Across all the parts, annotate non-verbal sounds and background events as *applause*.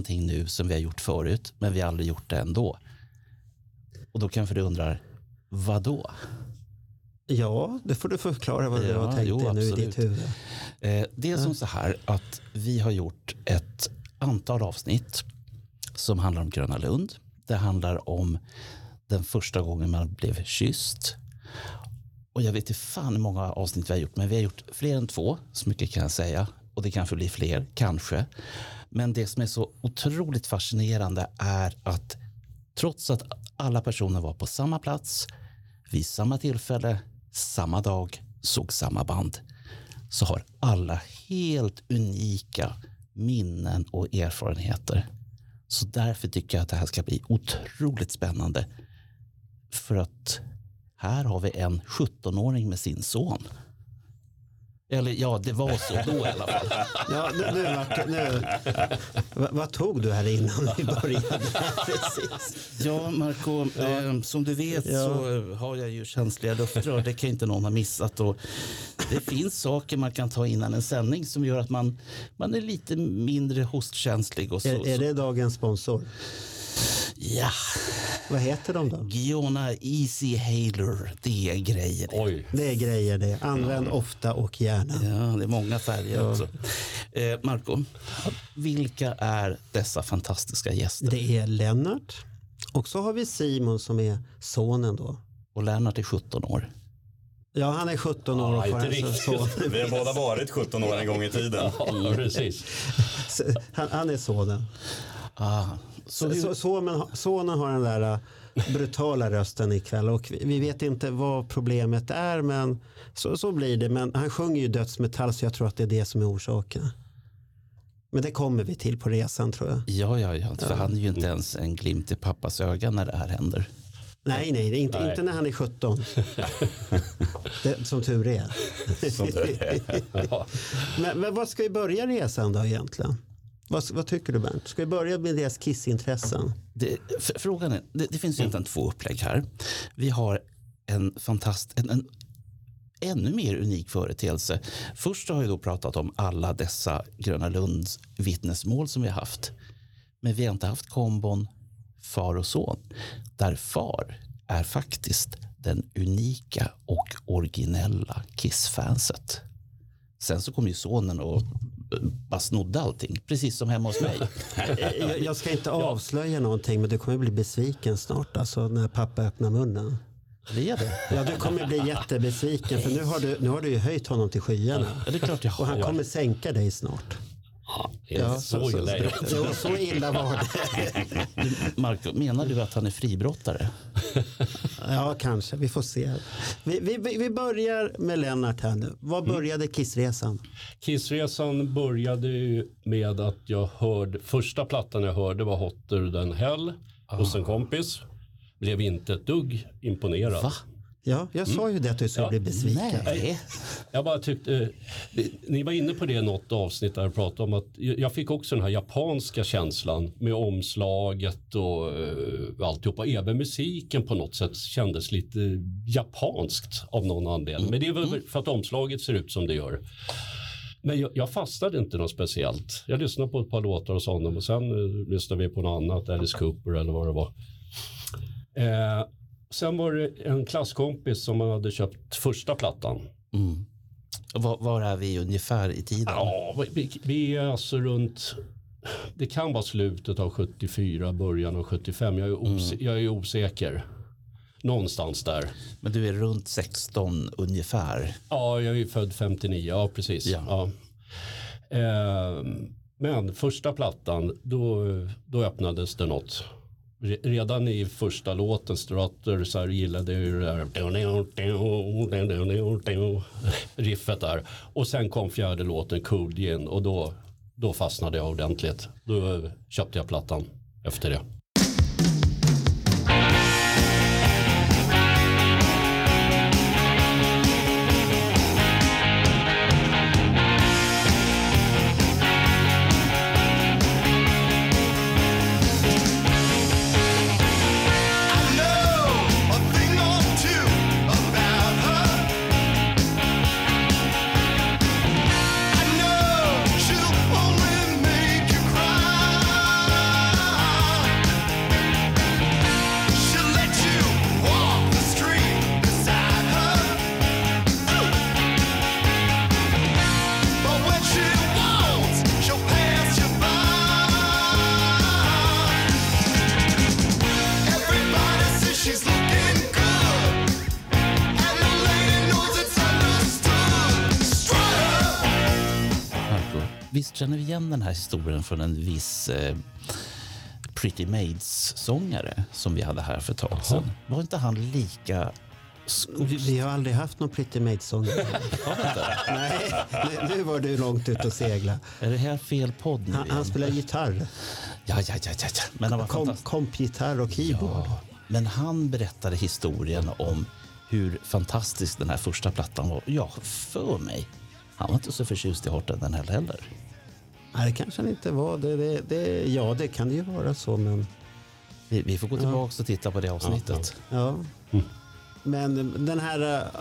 Någonting nu som vi har gjort förut, men vi har aldrig gjort det ändå. Och då kanske du undrar, vad då? Ja, det får du förklara vad du Ja, har tänkt jo, dig nu i absolut. ditt huvud. Eh, det är som så här att vi har gjort ett antal avsnitt som handlar om Gröna Lund. Det handlar om den första gången man blev kysst. Och jag vet inte fan hur många avsnitt vi har gjort, men vi har gjort fler än två, så mycket kan jag säga. Och det kanske blir fler, kanske. Men det som är så otroligt fascinerande är att trots att alla personer var på samma plats, vid samma tillfälle, samma dag, såg samma band, så har alla helt unika minnen och erfarenheter. Så därför tycker jag att det här ska bli otroligt spännande. För att här har vi en 17-åring med sin son. Eller ja, det var så då i alla fall. Ja, nu, nu, nu, vad, vad tog du här innan vi började? *laughs* Precis. Ja, Marco, eh, som du vet Ja. så eh, har jag ju känsliga luftrör. Det kan inte någon ha missat. Och det finns saker man kan ta innan en sändning som gör att man, man är lite mindre hostkänslig. Och så, Är, är det dagens sponsor? Ja, Vad heter de då? Giona Easy Haler, det är grejer. Oj, Det är grejer det. Använd ofta och gärna. Ja, det är många färger också. Eh, Marco, vilka är dessa fantastiska gäster? Det är Lennart. Och så har vi Simon som är sonen då. Och Lennart är 17 år. Ja, han är 17 år Ja, inte riktigt. son. Vi har båda varit 17 år en gång i tiden. *laughs* ja, precis. Han, han är sonen. Ah, så hur, Så, sonen, sonen har den där äh, brutala rösten ikväll och vi, vi vet inte vad problemet är men så, så blir det. Men han sjunger ju dödsmetall så jag tror att det är det som är orsaken. Men det kommer vi till på resan tror jag. ja, ja, ja, för han är ju inte ens en glimt i pappas öga när det här händer. Nej, nej, det är inte, Nej. inte när han är 17. *laughs* det, som tur är. Som det är. Ja. *laughs* Men, men vad ska vi börja resan då egentligen? Vad, vad tycker du Bernt? Ska vi börja med deras kissintressen? Det, frågan är, det, det finns egentligen två upplägg här. Vi har en fantast, en, en ännu mer unik företeelse. Först har jag då pratat om alla dessa Gröna Lunds vittnesmål som vi har haft. Men vi har inte haft kombon far och son. Där far är faktiskt den unika och originella Kiss-fanset. Sen så kom ju sonen och bara snodde allting, precis som hemma hos mig. *laughs* Jag, jag ska inte avslöja någonting men du kommer bli besviken snart alltså när pappa öppnar munnen. Är det. Ja, du kommer bli jättebesviken för nu har du, nu har du ju höjt honom till skyarna. Ja, det är klart jag Och han har. kommer sänka dig snart. Det är så illa är det. Jo, så illa var det. *laughs* Marco, menar du att han är fribrottare? *laughs* Ja, kanske. Vi får se. Vi, vi, vi börjar med Lennart här nu. Var började Kissresan? Kissresan började med att jag hörde, första plattan jag hörde var Hotter than Hell hos en kompis. Blev inte ett dugg imponerad. Va? Ja, jag sa ju det att du skulle Ja. bli besviken. Nej. Jag bara tyckte, eh, ni var inne på det i något avsnitt där jag pratade om att jag fick också den här japanska känslan med omslaget och uh, alltihopa. Även musiken på något sätt kändes lite japanskt av någon anledning. Men det är väl för att omslaget ser ut som det gör. Men jag, jag fastnade inte något speciellt. Jag lyssnade på ett par låtar hos honom och sen uh, lyssnade vi på något annat, Alice Cooper eller vad det var. Eh, sen var det en klasskompis som hade köpt första plattan. Mm. Var, var är vi ungefär i tiden? Ja, vi, vi är alltså runt det kan vara slutet av 74, början av 75. Jag är, ose- jag är osäker. Någonstans där. Men du är runt 16 ungefär. Ja, jag är född 59. Ja, precis. Ja. Ja. Ehm, men första plattan, då, då öppnades det något. Redan i första låten, Strutter, så här gillade jag ju det där riffet där. Och sen kom fjärde låten, Cool Gin, och då, då fastnade jag ordentligt. Då köpte jag plattan efter det. Här historien från en viss eh, Pretty Maids-sångare som vi hade här för ett tag sedan? Var inte han lika Vi, vi har aldrig haft någon Pretty Maids-sång. *laughs* *laughs* Nej, nu- nu var du långt ut och segla. Är det här fel podd nu Han, han spelar gitarr. Ja, ja, ja, ja, ja. Men han var Kom, kompgitarr och keyboard. Ja, men han berättade historien om hur fantastisk den här första plattan var. Ja, för mig. Han var inte så förtjust i Horten den heller. Nej, det kanske han inte var. Det, det, det, ja, det kan det ju vara så, men... Vi, vi får gå tillbaka och titta på det avsnittet. Ja. Men den här eh,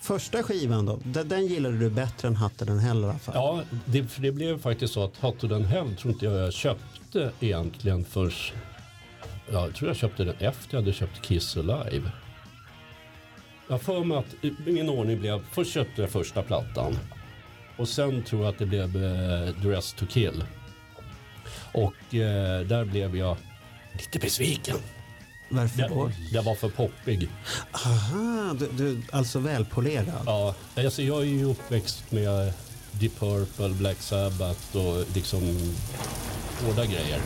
första skivan då, den, den gillade du bättre än Hatten den heller i alla fall? Ja, det, för det blev faktiskt så att Hot den Hell tror inte jag jag köpte egentligen först. Ja, jag tror jag köpte den efter jag hade köpt Kiss Alive. Jag har för mig att min ordning blev, först köpte jag första plattan. Och sen tror jag att det blev eh, Dress to Kill. Och eh, där blev jag lite besviken. Varför då? Jag, jag var för poppig. Aha, du, du, alltså välpolerad. Ja, alltså jag är ju uppväxt med Deep Purple, Black Sabbath och liksom hårda grejer.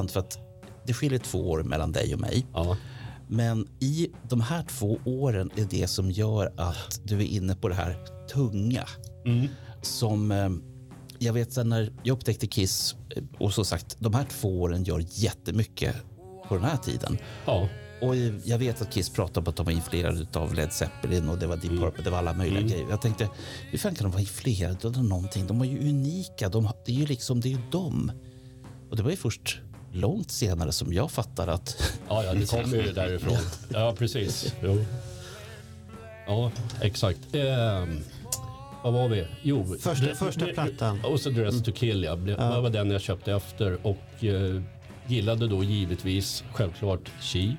Intressant för att det skiljer två år mellan dig och mig. Ja, Men i de här två åren är det som gör att du är inne på det här tunga. Som eh, jag vet sen när jag upptäckte Kiss eh, och så sagt de här två åren gör jättemycket på den här tiden. ja, Och jag vet att Kiss pratar om att de var influerade av Led Zeppelin och det var Deep Purple, det var alla möjliga grejer. Jag tänkte, hur fan kan de vara influerade av någonting? De var ju unika, de, det är ju liksom, det är ju dem. Och det var ju först långt senare som jag fattar att *laughs* ja, ja det kommer ju därifrån. Ja, precis. Jo. Ja, exakt. Ehm, vad var vi? Jo, Första- det- första plattan. Och så Dress to Kill, ja. Det var den jag köpte efter. Och eh, gillade då givetvis självklart She.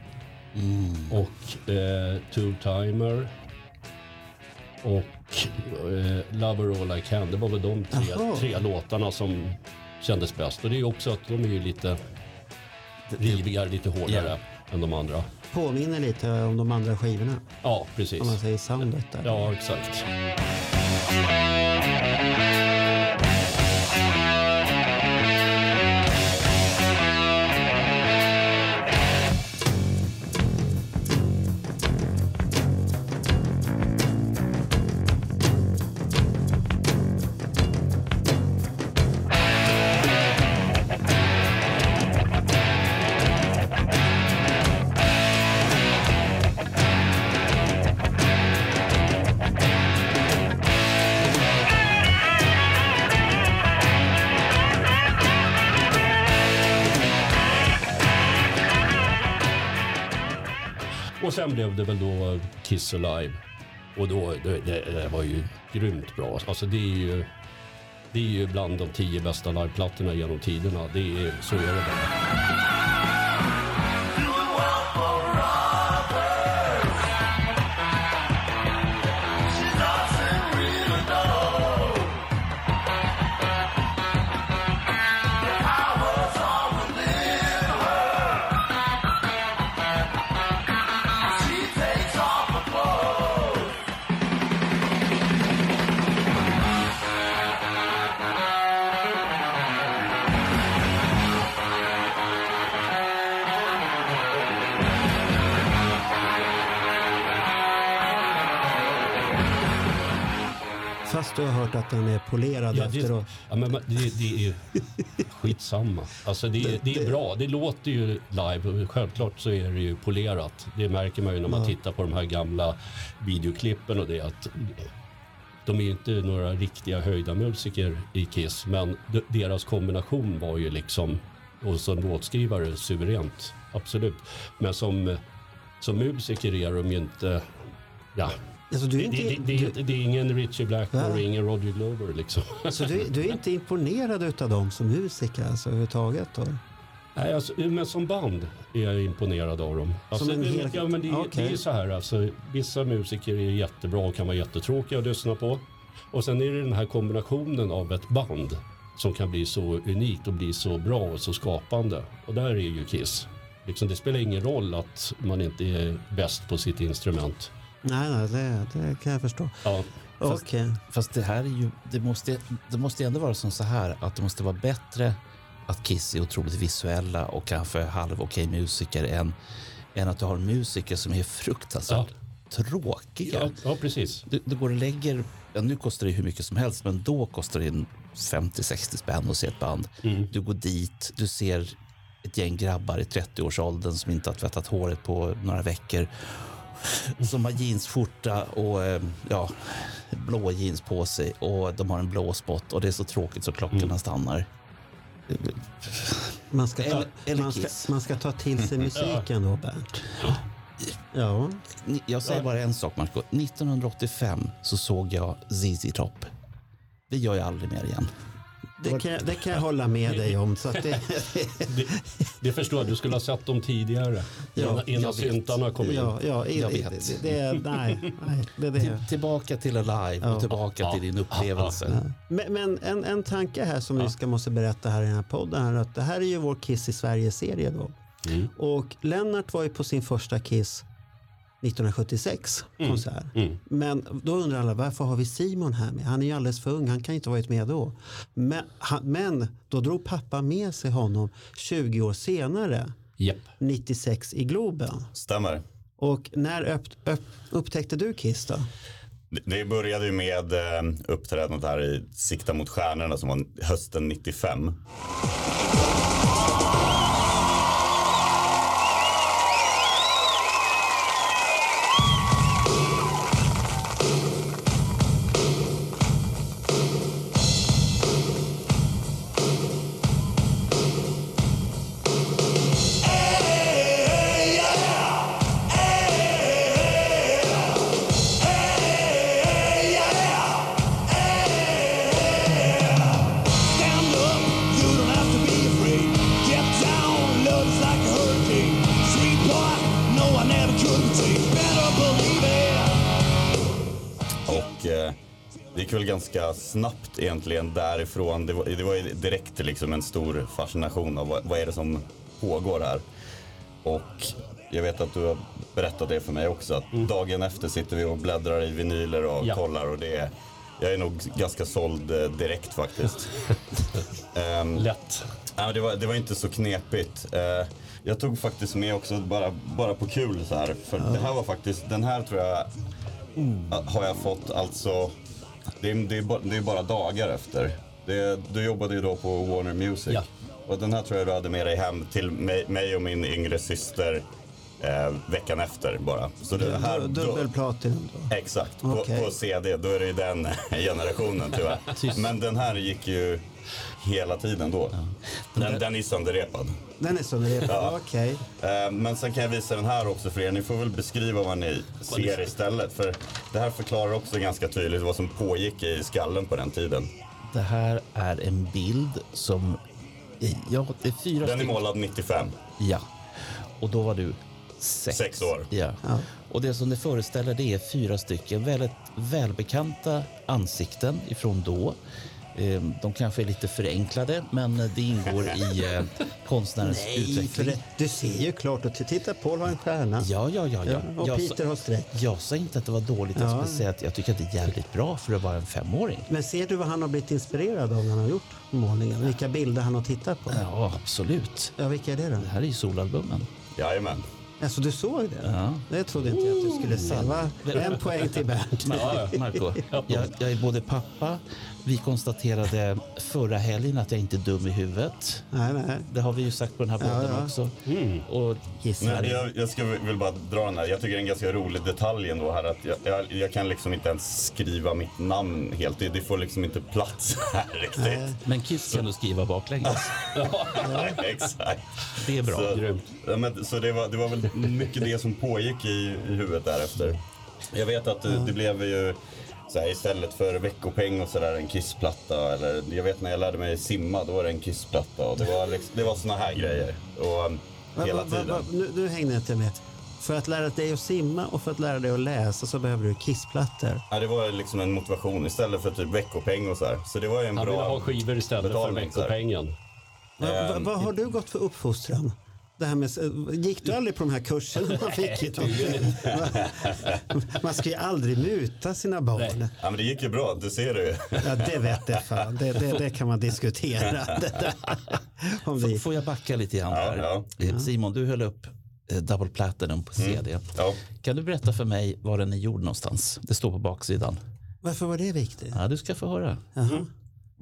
Och eh, Two-Timer. Och eh, Lover All I Can. Det var väl de tre, tre låtarna som kändes bäst. Och det är ju också att de är ju lite rivigare, lite hårdare än de andra. Påminner lite om de andra skivorna. Ja, precis. Om man säger soundet där. Ja, exakt. Sen blev det väl då Kiss Alive. Och då, det, det, det var ju grymt bra. Alltså det är ju, det är ju bland de tio bästa liveplattorna genom tiderna. Det är, så är det bara. Har hört att den är polerad Ja, det, efteråt. ja, men det, det är skitsamma. Alltså det, är- det är bra. Det låter ju live. Självklart så är det ju polerat. Det märker man ju när man tittar på de här gamla videoklippen och det. Att de är ju inte några riktiga höjda musiker i Kiss. Men de- deras kombination var ju liksom, och som låtskrivare, suveränt. Absolut. Men som, som musiker är de ju inte, ja. Alltså, Det, inte, det, det, du, det är ingen Richie Blackmore, Va? ingen Roger Glover liksom. så du, du är inte imponerad utav dem som musiker alltså, överhuvudtaget? Då? Nej, alltså, men som band är jag imponerad av dem. Alltså, en det- hel- ja, men det, Okej. det är så här, alltså, vissa musiker är jättebra och kan vara jättetråkiga att lyssna på. Och sen är det den här kombinationen av ett band som kan bli så unikt och bli så bra och så skapande. Och där är ju Kiss. Liksom, det spelar ingen roll att man inte är bäst på sitt instrument. Nej, nej det, det kan jag förstå. Ja, Okej. Fast det här är ju, det måste, det måste ändå vara som så här att det måste vara bättre att Kiss är otroligt visuella och kanske halv okej musiker än, än att du har musiker som är fruktansvärt tråkiga. ja, ja precis. Du, du går och lägger, ja, nu kostar det hur mycket som helst, men då kostar det en 50-60 spänn att se ett band. Du går dit, du ser ett gäng grabbar i 30-årsåldern som inte har tvättat håret på några veckor. *laughs* Som har jeansskjorta och eh, ja, blå jeans på sig och de har en blå spot och det är så tråkigt så klockorna stannar. Man ska, ta, Eller- eller man, ska, man ska ta till sig *laughs* musiken då, Bernt. Ja. Jag säger bara en sak, Marco. 1985 så såg jag ZZ Top. Det gör jag aldrig mer igen. Det kan, jag- det kan jag hålla med dig om. Så att det, *laughs* Det, det förstår jag, du skulle ha sett dem tidigare. Ja, innan syntarna kom in. ja, ja, Jag vet. det, nej, nej, det är det. Till, tillbaka till Alive och tillbaka till din upplevelse. Men, men en, en tanke här som vi ska måste berätta här i den här podden är att det här är ju vår Kiss i Sverige-serie då. Mm. Och Lennart var ju på sin första Kiss 1976 konsert. Mm. Men då undrar alla varför har vi Simon här med? Han är ju alldeles för ung, han kan inte ha varit med då. Men, han, men då drog pappa med sig honom 20 år senare, Japp. 96 i Globen. Stämmer. Och när upp, upp, upptäckte du Kiss då? Det- Det började ju med eh, uppträdandet här i Sikta mot stjärnorna som var hösten 95. Snabbt egentligen därifrån. Det var, det var direkt liksom en stor fascination av vad, vad är det som pågår här. Och jag vet att du har berättat det för mig också. Att dagen efter sitter vi och bläddrar i vinyler och Ja. kollar. Och det är, jag är nog ganska såld eh, direkt faktiskt. *laughs* Ehm, Lätt. Ja, det, var, det var inte så knepigt. Eh, jag tog faktiskt med också bara, bara på kul så här. För det här var faktiskt, den här tror jag eh, har jag fått alltså, det är, det är, bara, det är bara dagar efter. Det, du jobbade ju då på Warner Music. Ja. Och den här tror jag du hade med dig hem till mig, mig och min yngre syster eh, veckan efter bara. Så det här, då, Dubbelplatinum då? Exakt, på, Okej. på CD då är det ju den *laughs* generationen tyvärr. Men den här gick ju hela tiden då. Den, den är sönderrepad. Den är det Ja. Okej. Eh, Men sen kan jag visa den här också för er. Ni får väl beskriva vad ni ser istället. För det här förklarar också ganska tydligt vad som pågick i skallen på den tiden. Det här är en bild som... Ja, det är fyra Den är målad 95. Ja. Och då var du sex. Sex år. Ja. Och det som det föreställer det är fyra stycken väldigt välbekanta ansikten ifrån då. Eh, De kanske är lite förenklade, men det ingår i eh, konstnärens Nej, för utveckling. det, du ser ju klart. Och titta, Paul har en stjärna. Ja, ja, ja. ja. och Jag, Peter sa, har streck. jag sa inte att det var dåligt. Jag Ja. skulle säga att jag tycker att det är jävligt bra för att vara en femåring. Men ser du vad han har blivit inspirerad av när han har gjort målningen? Vilka bilder han har tittat på? Ja, absolut. Ja, vilka är det då? Det här är ju solalbumen. Jajamän. Alltså du såg det? Ja. Det trodde inte jag att du skulle se. Va? En poäng till Bernt. *laughs* Mar- Marco, *laughs* jag, jag är både pappa. Vi konstaterade förra helgen att jag inte är dum i huvudet. Nej, nej. Det har vi ju sagt på den här podden ja. också. Mm. Och. Men jag, jag ska vill bara dra den här. Jag tycker det är en ganska rolig detalj ändå här att jag, jag, jag kan liksom inte ens skriva mitt namn helt. Det, det får liksom inte plats *laughs* här riktigt. Men Kiss kan du skriva baklänges. *laughs* *laughs* Exakt. Det är bra. Så, Grymt. ja, men, så det, var, det var väl mycket det som pågick i, i huvudet därefter. Jag vet att det, det blev ju så här, istället för veckopeng och sådär en kissplatta. Eller, jag vet när jag lärde mig simma, då var det en kissplatta. Och det var, liksom, det var såna här grejer. Och, um, Va, hela va, va, tiden. va, nu, nu hängde jag inte med. För att lära dig att simma och för att lära dig att läsa så behöver du kissplattor. Ja, det var liksom en motivation istället för typ veckopeng och så här. Så det var ju en Han ville bra ha skivor istället för veckopengen. Va, va, Ehm, vad har du gått för uppfostran? Det här med, gick du aldrig på de här kurserna man fick? i man ska ju aldrig muta sina barn. Ja, men det gick ju bra, det ser du ju. Ja, det vet jag fan. Det, det, det kan man diskutera. *laughs* Det. Om det, Får jag backa lite grann Ja, där? ja. Eh, Simon, du höll upp eh, Double Platinum på CD. Ja. Kan du berätta för mig var den är gjord någonstans? Det står på baksidan. varför var det viktigt? Ja, du ska få höra. Jaha.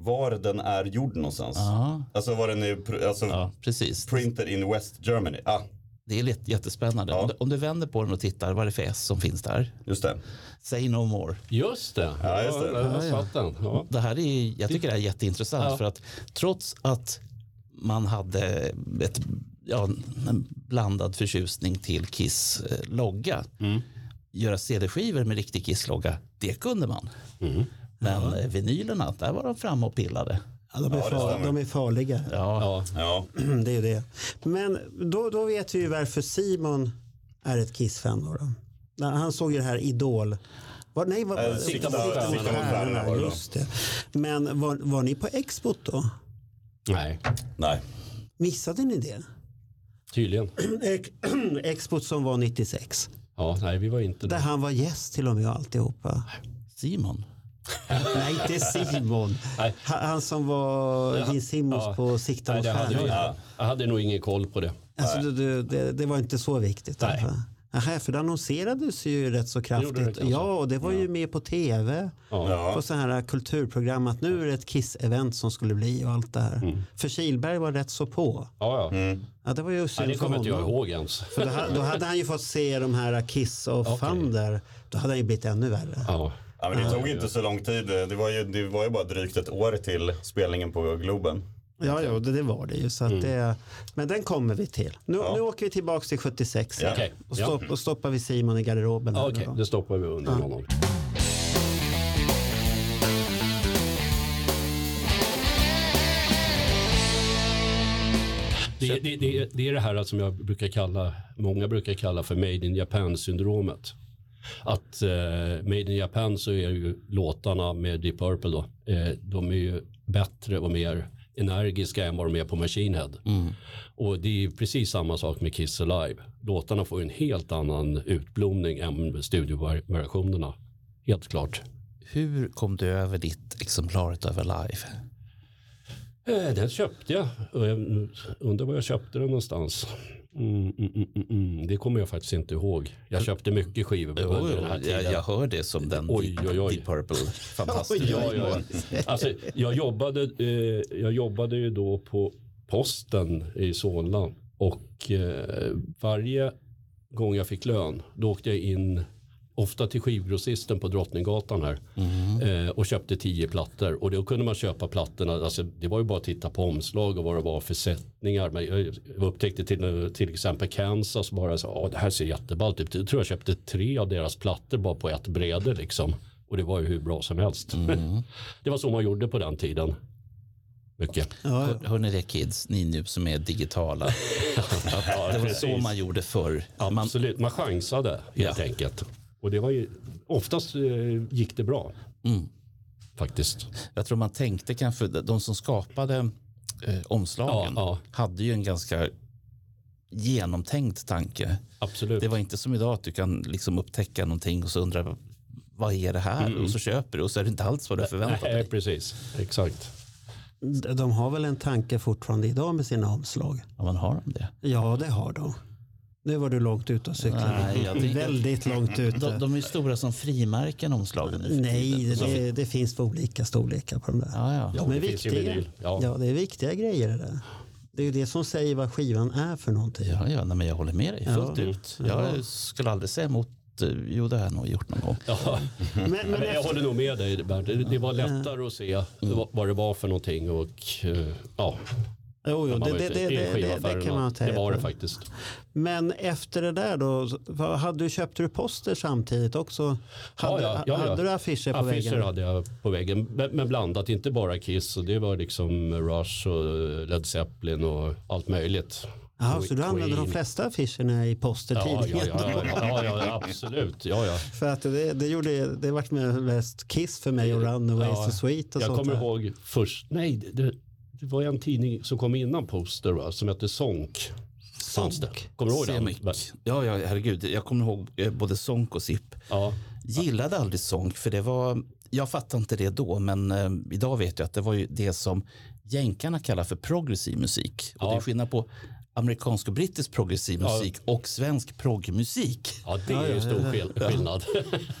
Var den är gjord någonstans. Ja, Alltså var den är alltså, ja precis. printed in West Germany. Ah, Det är jättespännande. Ja. Om, du, om du vänder på den och tittar vad är det för S som finns där. just det. Say no more. Just det. Ja, just det. Ja, den. Ja. Det här är, jag tycker det här är jätteintressant Ja. för att trots att man hade ett, ja, en blandad förtjusning till Kiss logga. Mm. Göra CD-skivor med riktig Kiss-logga, det kunde man. Mm. Men eh, vinylerna, där var de framme och pillade. Ja, de, är Ja, far, de är farliga. Ja, Ja. Ja. *clears throat* Det är det. Men då, då vet vi ju varför Simon är ett Kiss-fan. Då då. När Han såg ju det här Idol. Var, nej, var, Eh, Sikta mot stjärnorna. Just det. Men var, var ni på Expot då? Nej, Nej. Missade ni det? tydligen. *clears throat* Ex- *clears throat* Expot som var 96. Ja, nej, vi var inte Där där. han var gäst till och med och alltihopa. Simon. Nej, inte Simon. Nej. Han, som var din Simons Ja. på Sikta mot det hade jag, stjärnorna. jag hade nog ingen koll på det. Alltså, du, du, det, det var inte så viktigt. Nej. Alltså. Aha, för det annonserades ju rätt så det kraftigt. kanske. ja, och det var ju med på tv. Ja. Ja. På så här kulturprogram att nu är det ett Kiss-event som skulle bli och allt det här. Mm. För Kilberg var rätt så på. Ja, ja. Ja, det var ju synd det kommer inte jag ihåg ens. För då, då hade han ju fått se de här Kiss och *laughs* Okej. Thunder. Då hade han ju blivit ännu värre. Ja. Ja, men det tog inte så lång tid. Det var, ju, det var ju bara drygt ett år till spelningen på Globen. Ja, ja det, det var det ju. Så Mm. det, men den kommer vi till. Nu, nu åker vi tillbaka till 76. Ja. Och, Ja. stopp, och stoppar vi Simon i garderoben. Okej, då. det stoppar vi under honom. Det, det, det, det är det här som jag brukar kalla, många brukar kalla för Made in Japan-syndromet. Att eh, Made in Japan så är ju låtarna med Deep Purple då, eh, de är ju bättre och mer energiska än vad de är på Machine Head. Och det är ju precis samma sak med Kiss Alive. Låtarna får ju en helt annan utblomning än studioversionerna. Helt klart. Hur kom du över ditt exemplaret över live? Eh, Den köpte jag undrar var jag köpte den någonstans. Mm, mm, mm, mm, mm. Det kommer jag faktiskt inte ihåg. Jag köpte mycket skivor Jo, under den här jag, tiden. jag hör det som den Oj, oj, oj. Deep Purple. *laughs* Fantastiskt. Ja, ja. Alltså, jag, jobbade, eh, jag jobbade ju då på posten i Solna och eh, varje gång jag fick lön då åkte jag in ofta till skivgrossisten på Drottninggatan här eh, och köpte tio plattor och då kunde man köpa plattorna, alltså, det var ju bara att titta på omslag och vad det var för sättningar. Men jag upptäckte till, till exempel Kansas bara så, "Åh, det här ser jätteballt ut. Jag tror jag köpte tre av deras plattor bara på ett bräde liksom. Och det var ju hur bra som helst. *laughs* det var så man gjorde på den tiden. Mycket. Ja, Hör, hör ni det kids, ni nu som är digitala? *laughs* Att det var så man gjorde förr. Man, Absolut, man chansade helt Ja. enkelt. Och det var ju, oftast eh, gick det bra. Mm. Faktiskt. jag tror man tänkte kanske, de som skapade eh, omslagen Ja, hade ju en ganska genomtänkt tanke. Absolut. Det var inte som idag att du kan liksom upptäcka någonting och så undrar vad är det här? Och så köper du och så är det inte alls vad du förväntar Nej, dig. precis. Exakt. de har väl en tanke fortfarande idag med sina omslag? Ja, man har de det. Ja, det har de. Nu var du långt ute och cyklade. Nej, jag tänker- Väldigt långt ute. De, de är stora som frimärken omslagen nu för Nej, tiden. det, det finns för olika storlekar på de där. Ja, ja. Ja, de är det finns ju viktiga. vinyl. Ja. Ja. det är viktiga grejer det där. Det är ju det som säger vad skivan är för någonting. Ja, ja nej, men jag håller med dig fullt Ja. ut. Jag skulle aldrig säga emot. eh, Jo, det har jag nog gjort någon gång. Ja. Men, *laughs* men Men jag efter, håller nog med dig Bernt. Det, det var lättare att se vad- vad det var för någonting och eh, ja. Jo, jo, det, det, det, det, det, det kan man Det säga. var det faktiskt. Men efter det där då, hade du, köpte du poster samtidigt också? Hade, ja, ja, ja. hade du affischer på Affischer väggen? hade jag på väggen. Men, blandat, inte bara Kiss. Och det var liksom Rush och Led Zeppelin och allt möjligt. Jaha, så du Queen. använde de flesta affischerna i Ja, ja, ja, ja, ja, absolut. Ja, ja. För att det, det gjorde, det vart mest Kiss för mig och Runaway Ja, så Sweet och Jag sånt kommer där. ihåg först, nej, det, var en tidning som kom innan Poster va, som hette Sonk. Det. Kommer du ihåg den? Semik. Ja, ja, herregud. Jag kommer ihåg eh, både Sonk och Zipp. Ja, Gillade aldrig Sonk för det var, jag fattade inte det då, men eh, idag vet jag att det var ju det som jänkarna kallar för progressiv musik. Och Ja. det är skillnad på amerikansk och brittisk progressiv Ja. musik och svensk proggmusik. ja det är ju stor skill- skillnad.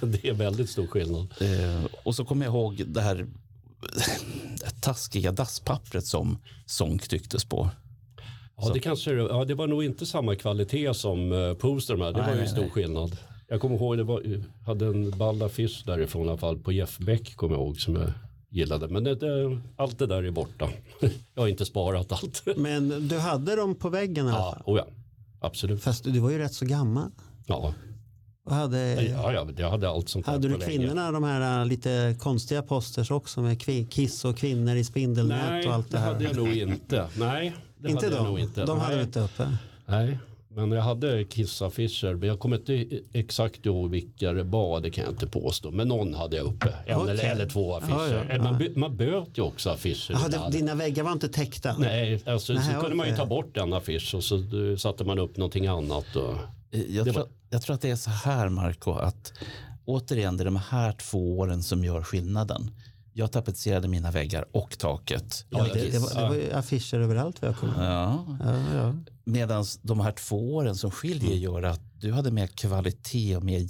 *laughs* det är väldigt stor skillnad. Eh, och så kommer jag ihåg det här taskiga dasspappret som Sonk tycktes på. Ja, det, kanske, ja, det var nog inte samma kvalitet som uh, Poster med. Det Nej, var ju nej, stor nej. skillnad. Jag kommer ihåg, det var, hade en ball affisch därifrån i alla fall på Jeff Beck kommer jag ihåg som jag gillade. Men det, det, allt det där är borta. *laughs* jag har inte sparat allt. Men du hade dem på väggen i alla ja, fall? oh ja, absolut. Fast du var ju rätt så gammal. Ja, Och hade, ja, ja, jag hade allt sånt hade du kvinnorna, de här äh, lite konstiga posters också med Kiss och kvinnor i spindelnät Nej, och allt det det här? hade jag nog inte. Nej, det inte hade jag de? nog inte. De hade Nej. du inte uppe? Nej, men jag hade Kiss-affischer. Men jag kommer inte exakt ihåg vilka det var, det kan jag inte påstå. Men någon hade jag uppe. En Okej. eller, eller två affischer. Ja, ja, Man, man böt ju också affischer. Ibland. det, dina väggar var inte täckta? Nej, alltså, Nej, så kunde man ju ta bort en affisch och så eh, satte man upp någonting annat. Och, Jag, Det tror, var- jag tror att det är så här, Marco, att återigen, det är de här två åren som gör skillnaden. Jag tapetserade mina väggar och taket. Ja, det, det, var, det var ju affischer överallt vad jag kommer ihåg. Ja. Ja, ja. Medan de här två åren som skiljer gör att du hade mer kvalitet och mer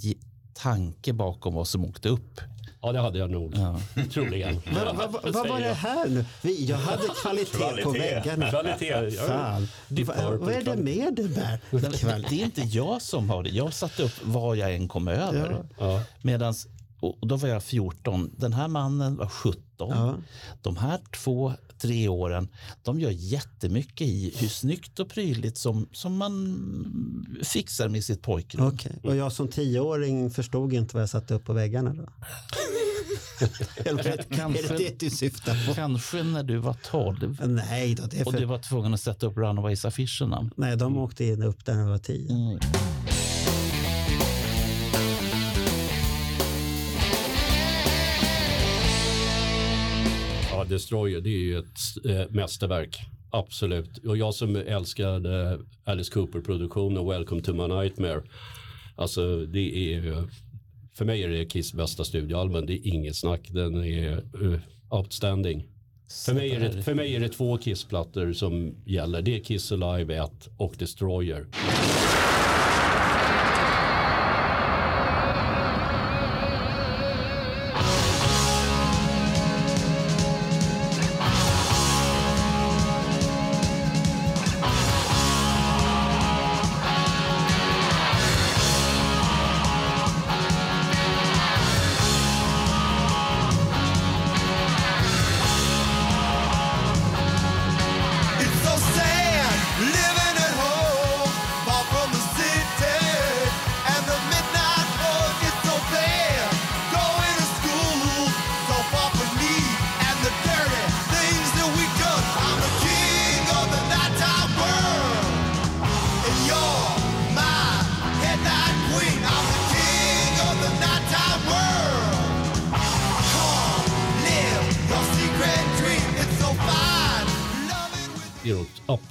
tanke bakom vad som åkte upp. Ja, det hade jag nog. Ja. Troligen. *laughs* Vad vad- vad- vad var det här nu? Vi, jag hade kvalitet, på Kvalitet. väggarna. Kvalitet. Ja, Fan. Vad, är det med det där? *laughs* Det är inte jag som har det. Jag satte upp vad jag än kom över. Ja. Medans, och då var jag 14. Den här mannen var 17. Ja. De här två, tre åren, de gör jättemycket i hur snyggt och prydligt som, som man fixar med sitt pojkrum. Okej, och jag som tioåring förstod inte vad jag satte upp på väggarna då? *laughs* Eller, Kanske- Är det det du syftar på? Kanske när du var 12 Nej då, det är och du för... var tvungen att sätta upp Runaways-affischerna. Nej, de åkte in upp där när jag var tio. Mm. Ja, Destroyer, det är ju ett äh, mästerverk. Absolut. Och jag som älskade Alice Cooper-produktionen Welcome to my nightmare. Alltså det är för mig är det Kiss bästa studioalbum. Det är inget snack. Den är uh, outstanding. För mig, är det, för mig är det två Kiss-plattor som gäller. Det är Kiss Alive 1 och Destroyer.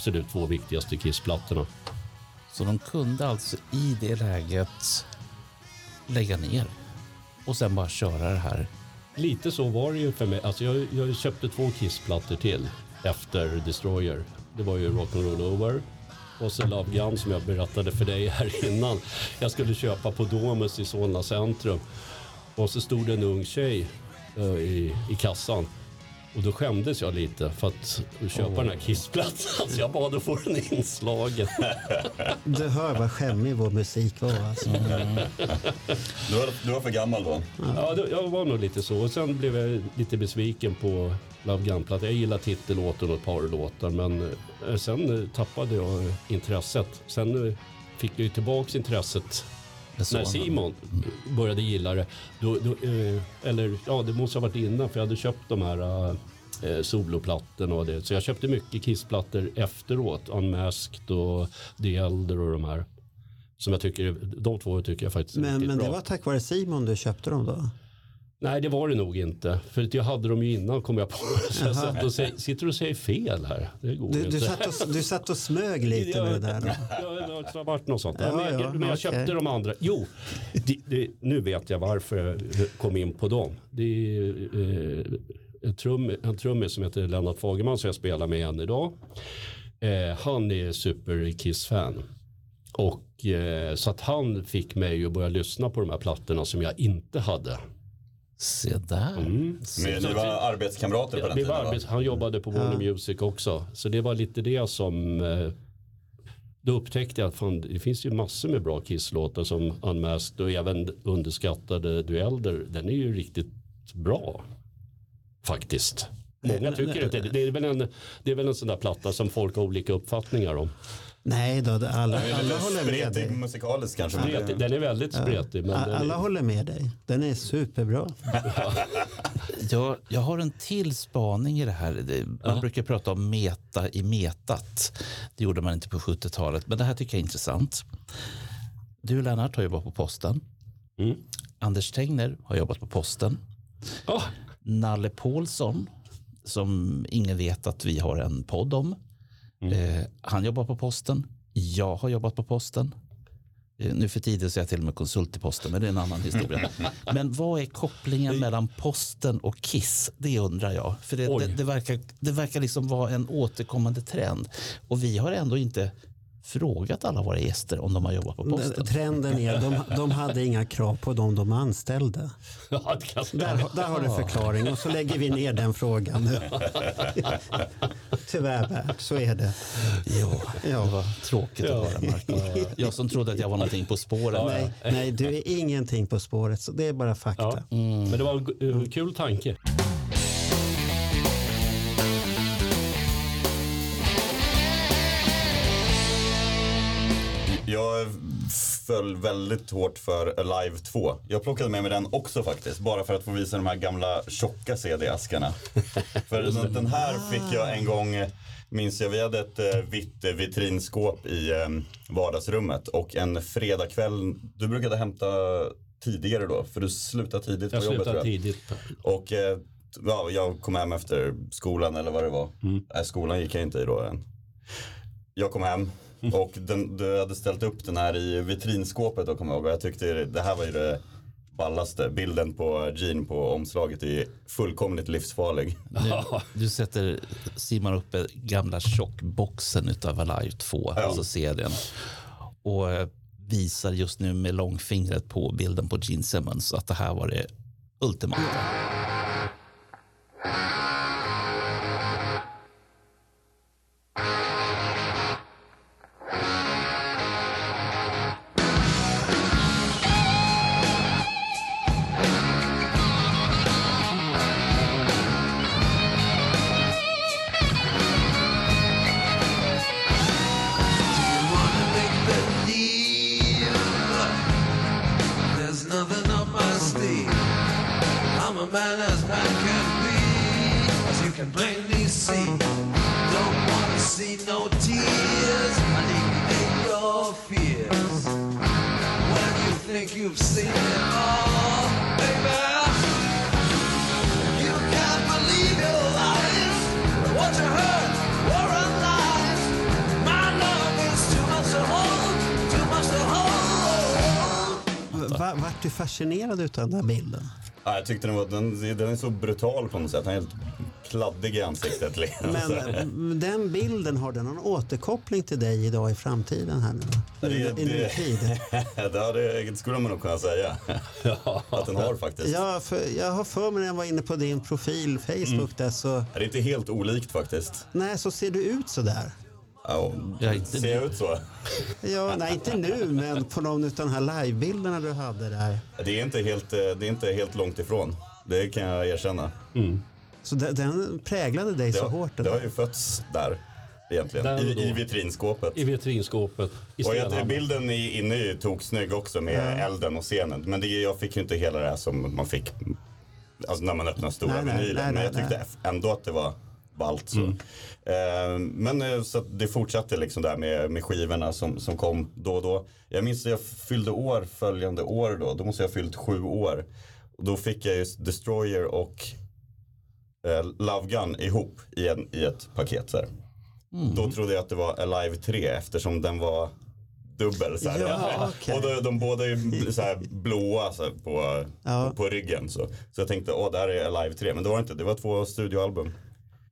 Absolut två viktigaste Kiss-plattorna. Så de kunde alltså i det läget lägga ner och sen bara köra det här. Lite så var det ju för mig. Alltså jag, jag köpte två Kiss-plattor till efter Destroyer. Det var ju Rock'n'Roll Over Och så Love Gun som jag berättade för dig här *laughs* innan. Jag skulle köpa på Domus i Solna centrum. Och så stod det en ung tjej eh, i, i kassan. Och då skämdes jag lite för att köpa den här kissplattan. Så jag bad att få den inslagen. Du hör vad skämmig vår musik var. Alltså. Du var, du var för gammal då? Ja, jag var nog lite så. Och sen blev jag lite besviken på Love Gun-plattan. Jag gillar titellåten och ett par låtar. Men eh, sen tappade jag intresset. Sen eh, fick jag ju tillbaks intresset när. Simon började gilla det. Då, då, eh, eller ja, det måste ha varit innan för jag hade köpt de här eh, soloplattorna och det. Så jag köpte mycket kissplattor efteråt. Unmasked och The Elder och de här. Som jag tycker, de två tycker jag faktiskt är Men, riktigt men det bra. var tack vare Simon du köpte dem då? Nej, det var det nog inte. För jag hade dem ju innan kom jag på. *laughs* Så jag satt och säger, sitter och säger fel här. Det går Du, inte. satt och, du satt och smög *laughs* lite det där. Ja, det har varit något sånt. Ja, men jag, ja, men jag okej. köpte de andra. Jo, det, det, nu vet jag varför jag kom in på dem. Det är eh, en, trum, en trummis som heter Lennart Fagerman som jag spelar med än idag. Eh, han är super Kiss-fan. Och eh, så att han fick mig att börja lyssna på de här plattorna som jag inte hade. Se där. Mm. Men ni var arbetskamrater på den Vi tiden? var va? arbets- han jobbade på Warner Music också. Så det var lite det som... Eh, då upptäckte jag att fan, det finns ju massor med bra Kiss-låtar som Unmasked och även underskattade Duelder. Den är ju riktigt bra. Faktiskt. Många tycker inte det. Det är, väl en, det är väl en sån där platta som folk har olika uppfattningar om. Nej då, alla, är alla håller med dig. musikaliskt kanske. Spretig. Den är väldigt spretig. Men den, Alla håller med dig. Den är superbra. *laughs* Jag, jag har en till spaning i det här. Man brukar prata om meta i metat. Det gjorde man inte på 70-talet, men det här tycker jag är intressant. Du Lennart har jobbat på posten. Mm. Anders Tegner har jobbat på posten. Ah, Nalle Paulsson, som ingen vet att vi har en podd om. Eh, han jobbar på posten. Jag har jobbat på posten. Eh, Nu för tiden så är jag till och med konsult i posten, men det är en annan historia. *laughs* men vad är kopplingen mellan posten och Kiss? Det undrar jag. För det, det, det, verkar, det verkar liksom vara en återkommande trend. Och vi har ändå inte frågat alla våra gäster om de har jobbat på posten. Trenden är, de, de hade inga krav på dem de anställde. ja, det kan- Där, har- där har du förklaring och så lägger vi ner den frågan nu. Tyvärr Bert, så är det. Jo, Ja. det var tråkigt att höra Marco. Jag som trodde att jag var någonting på spåren. Nej, nej, du är ingenting på spåret, så det är bara fakta. ja. Men det var en kul tanke. Jag föll väldigt hårt för Alive 2. Jag plockade med mig den också faktiskt. Bara för att få visa de här gamla tjocka CD-askarna. *laughs* för den, här fick jag en gång, minns jag, vi hade ett eh, vitt eh, vitrinskåp i eh, vardagsrummet. Och en fredagkväll, du brukade hämta tidigare då, för du slutade tidigt på Jag jobbet tror slutade jag. tidigt. Och ja, jag kom hem efter skolan eller vad det var. Nej, skolan gick jag inte i då än. Jag kom hem och den, du hade ställt upp den här i vitrinskåpet kommer jag ihåg. Och jag tyckte det här var ju det ballaste. Bilden på Gene på omslaget är fullkomligt livsfarlig. Nu, du sätter Simon uppe gamla tjockboxen utav Alive 2, alltså serien. Och eh, visar just nu med långfingret på bilden på Gene Simmons att det här var det ultimata. Fascinerad utav den där bilden? Ja, jag tyckte den, var, den, den är så brutal på något sätt. Den är helt kladdig i ansiktet. Liksom. Men eh, den bilden, har den någon återkoppling till dig idag i framtiden? här nu? Det, I, i nutid? det, *laughs* det skulle man nog kunna säga. Att den har faktiskt. Ja, för jag har för mig när jag var inne på din profil Facebook Mm. där så, Det är inte helt olikt faktiskt. nej så ser du ut så där. Ja, Ja, inte ser jag ut så? Ja, nej inte nu men på någon av de här livebilderna du hade där. Det är inte helt, eh, det är inte helt långt ifrån. Det kan jag erkänna. Så den, den präglade dig Det så hårt. det har ju fötts där egentligen. Där I. I vitrinskåpet. I vitrinskåpet i Och jag, bilden i- inne är ju toksnygg också med elden och scenen. Men det, jag fick ju inte hela det här som man fick alltså när man öppnar stora Nej, Men jag tyckte nej. ändå att det var ballt. Så. Mm. Eh, men eh, så att det fortsatte liksom där med, med skivorna som, som kom då och då. Jag minns att jag fyllde år följande år då. Då måste jag ha fyllt sju år. Då fick jag just Destroyer och eh, Love Gun ihop i, en, i ett paket. Så. Mm. Då trodde jag att det var Alive 3 eftersom den var dubbel. Så. Ja, okej. Och de, de båda är så här blåa så på, Ja. på, på ryggen. Så. så jag tänkte, åh, det här är Alive 3. Men det var inte, det var två studioalbum.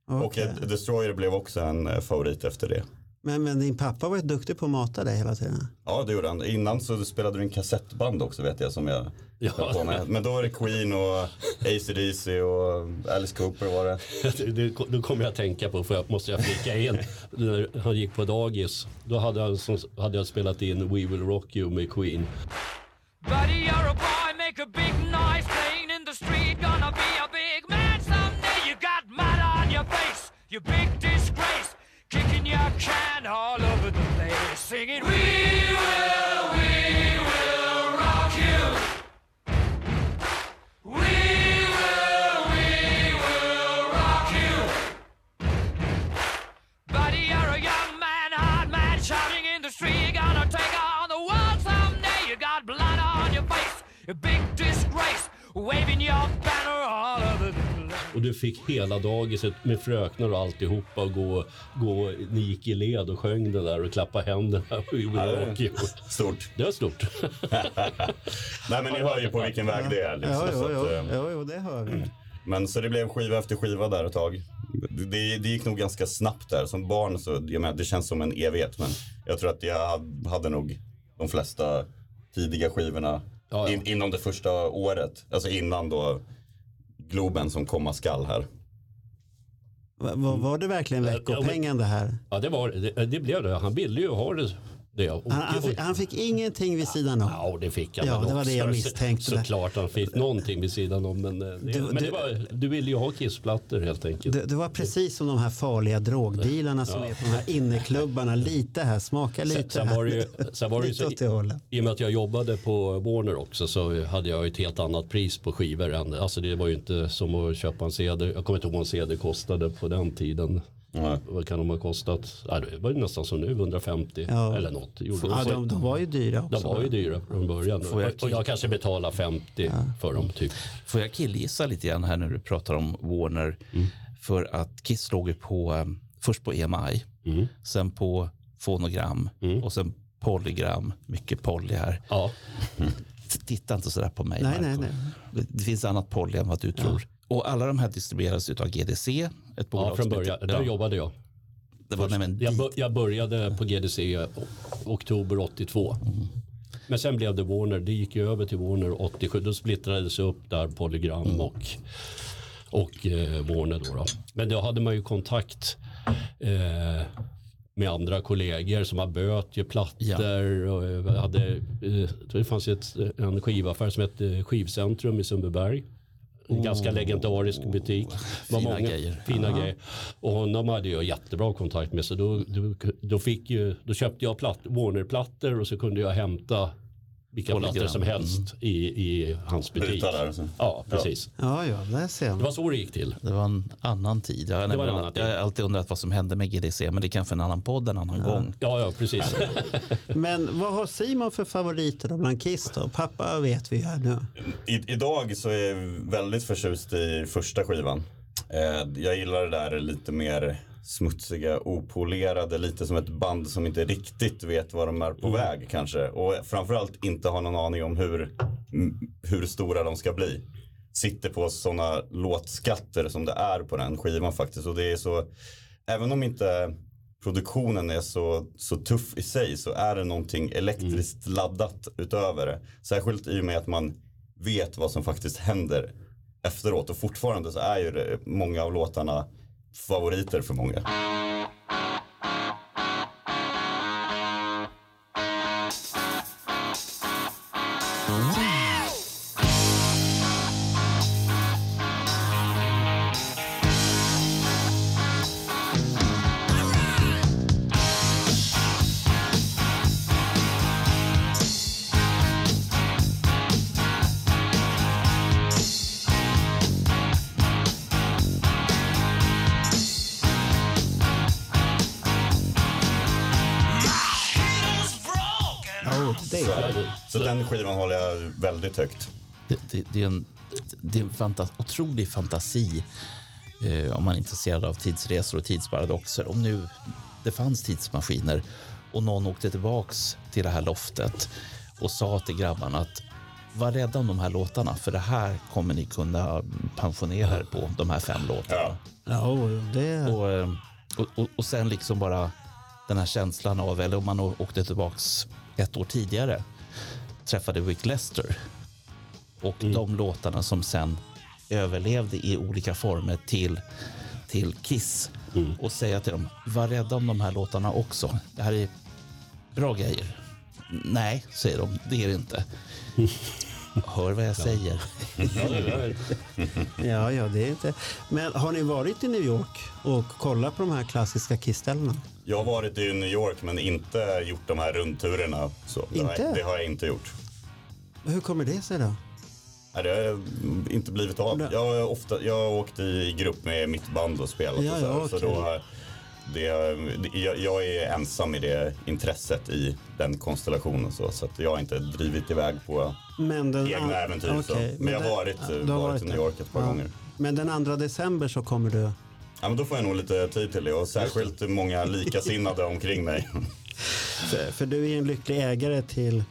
Och Okej. eh, Destroyer blev också en eh, favorit efter det. Men, men din pappa var ju duktig på att mata dig hela tiden. Ja, det gjorde han. Innan så spelade du en kassettband också vet jag som jag Ja. höll på med. Men då var det Queen och AC/DC och Alice Cooper var det. *laughs* Då kommer jag att tänka på, för jag måste jag flika in, när han gick på dagis, då hade, han, som, hade jag spelat in We Will Rock You med Queen. Buddy, you're a boy, make a big noise playing in the street. Gonna be a you big disgrace. Kicking your can all over the place, singing, We will, we will rock you. We will, we will rock you. Buddy, you're a young man, hard man, shouting in the street. You're gonna take on the world someday. You got blood on your face, a big disgrace, waving your banner all over the place. Och du fick hela dagiset med fröknar och alltihopa och gå, gå, ni gick i led och sjöng det där och klappa händerna. Will Rock You. Stort. Det var stort. *laughs* Nej men ni hör ju på vilken väg det är. Liksom, Ja, så jo, att, jo, eh, jo, jo, det hör vi. Men så det blev skiva efter skiva där ett tag. Det, det gick nog ganska snabbt där. Som barn så, jag menar, det känns som en evighet. Men jag tror att jag hade nog de flesta tidiga skivorna Ja, ja. In, inom det första året. Alltså innan då Globen som komma skall här. Va- va- Var det verkligen veckopengen det här? Ja, det, var, det, det blev det. Han ville ju ha det. Det. Och, Han, han, fick, han fick ingenting vid sidan om. Ja, det fick han Ja, det var det jag misstänkte. Så, såklart han fick någonting vid sidan om. Men, eh, det, Du- men det var, du ville ju ha kissplattor helt enkelt. Det, det var precis som de här farliga drogdealarna som är på de här inneklubbarna. Lite här, smaka lite Sen, sen här. var ju, sen var det ju *laughs* så, hållet. I och med att jag jobbade på Warner också så hade jag ett helt annat pris på skivor. Än, alltså det var ju inte som att köpa en CD. Jag kommer inte ihåg vad en CD kostade på den tiden. Ja. Vad kan de ha kostat? Ja, det var ju nästan som nu, 150 Ja. eller något. Gjorde Ja, de, de, de var ju dyra de också. var ju dyra från början. Får jag- Och jag kanske betalade 50 för dem typ. Får jag killgissa lite grann här när du pratar om Warner? För att Kiss låg ju på, eh, först på EMI, Mm. sen på fonogram och sen polygram. Mycket poly här. Ja, *laughs* Titta inte sådär på mig, Nej, nej, nej. Det, det finns annat poly än vad du tror. Och alla de här distribueras av GDC, ett bolag ja från början. Där ja, jobbade jag. det var nämligen Jag, jag började på GDC oktober 82. Men sen blev det Warner. Det gick ju över till Warner 87. Då splittrades upp där Polygram och, och eh, Warner. Då, då. Men då hade man ju kontakt eh, med andra kollegor som har böt, plattor. Och, eh, hade, eh, det fanns ett, en skivaffär som hette Skivcentrum i Sundbyberg. En ganska legendarisk butik. Fina grejer. Fina grejer. Och honom hade jag jättebra kontakt med. Så då, då, då, fick ju, då köpte jag platt, Warner-plattor och så kunde jag hämta vilka Polygram. plattor som helst i, i hans butik. Där. Ja, precis. Ja, ja, där ser Det var så det gick till. Det var en annan tid. Jag, har Det var en annan tid. jag har alltid undrat vad som hände med GDC, men det kan för en annan podd en annan gång. Ja, ja, precis. *laughs* Men vad har Simon för favoriter då bland Kiss då? Pappa vet vi ju här nu. I, idag så är jag väldigt förtjust i första skivan. Eh, jag gillar det där lite mer smutsiga, opolerade, lite som ett band som inte riktigt vet var de är på väg kanske. Och framförallt inte har någon aning om hur, hur stora de ska bli. sitter på sådana låtskatter som det är på den skivan faktiskt. Och det är så, även om inte produktionen är så, så tuff i sig så är det någonting elektriskt laddat utöver det. Särskilt i och med att man vet vad som faktiskt händer efteråt. Och fortfarande så är ju det, många av låtarna favoriter för många. Väldigt högt. Det, det, det är en, det är en fanta, otrolig fantasi eh, om man är intresserad av tidsresor och tidsparadoxer. Om nu det fanns tidsmaskiner och någon åkte tillbaks till det här loftet och sa till grabbarna att var rädda om de här låtarna för det här kommer ni kunna pensionera er på, de här fem låtarna. Ja. Ja, det... Och, eh, och, och, och sen liksom bara den här känslan av, eller om man åkte tillbaks ett år tidigare, träffade Rick Lester. Och de låtarna som sen överlevde i olika former till, till Kiss. Och säga till dem, var rädda om de här låtarna också. Det här är bra grejer. Nej, säger de, det är det inte. *laughs* Hör vad jag säger. *laughs* Ja, Ja, det är inte... Men har ni varit i New York och kollat på de här klassiska Kiss-ställena? Jag har varit i New York men inte gjort de här rundturerna. Så det, har, Inte? jag- det har jag inte gjort. Hur kommer det sig då? Nej, det har inte blivit av. Jag har, ofta, jag har åkt i grupp med mitt band och spelat. Ja, och så, ja, så okej. då det, jag, jag är ensam i det intresset i den konstellationen. Så, så jag har inte drivit iväg på Men den egna äventyr. så. Okej, Men jag har varit, du har varit i. New York ett par Ja. gånger. Men den 2 december så kommer du... Ja, men då får jag nog lite tid till det och särskilt många likasinnade omkring mig. *laughs* För, du är en lycklig ägare till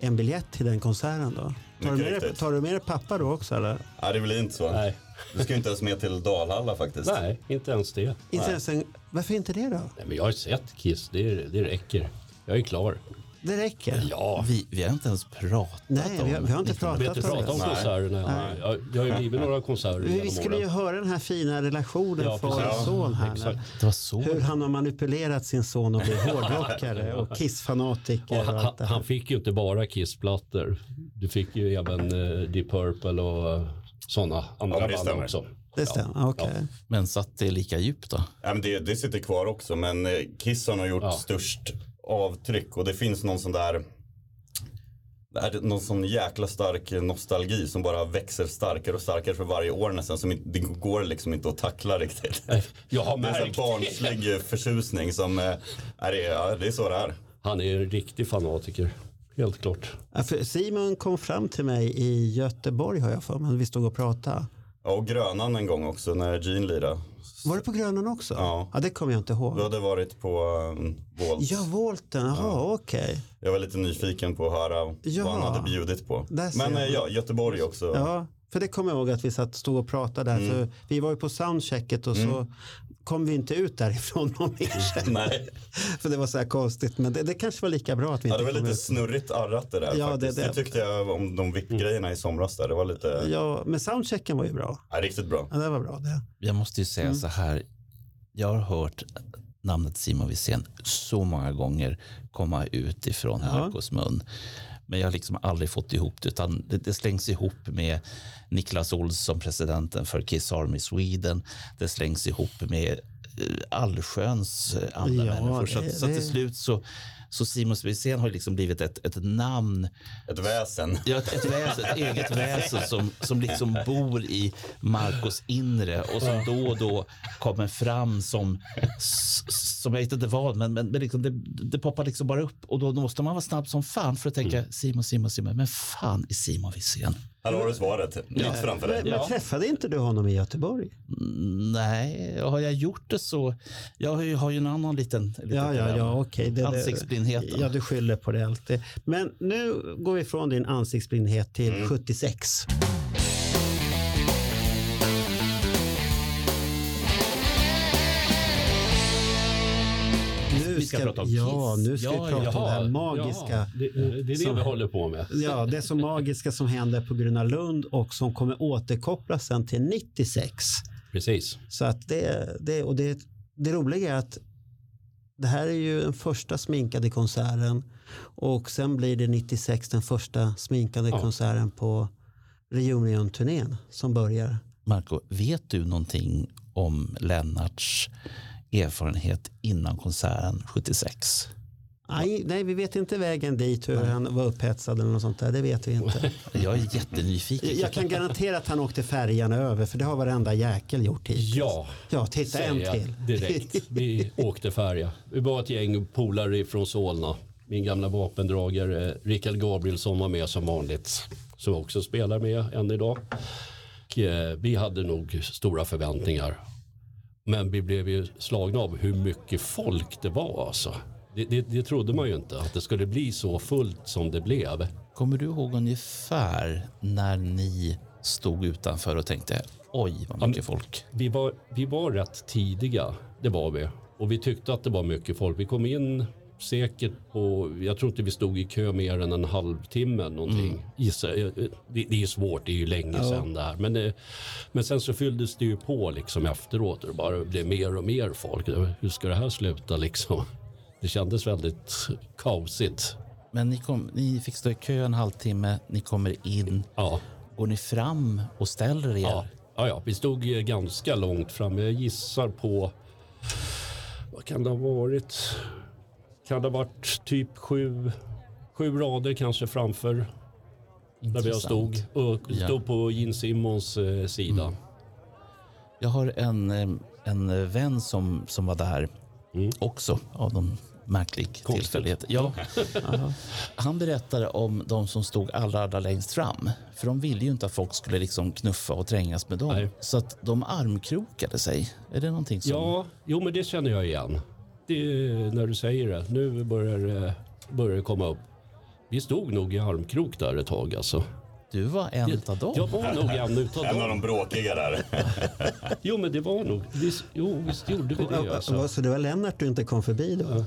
en biljett till den konserten då. Tar du, med dig, tar du med dig pappa då också eller? Ja, det blir inte så. nej, Du ska ju inte ens med till Dalhalla faktiskt. nej, inte ens det. Inte ens en, varför inte det då? Nej, men jag har sett Kiss, det, det räcker. Jag är klar. Det räcker. Ja, Vi, vi har inte ens pratat Nej, om vi har, vi har inte 1900 pratat vi har inte om pratat om det. konserterna. Jag, jag har ju blivit några konserter Men vi skulle ju höra den här fina relationen Ja, far precis. och son här. Exakt. Det var så. Hur han har manipulerat sin son och blivit hårdrockare och *laughs* Kiss-fanatiker. Och och han, här. han fick ju inte bara Kiss-plattor. Du fick ju även uh, Deep Purple och uh, sådana andra Ja, det band stämmer. också. Det stämmer, okej. Men satt det lika djupt då? Ja, men det, det sitter kvar också, men eh, Kiss har nog gjort Ja. störst avtryck och det finns någon sån där det någon sån jäkla stark nostalgi som bara växer starkare och starkare för varje år nästan. Som inte, det går liksom inte att tackla riktigt. Jag har Det är en märkt barnslig förtjusning som, eh, är det, ja, det är så det är. Han är en riktig fanatiker. Helt klart. Ja, för Simon kom fram till mig i Göteborg har jag för mig. Vi stod och pratade. Ja, och Grönan en gång också när Gene lirade. Var det på Grönan också? Ja. ja det kommer jag inte ihåg. Du hade varit på um, Waltz. Ja, Volten. Jaha, okej. Jag var lite nyfiken på att höra Ja. vad han hade bjudit på. Men jag. eh, ja, Göteborg också. Ja, för det kommer jag ihåg att vi satt stod och pratade där. Mm. För vi var ju på soundchecket och så kom vi inte ut därifrån någon mer. Nej, För det var så här konstigt. Men det, det kanske var lika bra att vi ja, inte det var kom lite ut. snurrigt arrat det där Ja, faktiskt. det- Det, det- tyckte jag om de VIP-grejerna i somras där. Det var lite, Ja, men soundchecken var ju bra. ja, riktigt bra. Ja, det var bra det. Jag måste ju säga så här. Jag har hört namnet Simon Wirsén så många gånger komma ut ifrån Marcos mun. Men jag har liksom aldrig fått ihop det utan det, det slängs ihop med Niklas Olsson, presidenten för Kiss Army Sweden. Det slängs ihop med eh, allsköns eh, andra Ja, människor. Så, det- så till slut så, så Simon Wirsén har liksom blivit ett, ett namn Ett väsen. Ja, ett, ett, väsen, ett eget väsen som, som liksom bor i Marcos inre och som då och då kommer fram som, som jag vet inte vad, men, men, men liksom det, det poppar liksom bara upp och då måste man vara snabb som fan för att tänka Simon, Simon, Simon, men fan är Simon Wirsén? Här har du svaret. Mitt framför dig. Men, men träffade inte du honom i Göteborg? Mm, Nej, har jag gjort det så? Jag har ju, har ju en annan liten, liten Ja, ja, ja, okej. Det- det- Ansiktsblindheten. Ja, du skyller på det alltid. Men nu går vi från din ansiktsblindhet till Mm. 76. Ska prata om ja, nu ska Ja, vi prata om det här Jaha, magiska. ja, det, det är det som- vi håller på med. Ja, det är så magiska som händer på Gröna Lund och som kommer återkopplas sen till 96. Precis. Så att det, det, och det, det roliga är att det här är ju den första sminkade konserten och sen blir det 96 den första sminkade Ja. konserten på Reunion-turnén som börjar. Marco, vet du någonting om Lennarts erfarenhet innan konserten 76? Nej, nej, vi vet inte vägen dit, hur han var upphetsad eller något sånt där. Det vet vi inte. *laughs* Jag är jättenyfiken. Jag kan garantera att han åkte färjan över, för det har varenda jäkel gjort hittills. Ja, Ja, titta en till. direkt. *laughs* Vi åkte färja. Vi var ett gäng polare från Solna. Min gamla vapendragare Rickard Gabrielsson var med som vanligt. Som också spelar med än idag. Och, eh, vi hade nog stora förväntningar. Men vi blev ju slagna av hur mycket folk det var alltså. Det, det, det trodde man ju inte, att det skulle bli så fullt som det blev. Kommer du ihåg ungefär när ni stod utanför och tänkte oj vad mycket folk? Vi var, vi var rätt tidiga, det var vi. Och vi tyckte att det var mycket folk. Vi kom in säkert på, jag tror inte vi stod i kö mer än en halvtimme någonting. Gissar jag. Det, det är svårt, det är ju länge sedan det här. Men, det, men sen så fylldes det ju på liksom efteråt och det bara blev mer och mer folk. Hur ska det här sluta liksom? Det kändes väldigt kaosigt. Men ni, kom, ni fick stå i kö en halvtimme, ni kommer in. Ja. Går ni fram och ställer er? Ja, ja, ja, vi stod eh, ganska långt fram. Jag gissar på, vad kan det ha varit? Kan det ha varit typ sju, sju rader kanske framför där vi har Intressant. stod. Och Ja. stod på Gene Simmons eh, sida. Jag har en, en vän som, som var där Mm. också av någon märklig tillfällighet. Ja. *laughs* Han berättade om de som stod allra, allra längst fram. För de ville ju inte att folk skulle liksom knuffa och trängas med dem. Nej. Så att de armkrokade sig. Är det någonting som... Ja, jo men det känner jag igen. Det är när du säger det. Nu börjar det, börjar det komma upp. Vi stod nog i armkrok där ett tag alltså. Du var en av dem. Jag var nog en utav En av dem. de bråkiga där. *laughs* Jo men det var nog, visst, jo visst gjorde vi det alltså. Så det var Lennart du inte kom förbi då? Ja,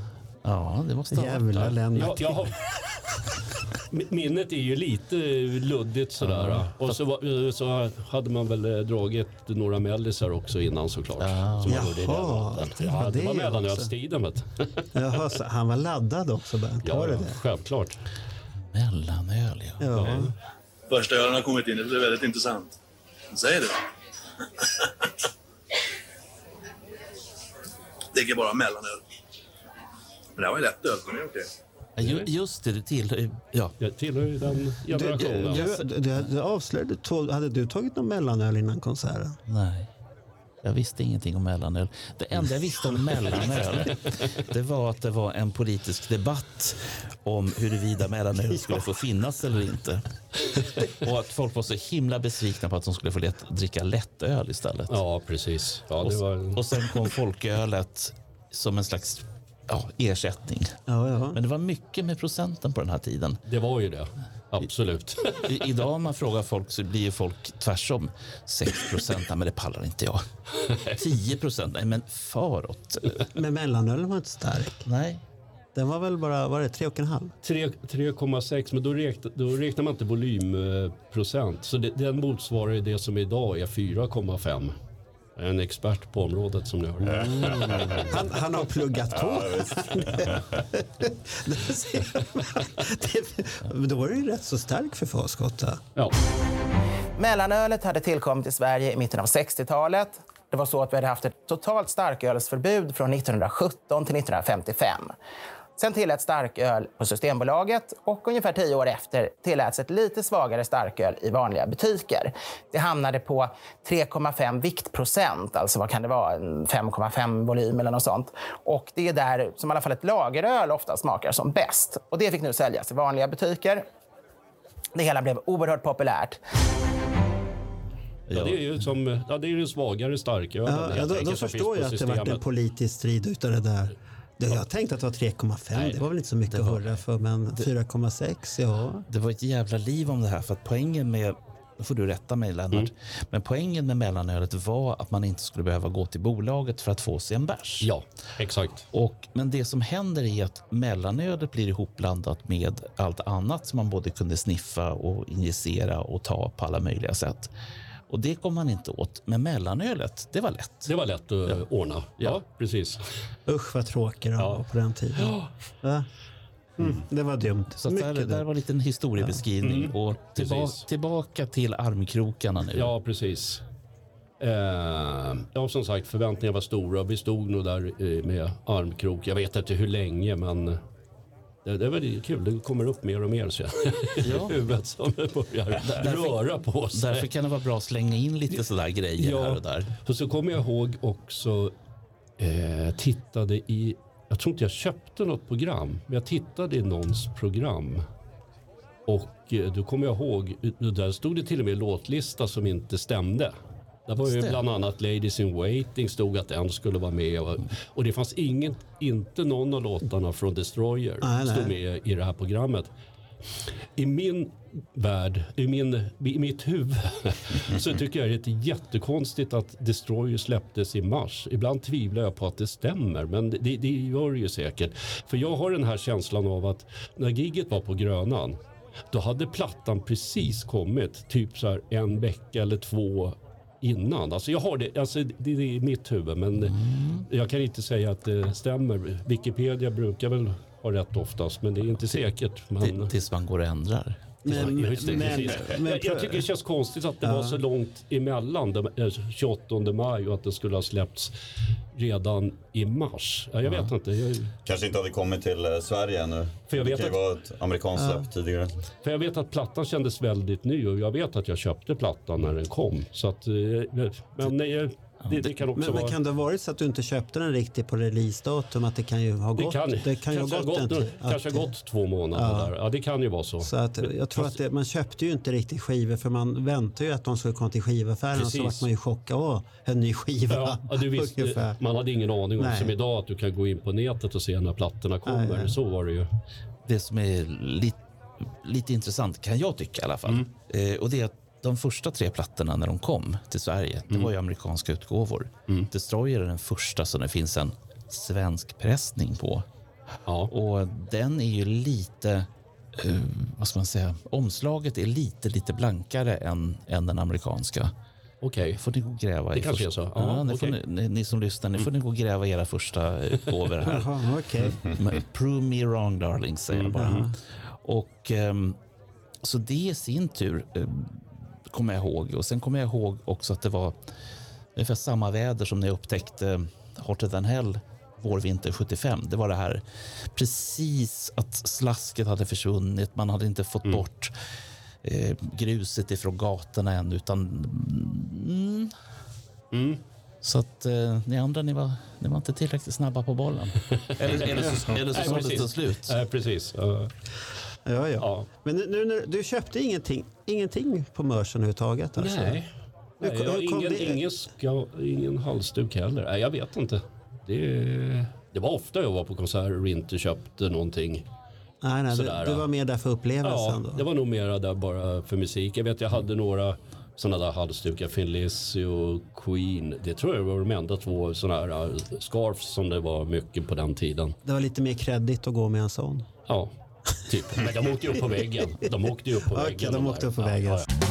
det måste ha varit Jävla Jag, Lennart. jag har, Mi- minnet är ju lite luddigt sådär. Och så, var- så hade man väl eh, dragit några mellisar också innan såklart. Som i den Jaha, det var ja, det det var mellanölstiden. vet du. Jaha, så han var laddad också Bernt? Ja, det ja, det? självklart. mellanöl. Ja. Ja. Första ölen har kommit in. Det blir väldigt intressant. Säg det. *laughs* Dricker bara mellanöl. Men det var ju lätt öl, så det är okej. Ja, ju- Just det, du tillhör... Ja. Jag tillhör ju den generationen. du, du, du, du avslöjade, hade du tagit någon mellanöl innan konserten? Nej. Jag visste ingenting om mellanöl. Det enda jag visste om *laughs* mellanöl det var att det var en politisk debatt om huruvida mellanöl *laughs* skulle få finnas eller inte. Och att folk var så himla besvikna på att de skulle få lätt, dricka lättöl istället. Ja, precis. Ja, det var, Och sen kom folkölet som en slags ja, ersättning. Ja, ja. Men det var mycket med procenten på den här tiden. det var ju det. Absolut. I, idag om man frågar folk så blir folk tvärsom. 6 procent, men det pallar inte jag. 10 procent, nej men faråt. Men mellanölen var inte stark. Nej. Den var väl bara, var det tre och en halv? Tre- 3,6 men då räknar, då räknar man inte volymprocent. Så det, den motsvarar ju det som idag är 4,5. Jag är En expert på området som ni hör. Han, han har pluggat på. Man. Det- Då var det ju rätt så stark för Fosgotta. Ja. Mellanölet hade tillkommit i Sverige i mitten av 60-talet. Det var så att vi hade haft ett totalt starkölsförbud från 1917 till 1955. Sen tilläts starköl på Systembolaget och ungefär tio år efter tilläts ett lite svagare starköl i vanliga butiker. Det hamnade på 3,5 viktprocent, alltså vad kan det vara, en 5,5 volym eller något sånt. Och det är där som i alla fall ett lageröl ofta smakar som bäst. Och det fick nu säljas i vanliga butiker. Det hela blev oerhört populärt. Ja, det är ju som, ja, det är ju svagare starkölen. Ja, då, då förstår jag att det varit en politisk strid utav det där. Jag tänkte att det var 3,5. Det var väl inte så mycket att hurra för. Men 4,6, ja. Det var ett jävla liv om det här. För att poängen med då får du rätta mig Lennart. Men poängen med mellanölet var att man inte skulle behöva gå till bolaget för att få sig en bärs. Ja, exakt. Och, men det som händer är att mellanölet blir ihopblandat med allt annat som man både kunde sniffa och injicera och ta på alla möjliga sätt. Och det kom man inte åt. Men mellanölet, det var lätt. Det var lätt att ordna. Ja, precis. Usch vad tråkig de var på den tiden. Va? Mm, det var dumt. Så där, Mycket där dumt. var en liten historiebeskrivning. Och tillba Precis. tillbaka till armkrokarna nu. Ja, precis. Eh, ja, som sagt, förväntningarna var stora. Vi stod nog där eh, med armkrok. Jag vet inte hur länge, men det, det var det kul. Det kommer upp mer och mer så *laughs* Ja. *laughs* huvudet som börjar röra på sig. Därför kan det vara bra att slänga in lite sådär grejer här och där. Och så kommer jag ihåg också, eh, tittade i, jag tror inte jag köpte något program, men jag tittade i någons program. Och eh, då kommer jag ihåg, eh, där stod det till och med låtlista som inte stämde. Där var ju bland annat Ladies in Waiting stod att den skulle vara med. Och, och det fanns ingen, inte någon av låtarna från Destroyer Nej, nej. stod med i det här programmet. I min värld, i, min, i mitt huvud, *laughs* så tycker jag det är jättekonstigt att Destroyer släpptes i mars. Ibland tvivlar jag på att det stämmer, men det, det gör det ju säkert. För jag har den här känslan av att när gigget var på Grönan, då hade plattan precis kommit, typ så här en vecka eller två innan. Alltså jag har det, alltså det, är i mitt huvud, men jag kan inte säga att det stämmer. Wikipedia brukar väl ha rätt oftast, men det är inte säkert. Men... Till- Tills man går och ändrar. Men, Ja, just det, men, men, jag, jag tycker det känns konstigt att det var så långt emellan den eh, 28 maj och att det skulle ha släppts redan i mars. Ja, jag vet inte. Jag, Kanske inte hade kommit till eh, Sverige ännu. För jag vet det kan ju vara ett amerikanskt släpp tidigare. för jag vet att plattan kändes väldigt ny och jag vet att jag köpte plattan när den kom. Så att, eh, men nej, det, det kan också men, men vara... kan det ha varit så att du inte köpte den riktigt på releasedatum? Att det kan ju ha det gått, kan, det kan ju ha kanske gått en kanske två månader där. Ja, det kan ju vara så. Så att jag tror att det, man köpte ju inte riktigt skivor för man väntade ju att de skulle komma till skivaffären och så Precis. vart man ju chockad. Åh, en ny skiva. Ja, ja, du visste, man hade ingen aning om Nej. som idag att du kan gå in på nätet och se när plattorna kommer. Nej, nej. Så var det ju. Det som är lite, lite intressant, kan jag tycka i alla fall, Mm. eh, och det är att de första tre plattorna när de kom till Sverige, det Mm. var ju amerikanska utgåvor. Destroyer är den första som det finns en svensk pressning på. Ja. Och den är ju lite, eh, vad ska man säga, omslaget är lite, lite blankare än, än den amerikanska. Okej. får ni gå gräva Det i kanske första- är så. Ja, Ja, ni, får, okej. ni, ni som lyssnar, ni får ni gå och gräva era första utgåvor här. Jaha. *laughs* Men Prove me wrong darling, säger jag bara. Och, ehm, så det i sin tur um, kommer jag ihåg. Och sen kommer jag ihåg också att det var ungefär samma väder som när jag upptäckte Hotter than hell vår-vinter 75. Det var det här precis att slasket hade försvunnit. Man hade inte fått bort eh, gruset ifrån gatorna än, utan... Mm. Så att eh, ni andra, ni var, ni var inte tillräckligt snabba på bollen. *laughs* eller, eller så, eller så Nej, sålde det slut. Nej, precis. Ja. Ja, ja. Ja. Men nu, nu du köpte ingenting, ingenting på Mörsen överhuvudtaget? Alltså. Nej. Nej, jag, kom ingen, det- ingen, ska, ingen halsduk heller. Nej, jag vet inte. Det, det var ofta jag var på konserter och inte köpte någonting. Nej, nej, du, Sådär, du ja. var mer där för Ja, upplevelsen då? det var nog mera där bara för musik. Jag vet jag hade några sådana där halsdukar, Thin Lizzy och Queen. Det tror jag var de enda två sådana här uh, scarfs som det var mycket på den tiden. Det var lite mer kreddigt att gå med en sån. Ja, typ. Men de åkte ju upp på väggen. De åkte ju upp på Okej, väggen. de åkte upp på väggen. ja, ja.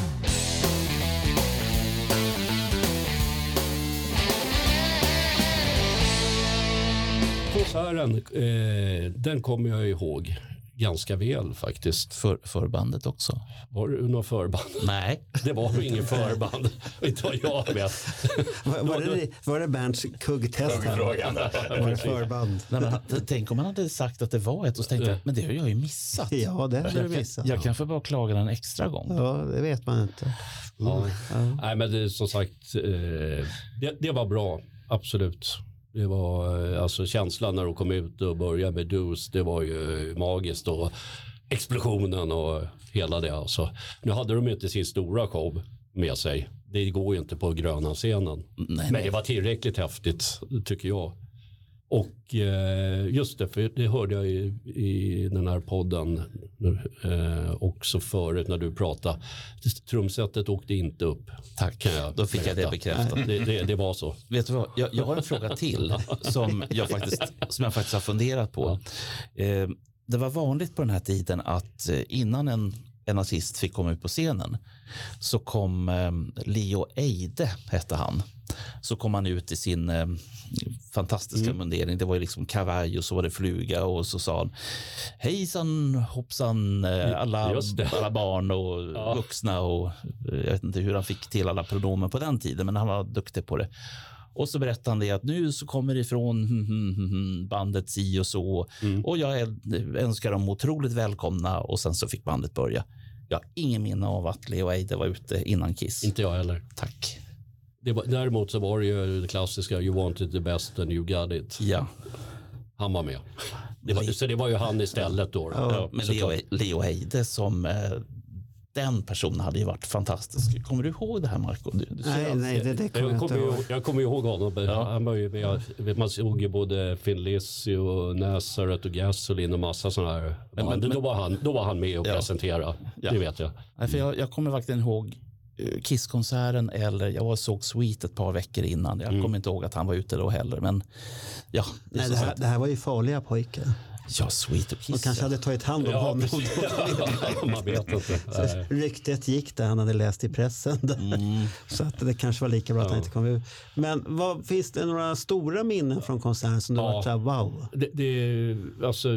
Konserten, eh, den kommer jag ihåg ganska väl faktiskt. För, förbandet också. Var det några förband? *laughs* Nej. Det var ju ingen förband. Inte vad jag vet. *laughs* Var, var, det, var det Bernts kuggtest? Var det förband? Nej, men, tänk om man hade sagt att det var ett och så tänkte jag, men det har jag ju missat. Ja, det hade du jag, kan, missat. jag kanske bara klaga en extra gång. Ja, det vet man inte. Ja. Nej, men det, som sagt, eh, det, det var bra. Absolut. Det var eh, alltså känslan när de kom ut och började med Dus. Det var ju magiskt och explosionen och hela det. Alltså. Nu hade de inte sin stora show med sig. Det går ju inte på gröna scenen. Nej, Men det var tillräckligt häftigt tycker jag. Och eh, just det, för det hörde jag i, i den här podden eh, också förut när du pratade. Trumsetet åkte inte upp. Tack, kan jag då fick jag det berätta. bekräftat. Det, det, det var så. Vet du vad? Jag, jag har en fråga till *laughs* som jag faktiskt, som jag faktiskt har funderat på. Eh, det var vanligt på den här tiden att eh, innan en, en nazist fick komma ut på scenen så kom eh, Leo Eide, hette han. Så kom han ut i sin eh, fantastiska mundering. Det var ju liksom kavaj och så var det fluga och så sa han hejsan hoppsan eh, alla, alla barn och Ja. vuxna och eh, jag vet inte hur han fick till alla pronomen på den tiden men han var duktig på det. Och så berättade han det att nu så kommer det ifrån *laughs* bandet si och så och jag önskar dem otroligt välkomna och sen så fick bandet börja. Jag har ingen minne av att Leo Eide var ute innan Kiss. Inte jag heller. Tack. Det var, däremot så var det ju det klassiska You wanted the best and you got it. Ja, Han var med. Det var, så det var ju han istället då. ja men Leo. Leo Eide som eh, den personen hade ju varit fantastisk. Kommer du ihåg det här Marco? Du, du Nej, nej, det, det kommer jag Jag inte kommer, ihåg. ihåg, jag kommer ihåg honom. Han var ju med, man såg ju både Finn Lizzy och Nazareth och Gasoline och massa sådana här band. men- då, var han, då var han med och Ja. presenterade. Ja. Det vet jag. Nej, för jag, jag kommer verkligen ihåg Kiss-konserten eller jag såg Sweet ett par veckor innan. Jag kommer inte ihåg att han var ute då heller. Men ja, det Nej, det, här, det här var ju farliga pojkar. Ja, Sweet och De Kiss. kanske ja. hade tagit hand om Ja, honom. precis. *laughs* man vet inte. Ryktet gick där han hade läst i pressen. *laughs* Mm. Så att det kanske var lika bra att han inte kom ut. Men vad, finns det några stora minnen från konserten som du Ja. varit wow? Det, det, alltså,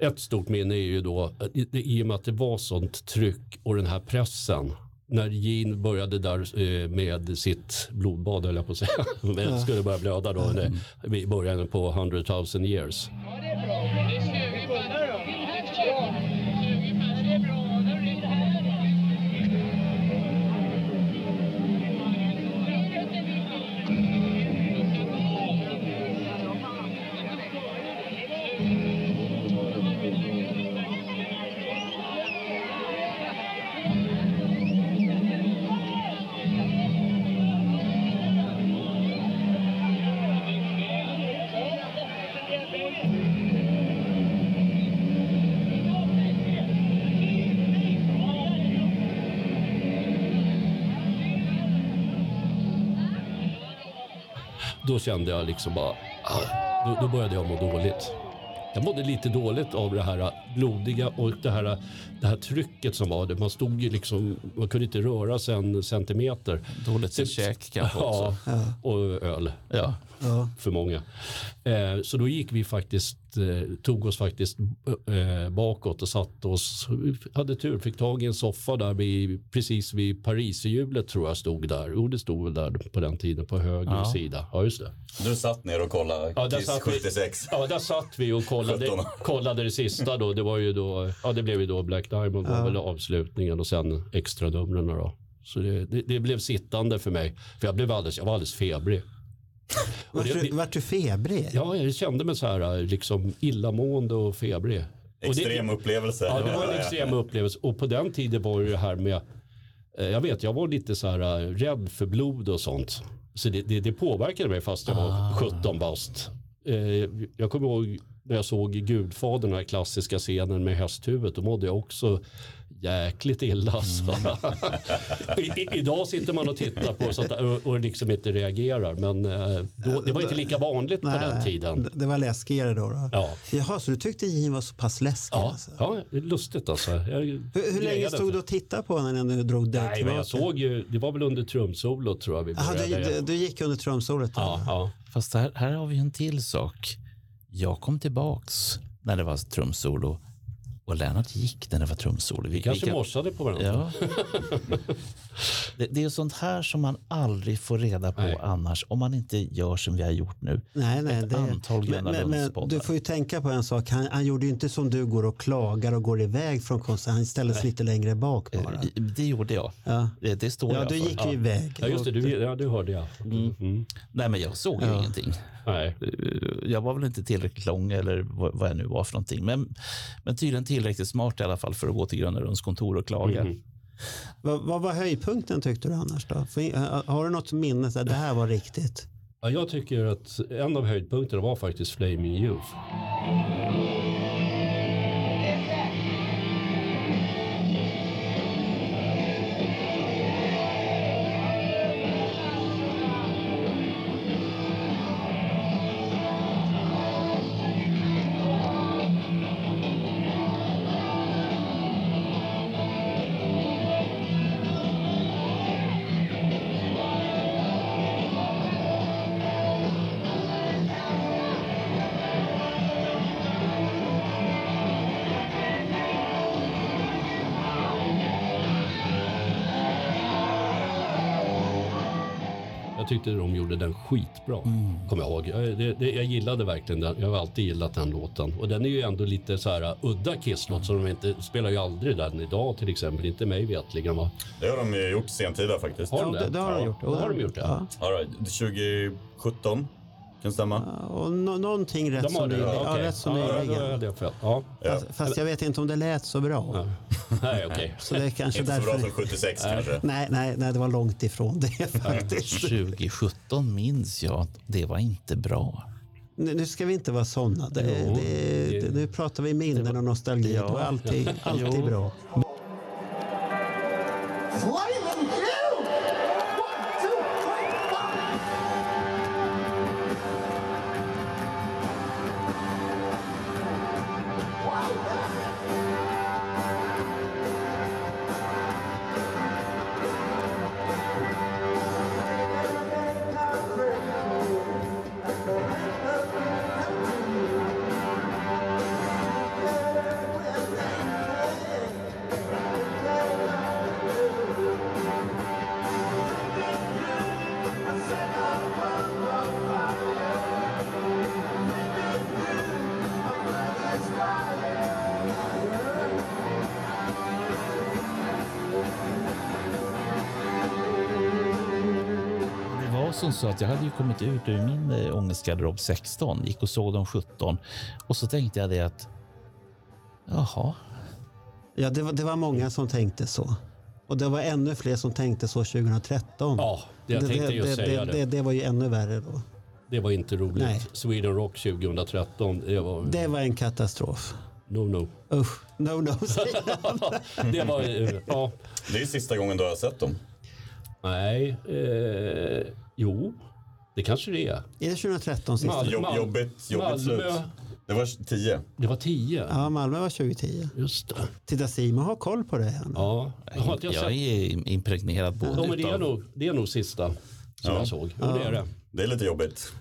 ett stort minne är ju då, det, det, i och med att det var sånt tryck och den här pressen. När Gene började där eh, med sitt blodbad, höll jag på att säga. *laughs* Men skulle börja blöda då i början på 100 000 years. Då kände jag liksom bara, ah, då, då började jag må dåligt. Jag mådde lite dåligt av det här blodiga och det här, det här trycket som var. Det. Man stod ju liksom, man kunde inte röra sig en centimeter. Dåligt med käk kanske Ja, också. och öl Ja. Ja. för många. Eh, så då gick vi faktiskt, eh, tog oss faktiskt eh, bakåt och satte oss, vi hade tur, fick tag i en soffa där vid, precis vid Pariserhjulet tror jag stod där. Jo, det stod väl där på den tiden på höger Ja. sida. Ja, just det. Du satt ner och kollade Ja, där satt vi- 76. Ja, där satt vi och kollade, 17. kollade det sista då. Det var ju då, ja det blev ju då Black Diamond var väl avslutningen och sen extra numren då. Så det, det, det blev sittande för mig. För jag blev alldeles, jag var alldeles febrig. Och Vart du, vart du febrig? Ja, jag kände mig så här liksom illamående och febrig. Och det- Extrem upplevelse. Ja, det var en extrem upplevelse. Och på den tiden var det här med, eh, jag vet, jag var lite så här eh, rädd för blod och sånt. Så det, det, det påverkade mig fast jag var 17 bast. Eh, Jag kommer ihåg när jag såg Gudfadern, den här klassiska scenen med hästhuvudet, då mådde jag också jäkligt illa. Alltså. *laughs* I, i, idag sitter man och tittar på sånt där och, och liksom inte reagerar. Men eh, då, det var inte lika vanligt på den tiden. det- var läskigare då. då. Ja. Jaha, så du tyckte Gene var så pass läskig? Ja, Alltså. ja, det är lustigt alltså. Jag Hur, hur länge stod du och tittade på honom innan du drog dig Nej, men jag såg ju, det var väl under trumsolot tror jag vi började. du, du, du gick under trumsolet? då? ja, ja. Fast här, här har vi en till sak. Jag kom tillbaks när det var trumsolo och Lennart gick när det var trumsolo. Vi kanske morsade på varandra. Ja. *laughs* Det, det är sånt här som man aldrig får reda på Nej. annars om man inte gör som vi har gjort nu. Nej, nej, Ett det, antal men, Gröna men, men du får ju tänka på en sak. Han, han gjorde ju inte som du går och klagar och går iväg från konserten. Han ställde sig lite längre bak bara. Eh, Det gjorde jag. Ja, Det, det står ja jag du för. gick ju iväg. Ja, just det. Du, ja, du hörde jag. Mm. Nej, men jag såg ju Ja. ingenting. Nej. Eh, Jag var väl inte tillräckligt lång eller vad, jag nu var för någonting. Men, men tydligen tillräckligt smart i alla fall för att gå till Gröna Lunds kontor och klaga. Mm. Vad, vad var höjdpunkten tyckte du annars då? För, har du något minne? Här, det här var riktigt. Ja, jag tycker att en av höjdpunkterna var faktiskt Flaming Youth. Tyckte de gjorde den skitbra. Kommer jag ihåg. Jag, det, det, jag gillade verkligen den. Jag har alltid gillat den låten. Och den är ju ändå lite så här udda Kiss-låt. Så de inte, spelar ju aldrig den idag till exempel. Inte mig vetligen va? Det har de ju gjort sentida faktiskt. Har de Ja, det? det, det har de gjort. Ja, har de gjort det? Ja. All right. 2017, kan stämma? Och no, någonting rätt som det? nyligen. Ja, Ja, rätt som ja, nyligen. det fel. Ja. Fast, fast jag vet inte om det lät så bra. Ja. *laughs* Nej, okej. Så det är kanske Inte så bra som 76 kanske. Nej, nej, nej, det var långt ifrån det faktiskt. 2017 minns jag att det var inte bra. Nu, ska vi inte vara sådana. Det, Jo, det, det- det, nu pratar vi minnen och nostalgi. Ja. Då är alltid, *laughs* alltid Jo. bra. Som så att jag hade ju kommit ut ur min eh, ångestgarderob 16, gick och såg dem 17 och så tänkte jag det att jaha, Ja, det var, det var många som tänkte så. Och det var ännu fler som tänkte så 2013. Ja, jag det, tänkte det, just det, säga det, det. det. Var ju ännu värre då. Det var inte roligt. Nej. Sweden Rock 2013, det var... Det var en katastrof. No, no. Usch, no no. *laughs* säger jag. *laughs* det var... Ja. Det är sista gången du har sett dem. Nej. Eh, jo, det kanske det är. Är det 2013 sista? Mal- Jobb, Mal- jobbigt jobbigt Malmö. slut. Det var 10. Det var 10. Ja, Malmö var 2010. Just det. Titta, Simon har koll på det. här. Ja, jag har inte jag jag sett. är impregnierad både Ja, men det, är utav, nog, det är nog sista som Ja. jag såg. Jo, det är det. Det är lite jobbigt.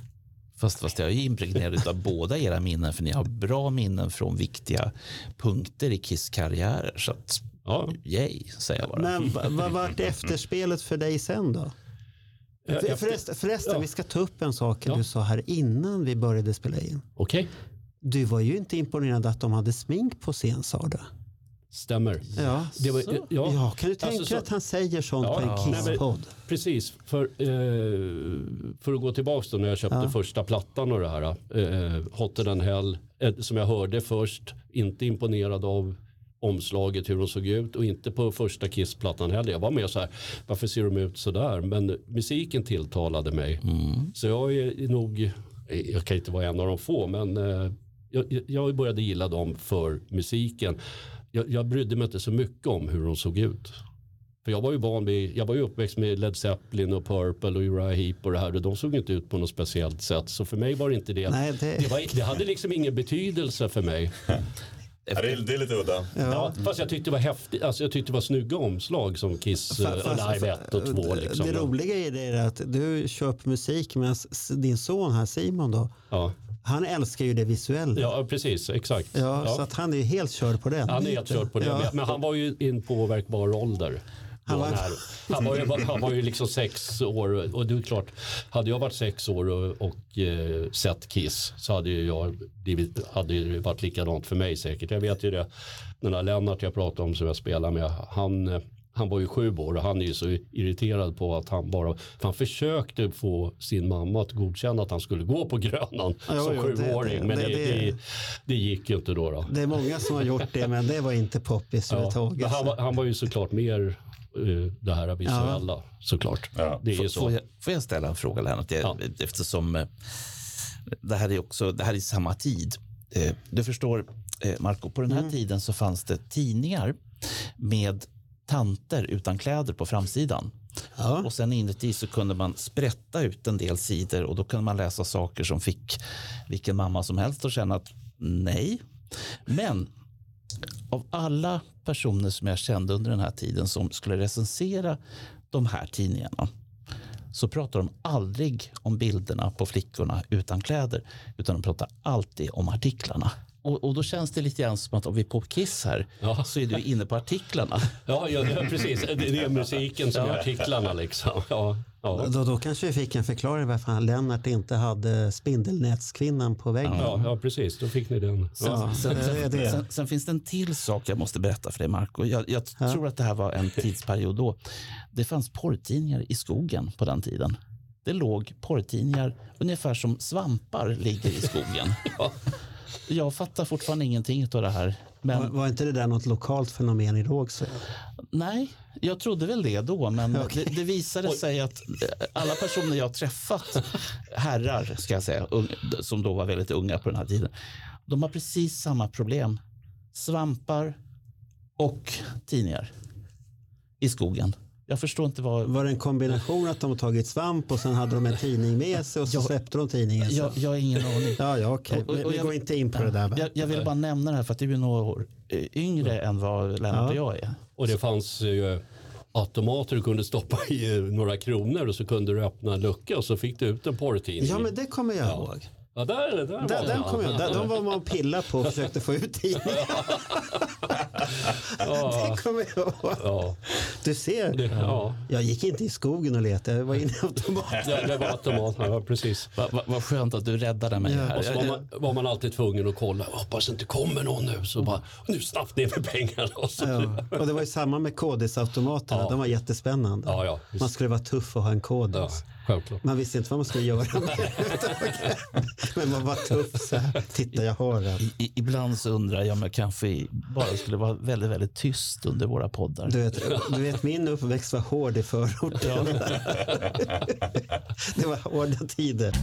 fast, fast jag är impregnierad av *laughs* båda era minnen för ni har bra minnen från viktiga punkter i Kiss karriärer. Så att, Ja. yay, säger jag bara. Men va- vad vart efterspelet för dig sen då? Efter- förresten, förresten ja. vi ska ta upp en sak Ja. du sa här innan vi började spela in. Okej, Du var ju inte imponerad att de hade smink på scen sa du. stämmer. Ja. Det var, ja, Ja, kan du tänka Alltså, så- att han säger sånt Ja, på en Kiss-podd? Precis, för, eh, för att gå tillbaka då när jag köpte Ja. första plattan och det här. Eh, Hotter than hell, eh, som jag hörde först, inte imponerad av omslaget, hur de såg ut och inte på första Kiss-plattan heller. Jag var med så här, varför ser de ut så där? Men musiken tilltalade mig. Så jag är nog, jag kan inte vara en av de få, men eh, jag, jag började gilla dem för musiken. Jag, jag brydde mig inte så mycket om hur de såg ut. För jag var ju van vid, jag var ju uppväxt med Led Zeppelin och Purple och Uriah Heep och det här och de såg inte ut på något speciellt sätt. Så för mig var det inte det. Nej, det- Det, var, det hade liksom ingen betydelse för mig. *laughs* Ja, det, är, det är lite udda. Ja. Fast jag tyckte det var häftigt, alltså jag tyckte det var snygga omslag som Kiss Fa- uh, fast- Live 1 och 2 liksom. Det roliga i det är att du köper musik medan din son här Simon då, Ja. han älskar ju det visuella. Ja, ja, precis, exakt. Så Ja. att han är ju helt körd på den. Han är helt körd på det. Ja. Men- Men han var ju i en påverkbar ålder. Han var- han, var ju, han var ju liksom sex år och det är klart, hade jag varit sex år och, och eh, sett Kiss så hade ju jag blivit, hade det varit likadant för mig säkert. Jag vet ju det, den här Lennart jag pratade om som jag spelar med, han, han var ju sju år och han är ju så irriterad på att han bara, för han försökte få sin mamma att godkänna att han skulle gå på Grönan Jo, som jo, sjuåring. det- men det, det- det, gick ju inte då. då. Det är många som har gjort det men det var inte poppis Ja, överhuvudtaget. men han, var, han var ju såklart mer det här visuella såklart. Ja. Det är ju Får, så. får, jag, får jag ställa en fråga Lennart? Jag, Ja. Eftersom eh, det här är också det här är samma tid. Eh, Du förstår eh, Marco, på den här tiden så fanns det tidningar med tanter utan kläder på framsidan. Ja. Och sen inuti så kunde man sprätta ut en del sidor och då kunde man läsa saker som fick vilken mamma som helst att känna att nej. Men av alla personer som jag kände under den här tiden som skulle recensera de här tidningarna så pratar de aldrig om bilderna på flickorna utan kläder utan de pratar alltid om artiklarna. Och, och då känns det lite grann som att om vi är på Kiss här Ja. så är du inne på artiklarna. *laughs* Ja, ja, ja, precis. Det, det är musiken som är artiklarna liksom. Ja, ja. Då, då kanske vi fick en förklaring varför Lennart inte hade spindelnätskvinnan på väggen. Ja, ja, precis. Då fick ni den. Ja. Sen, sen, sen, sen finns det en till sak jag måste berätta för dig, Marco. Jag, jag tror att det här var en tidsperiod då. Det fanns porrtidningar i skogen på den tiden. Det låg porrtidningar ungefär som svampar ligger i skogen. *laughs* Jag fattar fortfarande ingenting av det här. Var, Men var inte det där något lokalt fenomen i Rågsved? nej, jag trodde väl det då. Men *laughs* det, det visade sig att eh, alla personer jag träffat, herrar ska jag säga, som då var väldigt unga på den här tiden, de har precis samma problem. Svampar och tidningar i skogen. Jag förstår inte vad... Var det en kombination att de har tagit svamp och sen hade de en tidning med sig och så Ja. släppte de tidningen? Jag, jag har ingen aning. Ja, ja okej. Och- och- Vi, och vi jag- går inte in på det där. va? Jag, jag vill bara nämna det här för att du är några år eh, yngre än vad Lennart och jag är. Och det fanns ju automater du kunde stoppa i eh, några kronor och så kunde du öppna en lucka och så fick du ut en porrtidning. Ja, men det kommer jag ihåg. Ja, där, där var Den, den den. kommer jag, där, de var man och pillade på och försökte få ut tidningen. *laughs* det kommer jag ihåg. Ja, Du ser, det, ja. jag gick inte i skogen och letade, jag var inne i automaten. Det, det var automat, ja precis. Vad va, vad skönt att du räddade mig här. Och så Jag- var jag- man, var man alltid tvungen att kolla, hoppas inte kommer någon nu. Så bara, nu snabbt ner med pengarna. Och så, ja. Ja. Och det var ju samma med kodisautomaterna, Ja. de var jättespännande. Ja, ja, man skulle vara tuff och ha en kodis. Ja, självklart. Man visste inte vad man skulle göra. *laughs* Men man var tuff så här. Titta jag har den. I, ibland så undrar jag om jag kanske bara skulle vara väldigt, väldigt tyst under våra poddar. Du vet, du vet min uppväxt var hård i förorten. Det var hårda tider.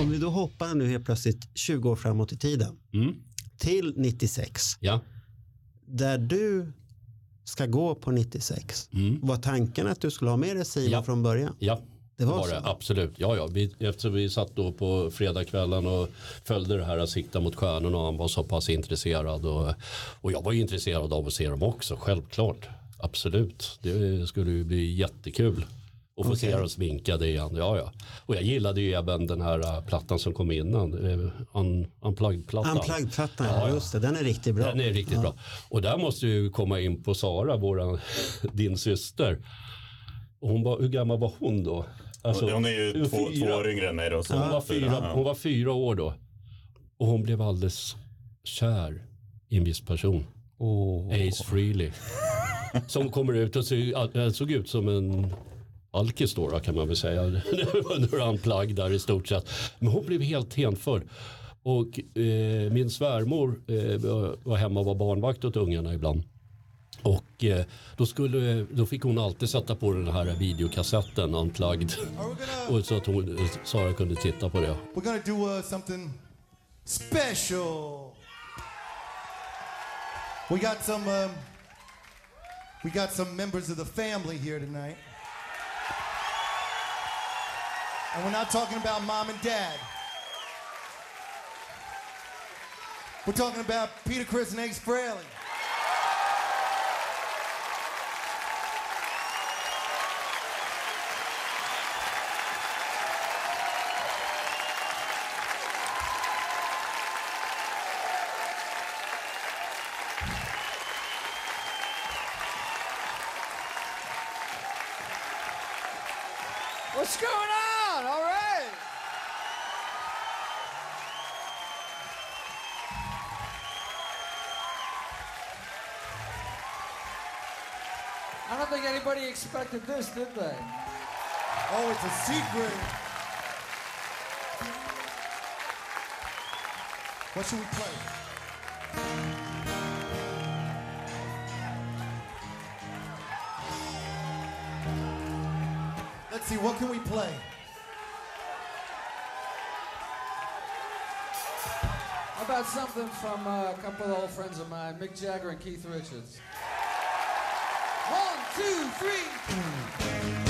Om vi då hoppar nu helt plötsligt 20 år framåt i tiden Mm. till 96 Ja. Där du ska gå på 96. Mm. Var tanken att du skulle ha med dig Simon Ja. från början? Ja, Det var det. så? Absolut. Ja, ja. Vi, eftersom vi satt då på fredagskvällen och följde det här att sikta mot stjärnorna och han var så pass intresserad. Och, och jag var ju intresserad av att se dem också, självklart. Absolut. Det skulle ju bli jättekul. Att få se dem sminkade igen. Ja, ja. Och jag gillade ju även den här äh, plattan som kom innan. Uh, un, Unplugged-plattan. Unplugged-plattan, Ja, ja, ja. just det. Den är riktigt bra. Den är riktigt bra. Och där måste ju komma in på Sara, våran, *laughs* din syster. Och hon var, hur gammal var hon då? Alltså, Hon är ju två, två år yngre än mig då. Så Hon var, fyra, hon var fyra år då. Och hon blev alldeles kär i en viss person. Ace Frehley. Som kommer ut och ser, äh, såg ut som en alkis då, kan man väl säga. *laughs* Under unplugged där i stort sett. Men hon blev helt hänförd. Och eh, min svärmor eh, var hemma och var barnvakt åt ungarna ibland. Och eh, då, skulle, då fick hon alltid sätta på den här videokassetten unplugged. Och så att hon, Sara kunde titta på det. We're gonna do uh, something special. We got some. Um, we got some members of the family here tonight, and we're not talking about mom and dad. We're talking about Peter, Chris, and Ace Frehley. What's going on? Anybody expected this, did they? Oh, it's a secret. What should we play? Let's see, what can we play? How about something from uh, a couple of old friends of mine, Mick Jagger and Keith Richards? Two, three.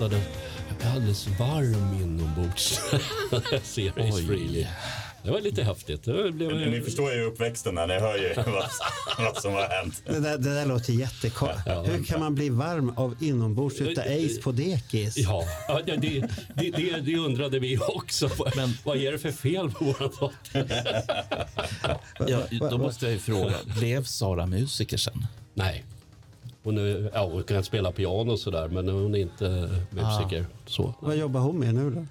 Jag är alldeles varm inombords *laughs* när jag ser Ace. Frehley. Det var lite häftigt. Det blev, Ni förstår ju uppväxten när ni hör ju *laughs* vad, vad som har hänt. Det där, det där låter jättekollt. Hur kan man bli varm av inombords utav Ace på dekis? Ja, ja, det, det, det, det, det undrade vi också. Men, vad är det för fel på våra dotter? Ja, då måste jag ju fråga, blev Sara musiker sen? Nej. Hon, är, ja, hon kan spela piano och sådär, men hon är inte musiker. Så. Vad jobbar hon med nu då?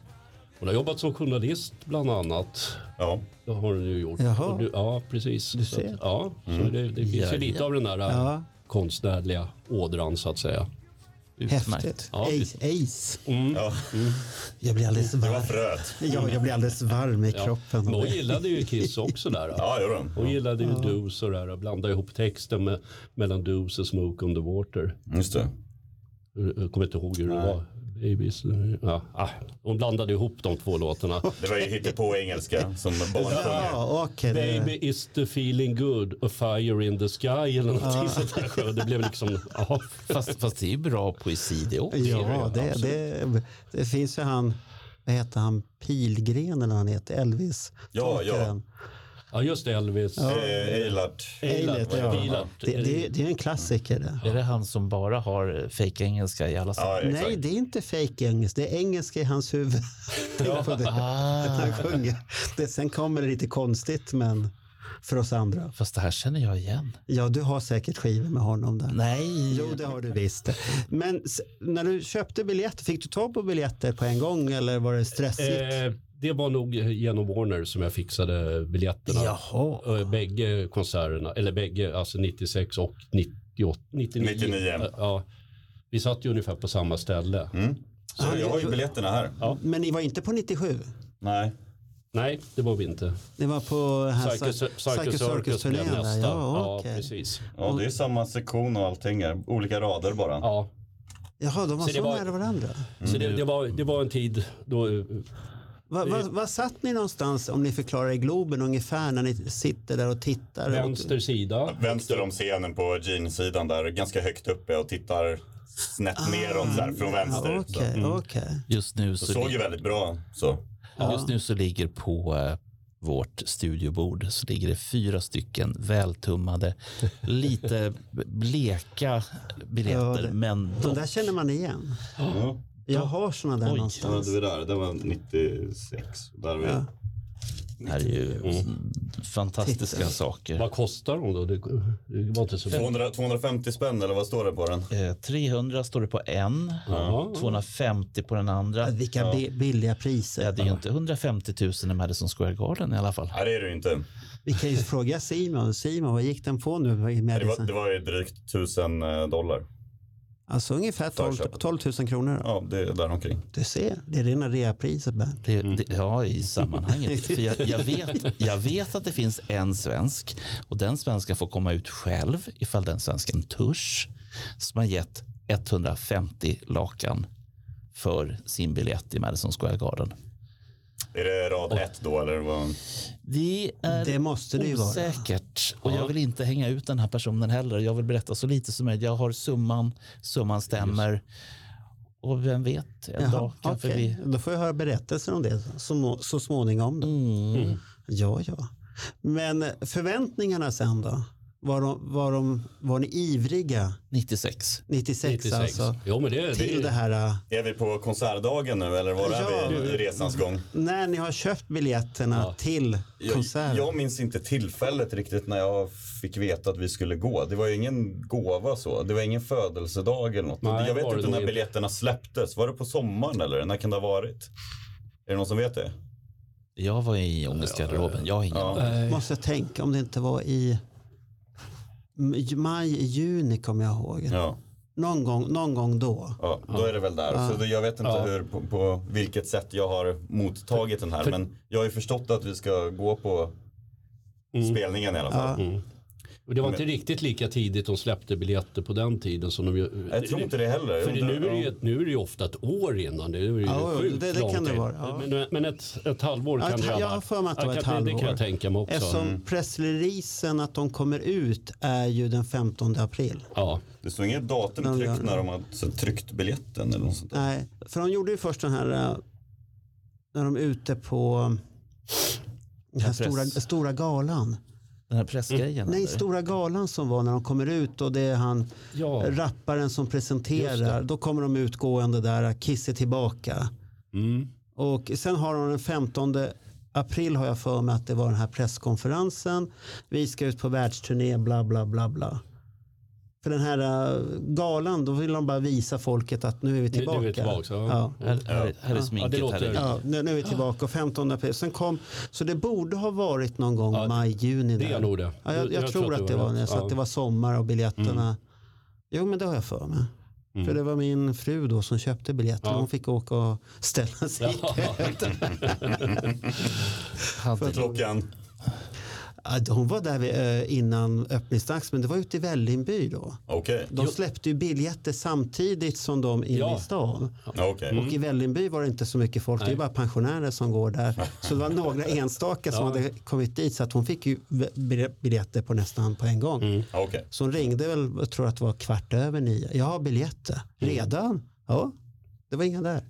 Hon har jobbat som journalist bland annat. Ja. Det har hon ju gjort. Jaha. Du- Ja, precis. Du Så ser. att, ja, så det, det finns ju lite av den där Ja. konstnärliga ådran så att säga. Häftigt. Ja, Ace. Ace. Ja, Jag blir alldeles varm. Ja, jag blir alldeles varm i kroppen. Men hon gillade ju Kiss också där. Ja, gjorde de. Hon gillade ju Do's och där och blandade ihop texten med, mellan Do's och Smoke on the Water. Just det. Jag kommer inte ihåg hur det var. Babies. Ja, ah, hon blandade ihop de två låtarna. *laughs* Det var ju hittepå engelska som barn. Ja, det- Baby is the feeling good, a fire in the sky eller någonting sånt där. Det blev liksom, ja. *laughs* Fast, fast det är ju bra poesi det också. Ja, det, det, det finns ju han, vad heter han, Pilgren eller han heter, Elvis. Ja, ja. Ja just det, Elvis. Eh, Eilert. Eilert, ja. Eilert. Det, det, det är en klassiker det. Är det han som bara har fake engelska i alla Ja. Nej, det är inte fake engelska. Det är engelska i hans huvud. *laughs* På det. Ah, Han sjunger. Det, sen kommer det lite konstigt, men för oss andra. fast det här känner jag igen. Ja, du har säkert skivor med honom där. Nej. Jo, det har du visst. Men när du köpte biljetter, fick du tag på biljetter på en gång eller var det stressigt? Eh, det var nog genom Warner som jag fixade biljetterna. Jaha. Eh, Bägge konserterna, eller bägge, alltså 96 och 98, 99. 99. Ja, vi satt ju ungefär på samma ställe. Så jag har ju biljetterna här. Men ni var inte på 97? Nej. Nej, det var vi inte. Det var på här Circus, Cir- Circus turnén där. nästa. Ja, precis. Ja, det är samma sektion och allting. här. Olika rader bara. Ja, Jaha, de var Så så, det var- nära varandra. så det, det, var, det var en tid då... Var, var, var satt ni någonstans, om ni förklarar i Globen ungefär, när ni sitter där och tittar? Vänster sida. Vänster om scenen på jeansidan där, ganska högt uppe och tittar snett neråt så här, från vänster. Ja, Så. Okej, okej. Just nu Det så, såg ju väldigt bra så. just nu så ligger på eh, vårt studiobord så ligger det fyra stycken vältummade, *laughs* lite bleka biljetter. Ja, det- men De de, där känner man igen. Ja. Jag har såna där Oj. någonstans. var där, det var 96. Där var Ja. det här är ju mm, fantastiska Titta. saker. Vad kostar de då? Det, det var inte så 200, 250 spänn eller vad står det på den? Eh, 300 står det på en, Ja. 250 på den andra. Vilka bi- billiga priser. Ja, det är ju inte 150 000 i Madison Square Garden i alla fall. Nej, det är det ju inte. Vi kan ju fråga Simon. Simon, vad gick den på nu i Det var, Madison? det var ju drygt 1000 dollar. Alltså ungefär 12, Förköpet. 12 000 kronor. Ja, det är där omkring. Du ser, det är rena reapriset Bernt. Det, det, ja, i sammanhanget. *laughs* För jag, jag, vet, jag vet att det finns en svensk och den svensken får komma ut själv ifall den svensken törs som har gett 150 lakan för sin biljett i Madison Square Garden. Är det rad ett då eller? Vad? Det är Det måste det ju vara. osäkert och jag vill inte hänga ut den här personen heller. Jag vill berätta så lite som möjligt. Jag har summan, summan stämmer och vem vet, en dag kanske okej. vi... Då får jag höra berättelser om det så, så småningom. Då. Mm. Ja, ja. Men förväntningarna sen då? Var, de, var, de, var ni ivriga 96. 96, 96. alltså? Jo, men det, Till det det, här äh, Är vi på konsertdagen nu eller var är Ja. vi i resans gång? när ni har köpt biljetterna Ja. till Jag, konserten. jag minns inte tillfället riktigt när jag fick veta att vi skulle gå. Det var ju ingen gåva så. Det var ingen födelsedag eller något. Nej, jag vet inte när inte. biljetterna släpptes. Var det på sommaren eller? När kan det ha varit? Är det någon som vet det? Jag var i ångestgarderoben. Jag har ingen Ja. Måste jag tänka om det inte var i maj, juni kommer jag ihåg. Ja. Någon, gång, någon gång då. Ja, då är det väl där. Så det, jag vet inte Ja. hur, på, på vilket sätt jag har mottagit den här. Men jag har ju förstått att vi ska gå på spelningen i alla fall. Mm. Och det var inte riktigt lika tidigt de släppte biljetter på den tiden som de ju- Jag tror inte det heller. För det, nu, är det ju, nu är det ju ofta ett år innan. Det är ju Ja, sjukt det- det lång kan det vara, ja. Men, men ett, ett halvår Ja, kan ett- det ha jag har för mig att det var ett kan- Det kan halvår. jag tänka mig också. Eftersom Mm. pressreleasen att de kommer ut är ju den 15 april. Ja. Det står inget datum De tryckt när de har tryckt biljetten eller något sånt där. Nej, för de gjorde ju först den här äh, när de är ute på den här stora, stora galan. Den här pressgrejen. Nej, eller? stora galan som var när de kommer ut och det är han Ja. rapparen som presenterar. Då kommer de utgående där, Kiss är tillbaka. Mm. Och sen har de den 15 april har jag för mig att det var den här presskonferensen. Vi ska ut på världsturné, bla bla bla bla. För den här äh, galan, då vill de bara visa folket att nu är vi Nu- nu är tillbaka. vi tillbaka, ja. Ja. Här, här, här är Ja, sminket. det låter- här är Ja, nu, nu är vi tillbaka och 15 april. Sen kom, så det borde ha varit någon gång Ja, maj, juni. Det där. nog det. Ja, jag, jag, tror att det var det, så rätt. att det var sommar och biljetterna. Jo, men det har jag för mig. För det var min fru då som köpte biljetter. Ja. Hon fick åka och ställa sig i Ja. kö. *laughs* Hade, Klockan. Hon var där vid, eh, innan öppningsdags, men det var ute i Vällingby då. Okej. De släppte ju biljetter samtidigt som de inne Ja. i stan. Ja, okej. Och i Vällingby var det inte så mycket folk. Det är Nej. bara pensionärer som går där. Så det var några *laughs* enstaka som Ja. hade kommit dit. Så att hon fick ju bil- biljetter på nästan på en gång. Mm. Okej. Så hon ringde väl, jag tror att det var kvart över nio. Jag har biljetter. Redan? Ja, det var inga där.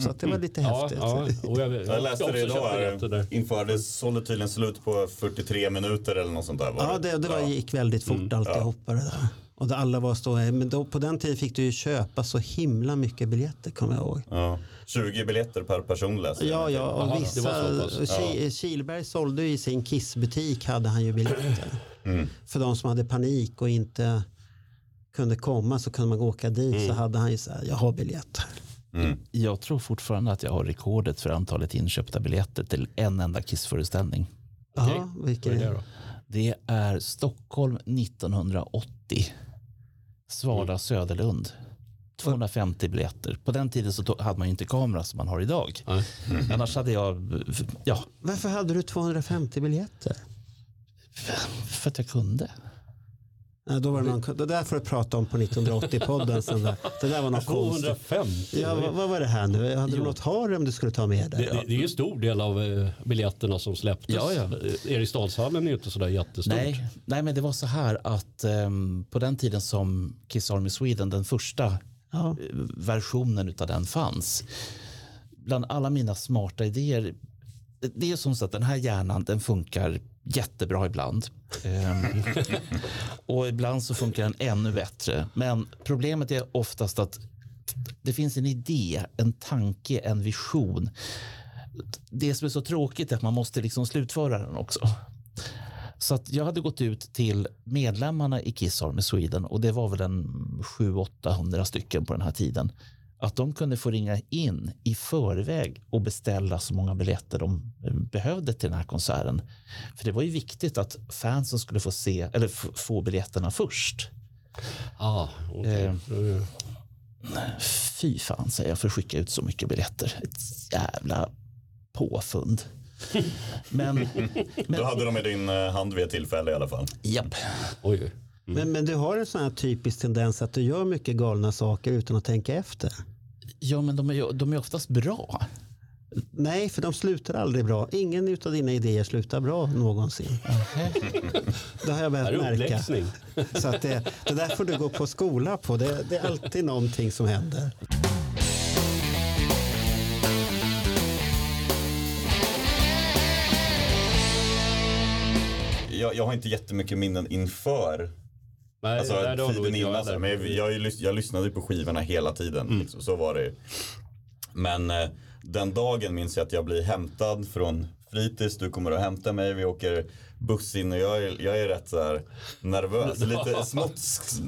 Så att det var lite Ja, häftigt. ja. Och jag, Jag läste ska det idag. där. här. Inför det sålde tydligen slut på 43 minuter eller något sånt där. Var Ja, det, det var, gick väldigt fort alltihopa det där. Och det alla var stå, men då, på den tiden fick du ju köpa så himla mycket biljetter kommer jag ihåg. Ja. 20 biljetter per person läste jag. Ja, ja, och det vissa, var så pass. Ki- Kilberg sålde ju i sin Kissbutik hade han ju biljetter. *clears throat* Mm. För de som hade panik och inte kunde komma så kunde man åka dit Mm. så hade han ju så här, jag har biljetter. Jag tror fortfarande att jag har rekordet för antalet inköpta biljetter till en enda Kiss-föreställning. Vilken är är det då? Det är Stockholm 1980. Svara Söderlund. 250 biljetter. På den tiden så hade man ju inte kamera som man har idag. Nej. Annars hade jag, ja, Varför hade du 250 biljetter? för att jag kunde. Nej, då var det, någon, det där får du prata om på 1980-podden. sen där. Det där var något konstigt. 250? Ja, vad, vad var det här nu? Hade du Jo. något harem du skulle ta med Det, dig? det, det är ju en stor del av eh, biljetterna som släpptes. Ja, ja. Eh, Eriksdalshallen är ju inte sådär jättestort. Nej, nej, men det var så här att ehm, på den tiden som Kiss Army Sweden, den första Ja. eh, versionen av den fanns. Bland alla mina smarta idéer. det- Det är som så att den här hjärnan den funkar jättebra ibland. Ehm, *laughs* och ibland så funkar den ännu bättre. Men problemet är oftast att det finns en idé, en tanke, en vision. Det som är så tråkigt är att man måste liksom slutföra den också. Så att jag hade gått ut till medlemmarna i Kiss Army Sweden och det var väl en 700-800 stycken på den här tiden. Att de kunde få ringa in i förväg och beställa så många biljetter de eh, behövde till den här konserten. För det var ju viktigt att fansen skulle få se eller få biljetterna först. Ah, okej. Eh. Fy fan säger jag för att skicka ut så mycket biljetter. Ett jävla påfund. *laughs* Men, Du hade dem i din eh, hand vid ett tillfälle i alla fall. japp. Oj. Men, men du har en sån här typisk tendens att du gör mycket galna saker utan att tänka efter. Ja, men de är, de är oftast bra. Nej, för de slutar aldrig bra. Ingen av dina idéer slutar bra någonsin. *laughs* Det har jag börjat märka. Så att det, det där får du gå på skola på. Det, det är alltid någonting som händer. Jag, jag har inte jättemycket minnen inför Nej, Alltså nej, tiden innan. så här, heller. Men jag, jag, lyssnade på skivorna hela tiden. Mm. Liksom, så var det. Men eh, den dagen minns jag att jag blir hämtad från fritids. Du kommer att hämta mig. Vi åker buss in och jag är, jag är rätt så här nervös. *laughs* Lite smått,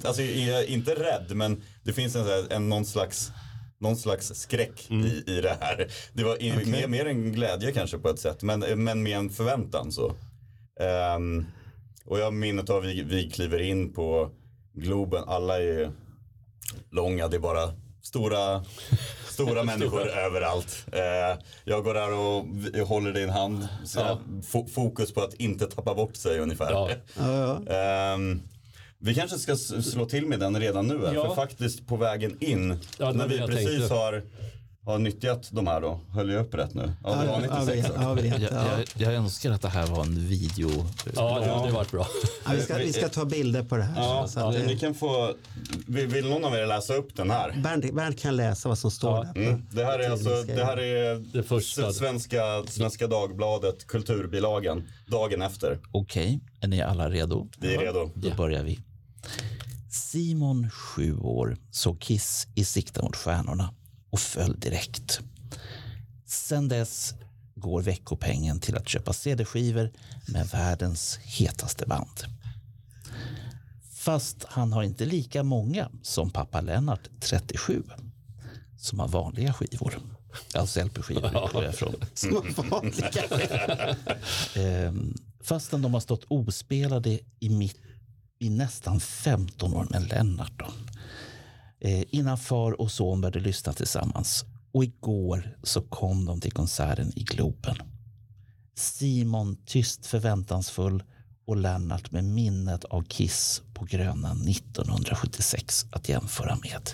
alltså jag är inte rädd men det finns en, så här, en någon slags någon slags skräck Mm. i, i det här. Det var i, mer, mer en glädje kanske på ett sätt, men, men med en förväntan så. Ehm, och jag minnet av vi, vi kliver in på Globen, alla är långa, det är bara stora, stora *laughs* människor överallt. Eh, jag går där och håller din hand, fo- fokus på att inte tappa bort sig ungefär. Ja. *laughs* Ja, ja. Ehm, vi kanske ska slå till med den redan nu, Ja. för faktiskt på vägen in, Ja, när vi precis tänkte. har, har nyttjat de här då, höll jag upp rätt nu? Ja, det var Ja, vi, 96 också. ja, vi vet, Jag, ja. jag, jag önskar att det här var en video. Ja, det hade varit bra. Ja, vi, ska, vi ska ta bilder på det här. Ja, så att ni, ni det, kan få, vill, någon av er läsa upp den här? Bernt, Bernt kan läsa vad som står där. Mm. Det här är alltså, det här är Det första. Svenska, Svenska Dagbladet, kulturbilagan, dagen efter. Okej, är ni alla redo? Vi är redo. Då börjar vi. Simon, sju år, såg Kiss i sikte mot stjärnorna och föll direkt. Sen dess går veckopengen till att köpa CD-skivor med världens hetaste band. Fast han har inte lika många som pappa Lennart, 37, som har vanliga skivor. Alltså LP-skivor *laughs* utgår jag från. Små vanliga. Ehm, fastän de har stått ospelade i, mitt, i nästan 15 år med Lennart. Då. Eh, innan far och son började lyssna tillsammans. Och igår så kom de till konserten i Globen. Simon tyst förväntansfull och Lennart med minnet av Kiss på Grönan 1976 att jämföra med.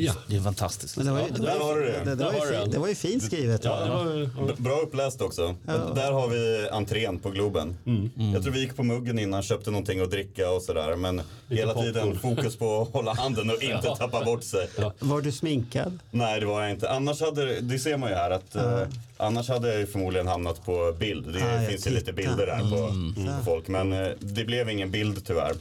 Ja. Det är fantastiskt. Men det var ju, det Där var har du det. det, det, var ju fin, det var ju fint skrivet. Ja, var, Bra uppläst också. Där har vi entrén på Globen. Jag tror vi gick på muggen innan, köpte någonting att dricka och sådär. Men hela popcorn. tiden fokus på att hålla handen och inte *laughs* tappa bort sig. Var du sminkad? Nej, det var jag inte. Annars hade, det ser man ju här att eh, annars hade jag förmodligen hamnat på bild. Det Ah, finns ju lite bilder där på, på folk. Men eh, det blev ingen bild tyvärr.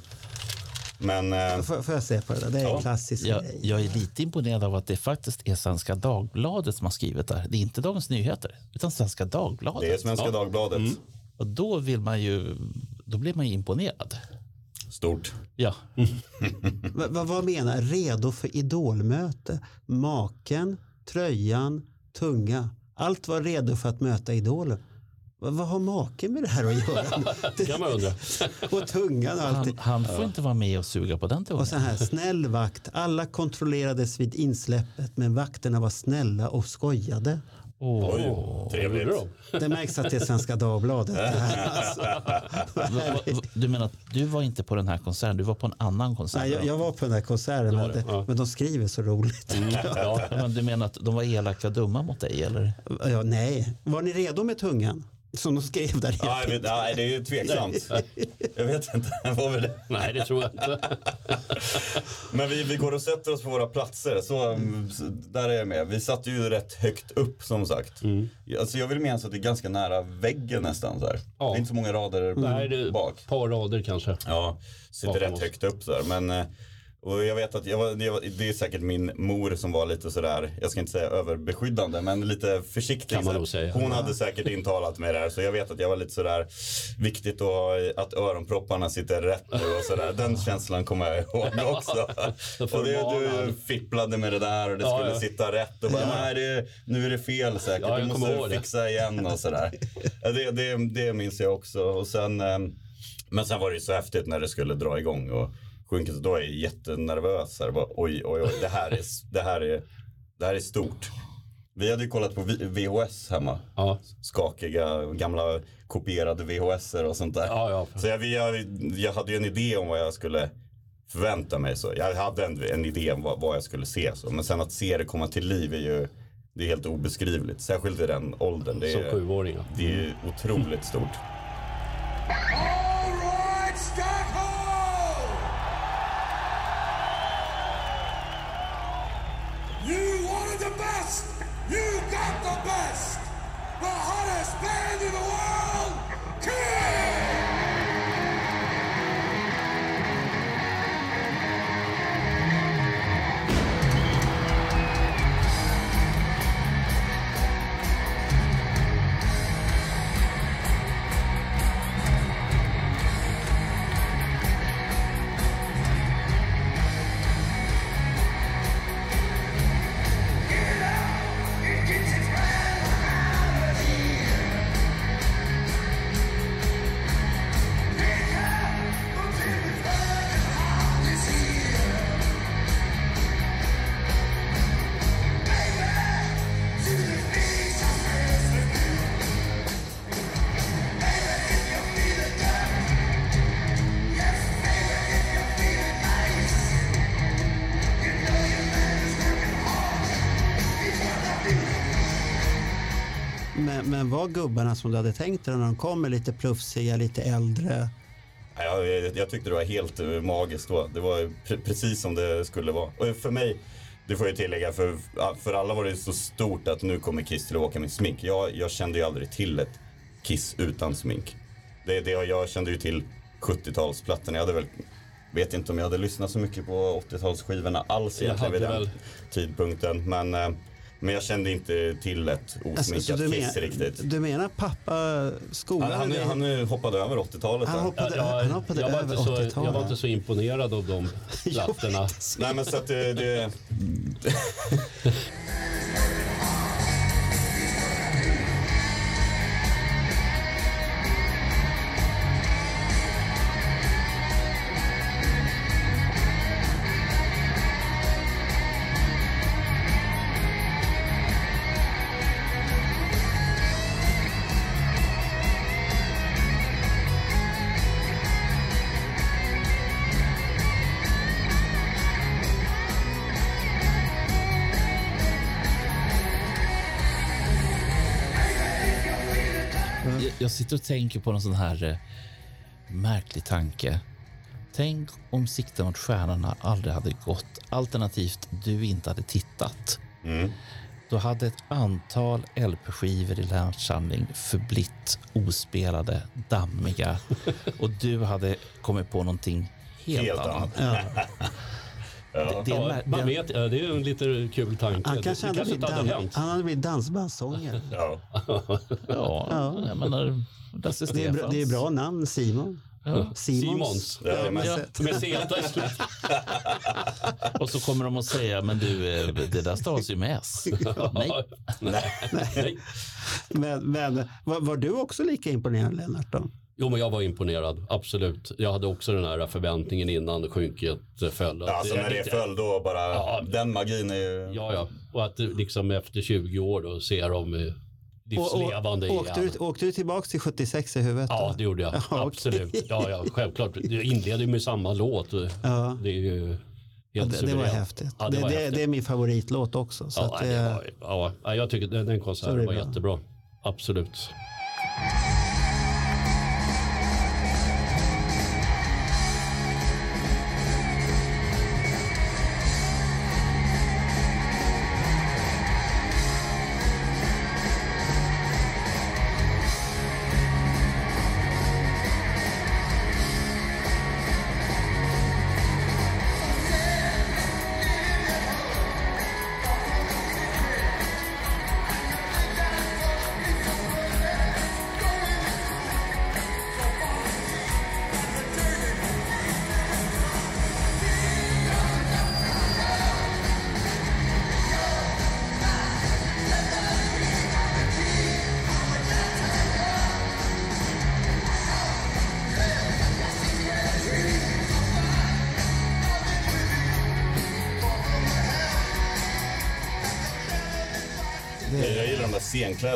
Men eh, Får, får jag se på det där? Det är en klassisk Jag, grej. jag är lite imponerad av att det faktiskt är Svenska Dagbladet som har skrivit det här. Det är inte Dagens Nyheter, utan Svenska Dagbladet. det är Svenska Dagbladet. Och då, vill man ju, då blir man ju imponerad. Stort. Ja, *laughs* Va, va, vad menar Redo för idolmöte? Maken, tröjan, tunga. Allt var redo för att möta idolen. Va, vad har maken med det här att göra? *laughs* kan man undra. *laughs* och tungan och allt. han, han får inte vara med och suga på den Och tungan. så här, snäll vakt. Alla kontrollerades vid insläppet men vakterna var snälla och skojade. Åh. Oj, trevligt. Det märks att det är Svenska Dagbladet. Det här, alltså. Du menar att du var inte på den här konserten, du var på en annan konsert? Nej, jag, jag var på den där konserten, men, det, det, ja. men de skriver så roligt. Ja, men du menar att de var elaka och dumma mot dig? Eller? Ja, nej, var ni redo med tungan? Som de skrev där. Nej, men- nej, det är ju tveksamt. Jag vet inte. Var vi det? Nej, det tror jag inte. Men vi, vi går och sätter oss på våra platser. Så, mm, där är jag med. Vi satt ju rätt högt upp som sagt. Alltså, jag vill minnas att det är ganska nära väggen nästan. Så här. Ja. Det är inte så många rader Nej, det är bak. ett par rader kanske. Ja, sitter Bakom rätt oss. högt upp så där. Men, eh, och jag vet att jag det, är säkert min mor som var lite sådär, jag ska inte säga överbeskyddande, men lite försiktig. Kan man nog säga. Hon hade säkert intalat mig där, så jag vet att jag var lite sådär, viktigt att, att öronpropparna sitter rätt nu och sådär. Den känslan kommer jag ihåg *laughs* också. Och det, du fipplade med det där och det skulle ja. sitta rätt och bara, nej det, nu är det fel säkert, Ja, du måste fixa igen och sådär. *laughs* Det, det, det minns jag också. Och sen, eh, men sen var det ju så häftigt när det skulle dra igång och sjunker så då är jag jättenervös. Här. Bara, oj, oj, oj, det här, är, det, här är, det här är stort. Vi hade ju kollat på VHS hemma. Ja. Skakiga gamla kopierade VHS och sånt där. Ja, ja. Så jag, jag, jag hade ju en idé om vad jag skulle förvänta mig. Så jag hade en, en idé om vad, vad jag skulle se. Så. Men sen att se det komma till liv är ju det är helt obeskrivligt. Särskilt i den åldern. Det Som är, sjuåring. ja. det är otroligt stort. Gubbarna som du hade tänkt dig när de kommer lite plufsiga, lite äldre? Ja, Jag, jag tyckte det var helt eh, magiskt då. Det var pre- precis som det skulle vara. Och för mig, det får jag tillägga, för, för alla var det så stort att nu kommer Kiss till att åka med smink. Jag, jag kände ju aldrig till ett Kiss utan smink. Det, det, jag kände ju till 70-talsplattorna. Jag hade väl, vet inte om jag hade lyssnat så mycket på 80-talsskivorna alls Jag egentligen vid den väl- tidpunkten. Men, eh, men jag kände inte till ett Alltså, osminkat du, Kiss men, riktigt. du menar pappa skolade Han, han, han, hoppade över 80-talet. Han hoppade, Ja, han hoppade jag, var över inte så, 80-talet. jag var inte så imponerad av de *laughs* plattorna. Nej men så att det, det, *laughs* och tänker på någon sån här eh, märklig tanke. Tänk om Sikta mot stjärnorna aldrig hade gått, alternativt du inte hade tittat. Då hade ett antal LP-skivor i Lennarts samling förblitt ospelade, dammiga *laughs* och du hade kommit på någonting helt, Helt annat. annat. *laughs* Det, det är Ja, mär- man vet, ja, det är en lite kul tanke. Han det, kanske, det hade kanske blivit inte hade dan- hänt. han hade blivit dansbandssångare. *laughs* *laughs* ja. Ja, jag menar, Det är, bra, det är bra namn, Simon. Simons. Det är Ja, med Ja. *laughs* Och så kommer de att säga, men du, eh, det där stavas ju med S. Nej. Nej. Men, men var, var du också lika imponerad Lennart? Då? Jo, men jag var imponerad. Absolut. Jag hade också den här förväntningen innan skynket föll. Ja, alltså när det föll då bara, Ja. den magin är ju... Ja, ja. Och att liksom efter 20 år då ser de eh, livslevande åkte, igen. du, åkte du tillbaka till 76 i huvudet? Ja, då? det gjorde jag. *laughs* Ja. Absolut. Ja, ja, självklart. Det inleder ju med samma låt. Ja. Det är ju helt Ja, det, det var häftigt. Ja, det, var det, häftigt. det är min favoritlåt också. Så ja, att det det, var, ja, ja, jag tycker den, den konserten var bra. jättebra. Absolut.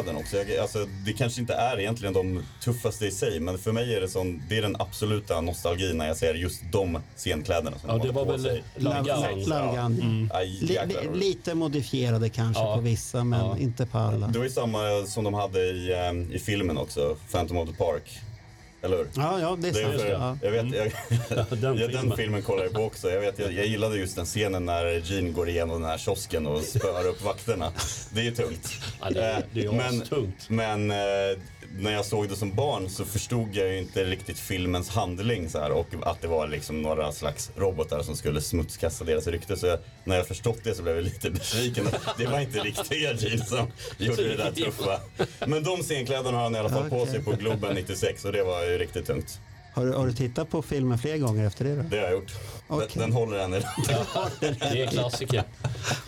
Där scenkläderna också. Jag, alltså, det kanske inte är egentligen de tuffaste i sig, men för mig är det, sån, det är den absoluta nostalgin när jag ser just de scenkläderna som Ja, de det var på väl sig. Langan. Mm. Vad- lite modifierade kanske Ja. på vissa men Ja. inte på alla. Det var ju samma som de hade i, eh, i filmen också, Phantom of the Park. Eller hur? Ja, ja, det är Det är för, Ja. jag vet, jag, den den, ja, den filmen. filmen kollar jag på också. Jag, vet, jag, jag gillade just den scenen när Gene går igenom den här kiosken och spöar upp vakterna. Det är tungt. Ja, det är- det är Eh, men, astungt. men eh, när jag såg det som barn så förstod jag ju inte riktigt filmens handling så här, och att det var liksom några slags robotar som skulle smutskasta deras rykte. Så jag, när jag förstått det så blev jag lite besviken. Det var inte riktiga Gene som gjorde det där tuffa. Men de scenkläderna har han i alla fall på Okej. sig på Globen 96 och det var ju riktigt tungt. Har, du, har du tittat på filmen fler gånger efter det då? Det har jag gjort. Okej. Den, den håller än idag. *laughs* Det är klassiker.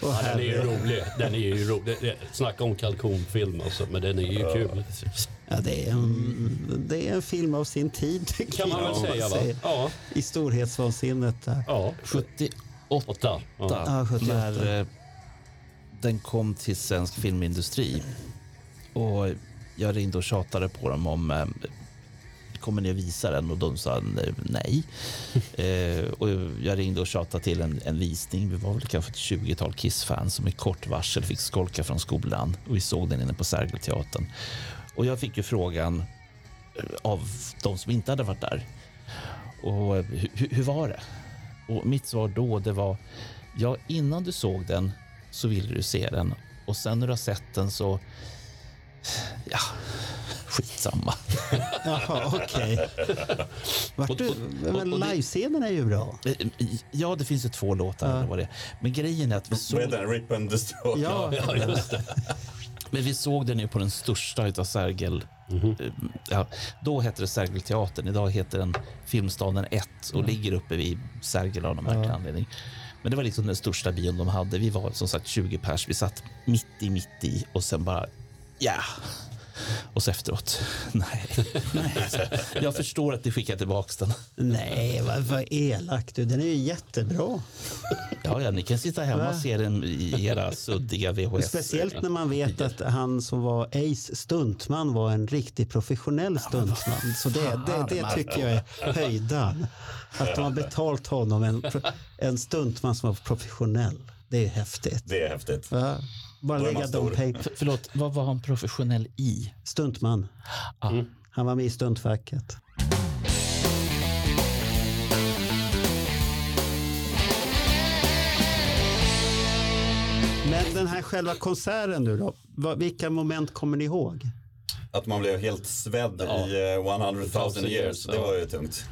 Ja, den är ju rolig. Den är ju rolig. Snacka om kalkonfilm alltså, men den är ju kul. Ja, det, är en, det är en film av sin tid *laughs* tycker Kan man väl säga va? Ja. I storhetsvansinnet. Ja. 78 Åtta. Ja. Ja, 78. när eh, den kom till svensk filmindustri. Och jag ringde och tjatade på dem om eh, kommer ni att visa den? Och de sa nej. *laughs* eh, och jag ringde och tjatade till en, en visning. Vi var väl kanske ett 20-tal Kiss-fans som i kort varsel fick skolka från skolan. Och vi såg den inne på Sergelteatern. Och jag fick ju frågan eh, av de som inte hade varit där. Och eh, hur, hur var det? Och mitt svar då det var ja, innan du såg den så ville du se den och sen när du har sett den så ja, skitsamma. *laughs* Jaha, okej. Du? Men livescenen är ju bra. Ja, det finns ju två låtar. eller vad det. Men grejen är att vi såg, heter den? Rip and Destroy? Ja, Ja, just det. Men vi såg den ju på den största utav Sergel. eh, Ja, då hette det Sergelteatern. Idag heter den Filmstaden 1 och ligger uppe vid Sergel av någon märklig anledning. Men det var liksom den största bion de hade. Vi var som sagt 20 pers. Vi satt mitt i, mitt i och sen bara ja. Och så efteråt, *laughs* nej. nej. Jag förstår att ni skickar tillbaka den. Nej, vad, vad elak du. Den är ju jättebra. Ja, ja, ni kan sitta hemma Va? och se den i era suddiga VHS. Speciellt när man vet att han som var Ace stuntman var en riktigt professionell stuntman. Så det, det, det tycker jag är höjdan. Att de har betalt honom, en, en stuntman som var professionell. Det är häftigt. Det är häftigt. Va? Bara lägga de stor. För, förlåt, vad var han professionell i? Stuntman. Ah, Han var med i stuntfacket. Men den här själva konserten nu då? Vilka moment kommer ni ihåg? Att man blev helt svedd Ja. i eh, 100 000 years. Det var ju tungt.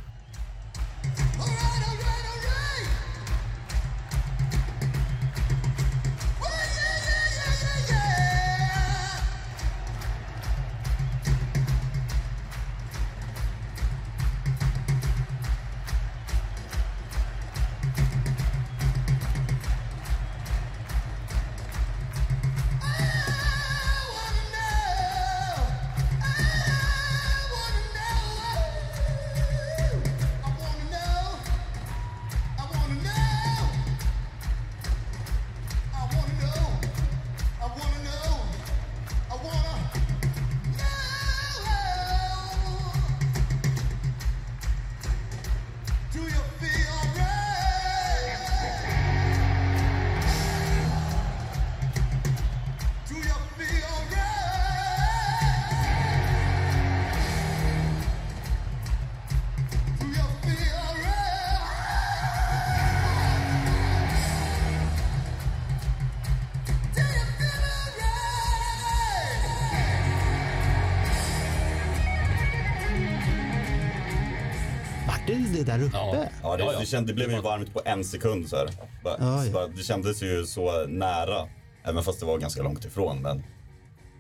Det, kände, det blev ju varmt på en sekund så här. Bara, Ja, så ja. bara, det kändes ju så nära, även fast det var ganska långt ifrån. Men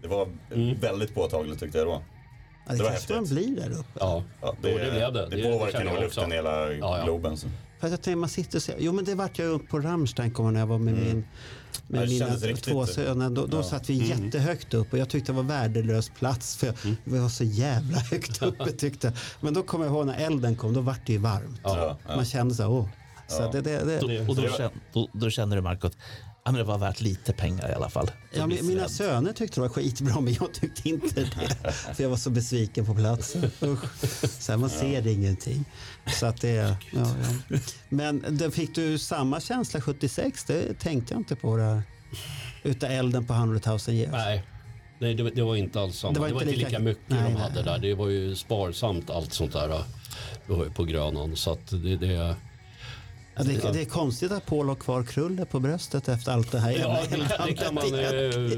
det var Mm. väldigt påtagligt tyckte jag då. Ja, det, Det var kanske man blir där uppe. Ja, Ja, det, det blev det. Det, det påverkar nog luften också. hela Ja, ja. Globen. Så. För att jag tänker, man sitter och ser, jo men det vart jag upp på Rammstein kommer när jag var med min Mm. Ja, med mina två söner. Då, då Ja. satt vi jättehögt upp och jag tyckte det var värdelös plats för jag, vi var så jävla högt uppe *laughs* tyckte jag. Men då kommer jag ihåg när elden kom, då vart det ju varmt. Ja, ja. Man kände så här, åh. Så Ja. det, det, det, Då, och då, då, då känner du Marco att Ja, men det var värt lite pengar i alla fall. Ja, min- mina söner tyckte det var skitbra men jag tyckte inte det. *laughs* För jag var så besviken på platsen. Så här, man ser ingenting. Så att det, ja, ja. Men det, fick du samma känsla 76? Det tänkte jag inte på. Det. Utav elden på 100 000 years. Nej, Nej det, det var inte alls samma. Det var, inte lika, mycket Nej, de nej, hade där. Det var ju sparsamt allt sånt där äh, på Grönan. Så att det, det, Ja, det, det är konstigt att Paul har kvar krullet på bröstet efter allt det här. Ja, det, det kan man... eh,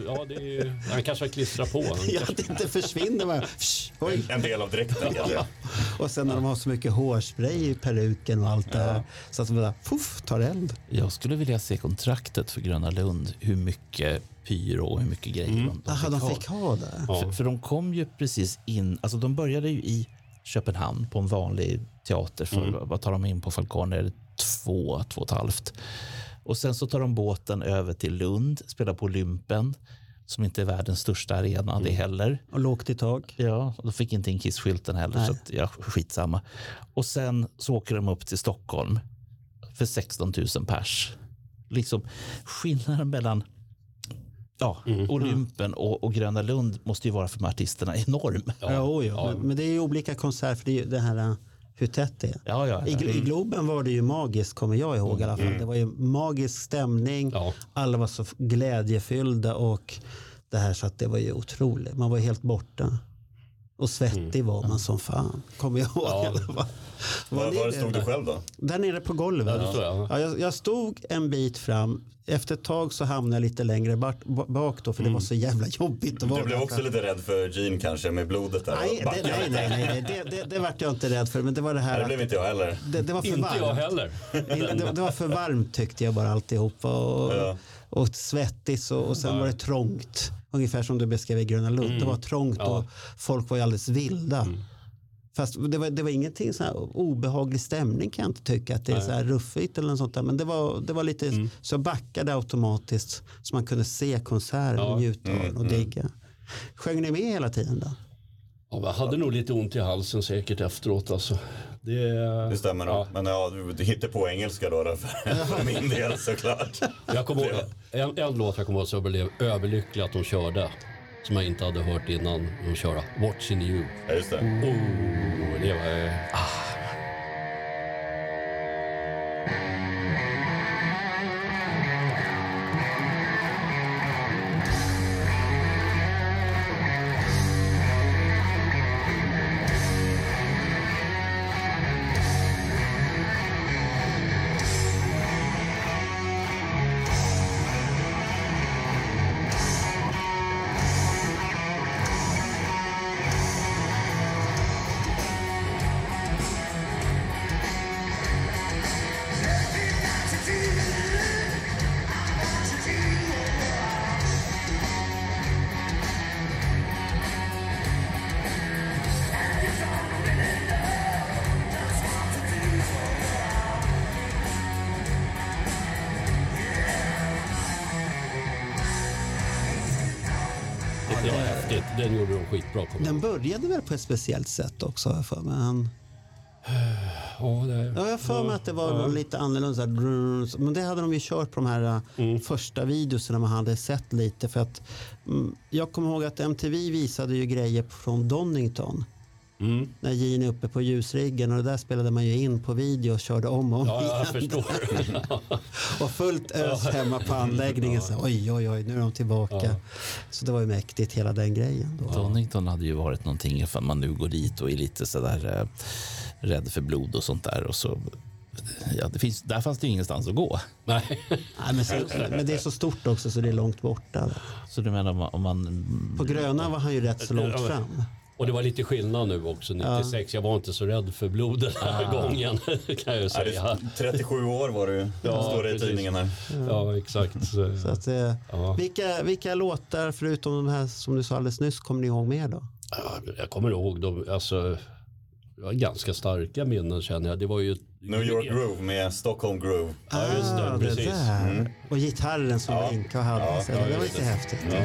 Ja, det är, han kanske har klistrat på. Han *laughs* Ja, kanske- det inte försvinner bara. Psh, oj. En del av dräkten. *laughs* Ja. Och sen när de har så mycket hårspray i peruken och allt det här. Så att de bara puff, tar eld. Jag skulle vilja se kontraktet för Gröna Lund. Hur mycket pyro och hur mycket grejer de, de Jaha, de fick ha det. För, för de kom ju precis in, alltså de började ju i Köpenhamn på en vanlig teater för, Mm. vad tar de in på Falconer? Två, två och ett halvt. Och sen så tar de båten över till Lund, spelar på Olympen som inte är världens största arena Mm. det heller. Och lågt i tak. Ja, och då fick inte in Kiss-skylten heller Nej. så att, ja, skitsamma. Och sen så åker de upp till Stockholm för 16 000 pers. Liksom skillnaden mellan ja, Mm. Olympen och, och Gröna Lund måste ju vara för de artisterna enorm. Ja, oj, ja. Men, men det är ju olika konserter för det är ju det här hur tätt det är. Ja, ja, I, ja. I Globen var det ju magiskt kommer jag ihåg i alla fall. Mm. Det var ju magisk stämning. Alla var så glädjefyllda och det här så att det var ju otroligt. Man var helt borta. Och svettig Mm. var man som fan. Kommer jag ihåg. fall. *laughs* Var, var det stod du själv då? Där nere på golvet. Ja, står jag. Ja, jag, jag stod en bit fram. Efter ett tag så hamnade jag lite längre bak, bak då för det var så jävla jobbigt att vara Du blev också lite rädd för Gene kanske med blodet där. Nej, det, nej, nej, nej. Det, det, det vart jag inte rädd för. Men det var det här Nej, det blev inte jag heller. det, det var för Inte varmt. jag heller. Det, det var för varmt tyckte jag bara alltihopa. Och, Ja. och svettigt och, och sen Ja. var det trångt. Ungefär som du beskrev i Gröna Lund. Mm. Det var trångt Ja. Mm. och folk var ju alldeles vilda. Fast det var, det var ingenting så här obehaglig stämning kan jag inte tycka. Att det är Nej. så här ruffigt eller något sånt där. Men det var, det var lite Mm. så jag backade automatiskt. Så man kunde se konserten Ja. och njuta av den Mm, och digga. Sjöng ni med hela tiden då? Ja, jag hade nog lite ont i halsen säkert efteråt. Alltså. Det, Det stämmer nog. Men ja, du, hittar på engelska då, då för, *laughs* för min del såklart. Jag kommer ihåg, en, en låt jag kommer ihåg så jag blev överlycklig att de körde. Som jag inte hade hört innan de körde. Watching you. Ja, just det. Oh, det var... Ah. Skitbra på. Den började väl på ett speciellt sätt också har jag för mig. Han... Ja, det, Ja, jag har för mig att det var ja. lite annorlunda. Men det hade de ju kört på de här Mm. uh, första videorna man hade sett lite. För att, mm, jag kommer ihåg att MTV visade ju grejer från Donington. Mm. När Gene är uppe på ljusriggen och det där spelade man ju in på video och körde om och om Ja, jag igen. förstår. *laughs* och fullt ös hemma på anläggningen. Så, oj, oj, oj, nu är de tillbaka. Ja. Så det var ju mäktigt hela den grejen. Då. Donington hade ju varit någonting ifall man nu går dit och är lite sådär eh, rädd för blod och sånt där. Och så, ja, det finns, där fanns det ju ingenstans att gå. Nej. Nej, men, så, men det är så stort också så det är långt borta. Så du menar om man... Om man På Gröna var han ju rätt så långt fram. Och det var lite skillnad nu också. 96, jag var inte så rädd för blod den här gången. *laughs* Kan jag Ja, säga. det, 37 år var du, Ja, står det i tidningen här. Ja, exakt. Så, Så att, eh, ja. vilka, vilka låtar förutom de här som du sa alldeles nyss kommer ni ihåg mer då? Ja, Jag kommer ihåg dem. Alltså, det var ganska starka minnen känner jag. Det var ju... New York Groove med Stockholm Groove. Ja, just det. Ah, precis. där. Mm. Och gitarren som Ja. Linka hade. Ja, så ja, det var lite det. häftigt. Ja.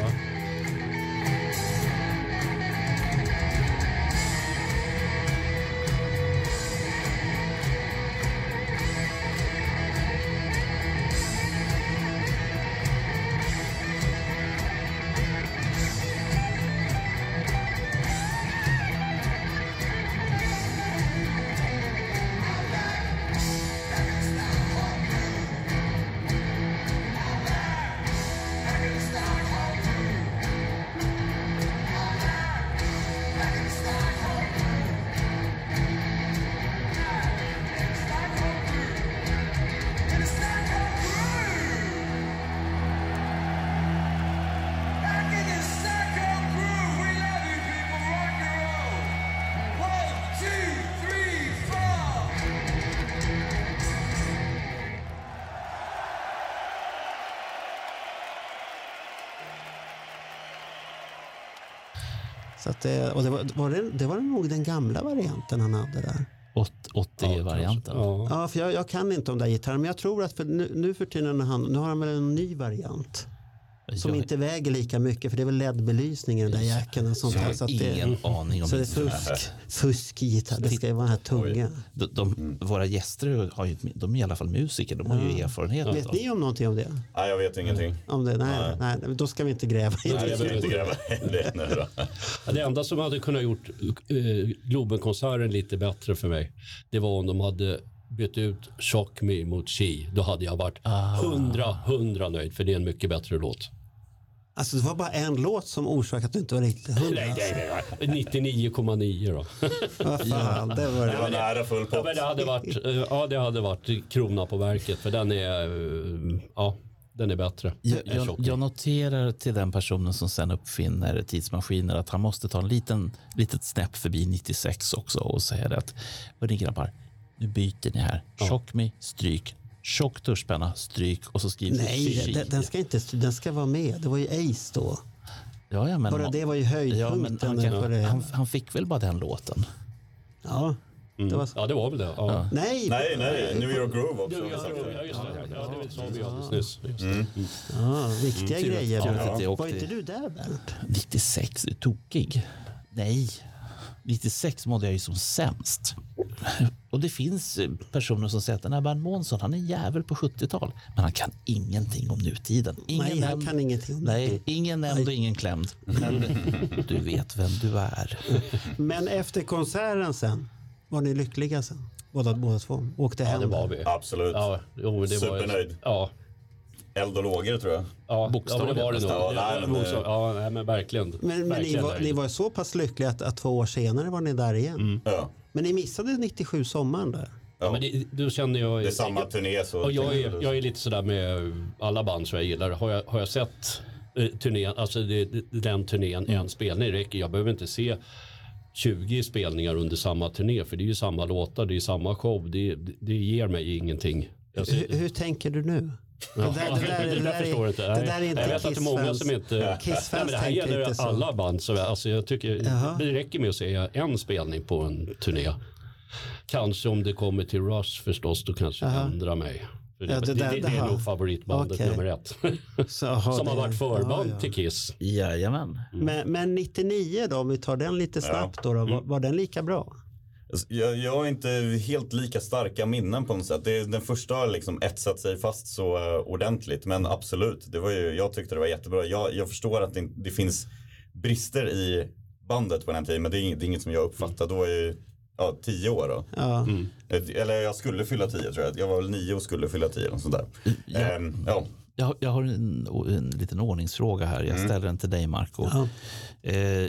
Var, det, det var nog den gamla varianten han hade där. 80-varianten. Ja. Ja, för jag, jag kan inte om där gitarren, men jag tror att för nu, nu för tiden har han, nu har han väl en ny variant. Som Jag- inte väger lika mycket, för det är väl LED-belysning i den där jäkeln. Och sånt Jag har så att det, ingen aning om så det är det. fusk, fusk i gitarr. Det ska ju vara den här tunga. De, de, våra gäster har ju, de är i alla fall musiker, de har ju erfarenhet. Vet ni om någonting om det? Nej, jag vet ingenting. Om det? Nej, nej. då ska vi inte gräva i Nej, det. jag vill inte gräva det nu. Ja, Det enda som hade kunnat gjort eh, Globenkonserten lite bättre för mig, det var om de hade bytt ut Shock Me mot She. Då hade jag varit hundra, hundra nöjd, för det är en mycket bättre låt. Alltså det var bara en låt som orsakade att du inte var riktigt hundra. Nej, nej, nej. 99,9 då. *laughs* Vad fan, det var Det var det. nära full Ja, pott. men det hade varit, eh, ja, det hade varit krona på verket, för den är, eh, ja, den är bättre. Jag, jag, jag noterar till den personen som sen uppfinner tidsmaskiner att han måste ta en liten, litet snäpp förbi 96 också och säga det att Hörni grabbar, nu byter ni här. Chock me, stryk. Tjock tuschpenna, stryk och så skriver Nej, den, den, ska inte, den ska vara med. Det var ju Ace då. ja, ja, men, Bara det var ju ja, höjdpunkten. han, ja, kan, det, han, han fick väl bara den låten. ja, det var, Ja, det var väl det. Ja. nej, Nej, nej, New York Groove också. Ja, ja, just det. Ja, det sa vi alldeles nyss. Ja, viktiga att- grejer. det Var inte du där Bernt? 96, är du tokig? Nej, 96 mådde jag ju som sämst. Och det finns eh, personer som säger att den här Bernt Månsson, han är en jävel på 70-tal. Men han kan ingenting om nutiden. Ingen Nej, han kan ingenting om. Nej, ingen nämnd och ingen klämd. Men du vet vem du är. Men efter konserten sen, var ni lyckliga sen? Båda, båda två? Åkte Ja, hem? det var vi. Absolut. Ja, jo, det var, Supernöjd. Ja, Eld och lågor tror jag. ja, Bokstavligen ja, men det var det nog. Ja, nej, men, Ja, nej, men verkligen. Men, men ni, verkligen var, ni var så pass lyckliga att, att två år senare var ni där igen. Ja. Men ni missade 97 sommaren där. Ja, men det, då känner jag... Det är samma turné så... Och jag, är, jag är lite sådär med alla band som jag gillar. Har jag, har jag sett eh, turnén, alltså det, den turnén, Mm. en spelning räcker. Jag behöver inte se 20 spelningar under samma turné för det är ju samma låtar, det är samma show. Det, det, det ger mig ingenting. Ser- Hur, hur tänker du nu? Det där- det där- *laughs* det det där där är- förstår inte. det där är inte jag vet att det är många som inte... Kiss-fans Nej, men det här gäller inte så. alla band. Så, alltså, jag tycker Jaha. det räcker med att se en spelning på en turné. Kanske om det kommer till Rush förstås, då kanske jag ändrar mig. Ja, det det, det, det är nog favoritbandet Okej. nummer ett. Så, aha, *laughs* som har varit förband ja, ja. till Kiss. Jajamän. Men, men 99 då, om vi tar den lite snabbt då, då var, var den lika bra? Jag, jag har inte helt lika starka minnen på något sätt. Det, den första har liksom etsat sig fast så eh, ordentligt. Men absolut, det var ju, jag tyckte det var jättebra. Jag, jag förstår att det, det finns brister i bandet på den tiden. Men det är, inget- det är inget som jag uppfattar. Då var jag ju ja, tio år då. Ja. Eh, Eller jag skulle fylla tio tror jag. Jag var väl nio och skulle fylla tio. Och sånt där. Ja. Ehm, ja. Jag, jag har en, en liten ordningsfråga här. Jag ställer den till dig, Marco. Ja. Eh,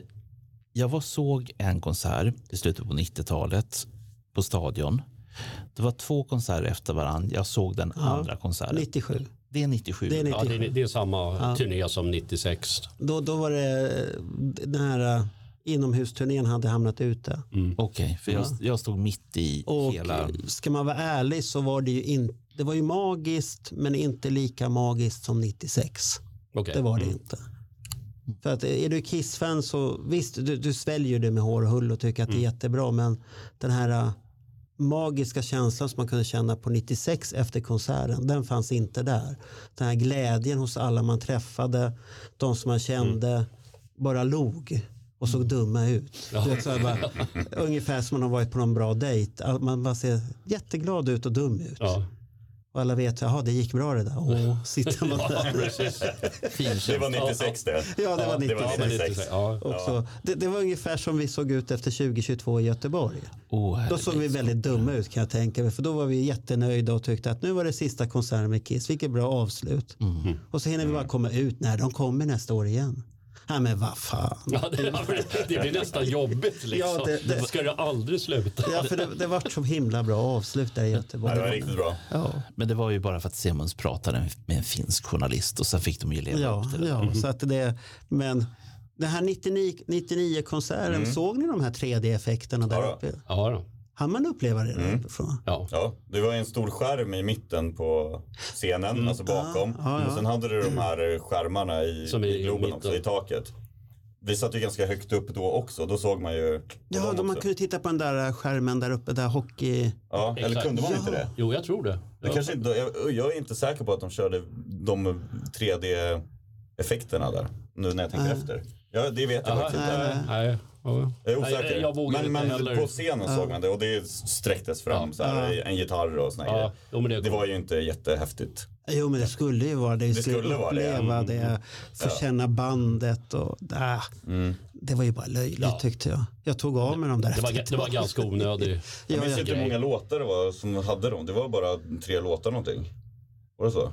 jag var såg en konsert i slutet på 90-talet på Stadion. Det var två konserter efter varandra. Jag såg den andra konserten. 97. Det är 97. Det är Ja, det, 97. är, det är samma turné som 96. Då, då var det den här uh, inomhusturnén hade hamnat ute. Okej, för jag, jag stod mitt i Och hela... ska man vara ärlig så var det ju inte det var ju magiskt men inte lika magiskt som 96. Okej. Det var det inte. För att är du Kiss-fan så visst, du, du sväljer det med hår och hull och tycker att det är jättebra men den här äh, magiska känslan som man kunde känna på 96 efter konserten, den fanns inte där. Den här glädjen hos alla man träffade, de som man kände, bara log och såg dumma ut. Vet, så bara, *laughs* ungefär som man har varit på någon bra dejt. Man bara ser jätteglad ut och dum ut. Ja. Och alla vet, jaha det gick bra det där. Åh, *laughs* sitter man Ja, där. precis. Det var 96 det. Ja, det var det var 96. 96. Ja. Också. Det, det var ungefär som vi såg ut efter 2022 i Göteborg. Oh, Då såg vi väldigt dumma ut kan jag tänka mig. För då var vi jättenöjda och tyckte att nu var det sista konserten med Kiss. Vilket bra avslut. Och så hinner vi bara komma ut. Nej, de kommer nästa år igen. Nej men vad fan. Ja, det, det blir nästan jobbigt liksom. Ja, det- det- Ska det aldrig sluta? Ja, för det, det var så himla bra avslut där i Ja, Göteborg. det var riktigt bra. Ja, Men det var ju bara för att Simons pratade med en finsk journalist och sen fick de ju leva ja, upp till det. ja så att det, men den här 99, 99 konserten, såg ni de här 3D-effekterna där Ja uppe? Ja, då. Hann man uppleva det där uppifrån? ja. Ja, det var en stor skärm i mitten på scenen, alltså bakom. ja, ja. Och sen hade du de här skärmarna i, Som i i Globen mitten. också, i taket. vi satt ju ganska högt upp då också. Då såg man ju Ja, då man kunde titta på den där skärmen där uppe, där hockey... Ja, eller Exakt. kunde man Ja. inte det? Jo, jag tror det. det Ja. kanske inte, jag, jag är inte säker på att de körde de 3D-effekterna där. Nu när jag tänker Nej. efter. Ja, det vet jag Aha, faktiskt inte. Ja. Jag är osäker. Nej, jag vågar men men heller. på scenen såg man det och det sträcktes fram Ja. så här, en gitarr och såna Ja, grejer. jo, men det, Det var ju inte jättehäftigt. Jo, men det skulle ju vara det. Vi Det skulle, skulle vara det. uppleva det, Mm. få Ja. känna bandet och... Äh, Mm. Det var ju bara löjligt Ja. tyckte jag. Jag tog av mig dem där det, var, det var ganska onödigt. Jag Ja, minns ja. inte hur många låtar det var som hade dem. Det var bara tre låtar någonting. Var det så?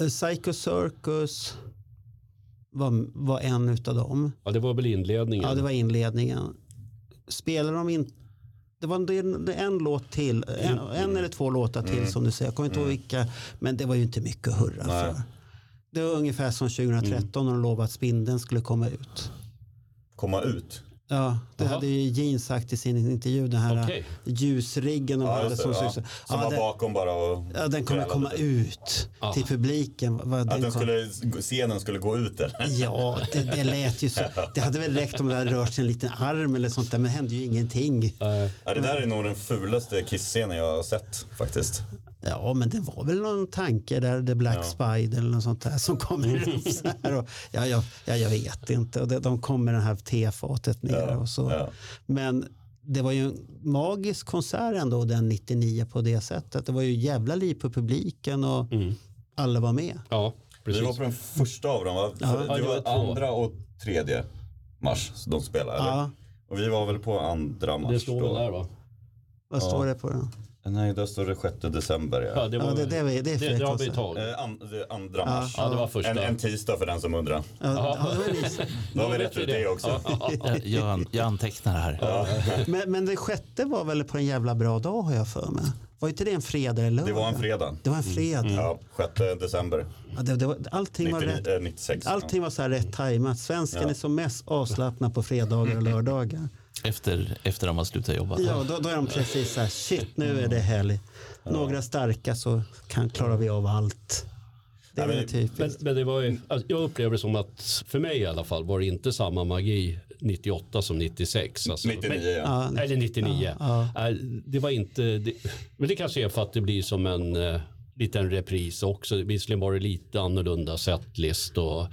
Eh, Psycho Circus var, var en utav dem. Ja, det var väl inledningen. Ja, det var inledningen. Spelade de in... Det var en, en låt till, en, en eller två låtar till som du säger. Jag kommer inte ihåg vilka, men det var ju inte mycket att hurra Nej. för. Det var ungefär som 2013 när de lovade att spindeln skulle komma ut. Komma ut. Ja, det Jaha. hade ju Gene sagt i sin intervju. Den här Okej. ljusriggen de Ja, det, som ja. Som ja, var den, bakom bara och ja, den kommer komma lite. ut Ja. till publiken. Vad Att den den skulle, scenen skulle gå ut eller? Ja, det, det lät ju så. *laughs* Det hade väl räckt om det hade rört sig en liten arm eller sånt där, men det hände ju ingenting. Ja, det där är nog den fulaste Kiss-scenen jag har sett faktiskt. Ja, men det var väl någon tanke där, The Black Ja. Spider eller något sånt där som kommer upp *laughs* så här. Och, ja, ja, ja, jag vet inte. Och det, de kom med det här tefatet ner Ja, och så. ja. Men det var ju en magisk konsert ändå den 99 på det sättet. Det var ju jävla liv på publiken och alla var med. ja, Vi precis. var på den första av dem va? Ja. Det det var andra och tredje mars de spelade. Ja, Och vi var väl på andra mars Det står väl där va? vad står det på den? Nej, där står det 6 december. Ja. Ja, det, var, Ja, det, det, är- det är det, fel det har vi tagit. Eh, an, det andra mars. Ja, det var första. En, en tisdag för den som undrar. Ja, ja, det var det. Då har vi rätt ut det också. Ja, ja, ja. Jag, jag, an- jag antecknar här. Men, men det sjätte var väl på en jävla bra dag har jag för mig. Var inte det en fredag eller lördag? Det var en fredag. Det var en fredag. Ja, 6 december Ja, det, det var, allting, var 99, rätt, eh, 96. allting var så här rätt tajmat. Svensken Ja. är som mest avslappnad på fredagar och *laughs* lördagar. Efter, efter de har slutat jobba. Ja, då, då är de precis så här, shit nu är det helg. Några starka så kan, klarar vi av allt. Det är Ja, men- väl typiskt. Men, men det var ju, alltså, jag upplever det som att för mig i alla fall var det inte samma magi 98 som 96. Alltså, 99 ja. Ja, Eller 99. Ja, Nej, Det var inte, det, men det kanske är för att det blir som en eh, liten repris också. Visserligen var det lite annorlunda setlist och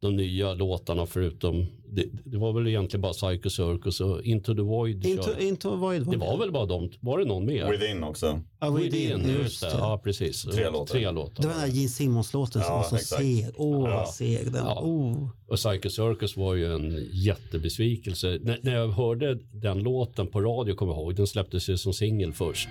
de nya låtarna förutom, det, det var väl egentligen bara Psycho Circus och Into the Void. Into, into Void det var väl bara de, var det någon mer? Within också. Ja, Within, Within, just det. Ja, precis. Tre låtar. Tre låtar. Det var den där Gene Simmons-låten som Ja, var så exakt. seg. Åh, Ja. vad seg den Ja. oh. Och Psycho Circus var ju en jättebesvikelse. När, när jag hörde den låten på radio, kommer jag ihåg, den släpptes ju som singel först.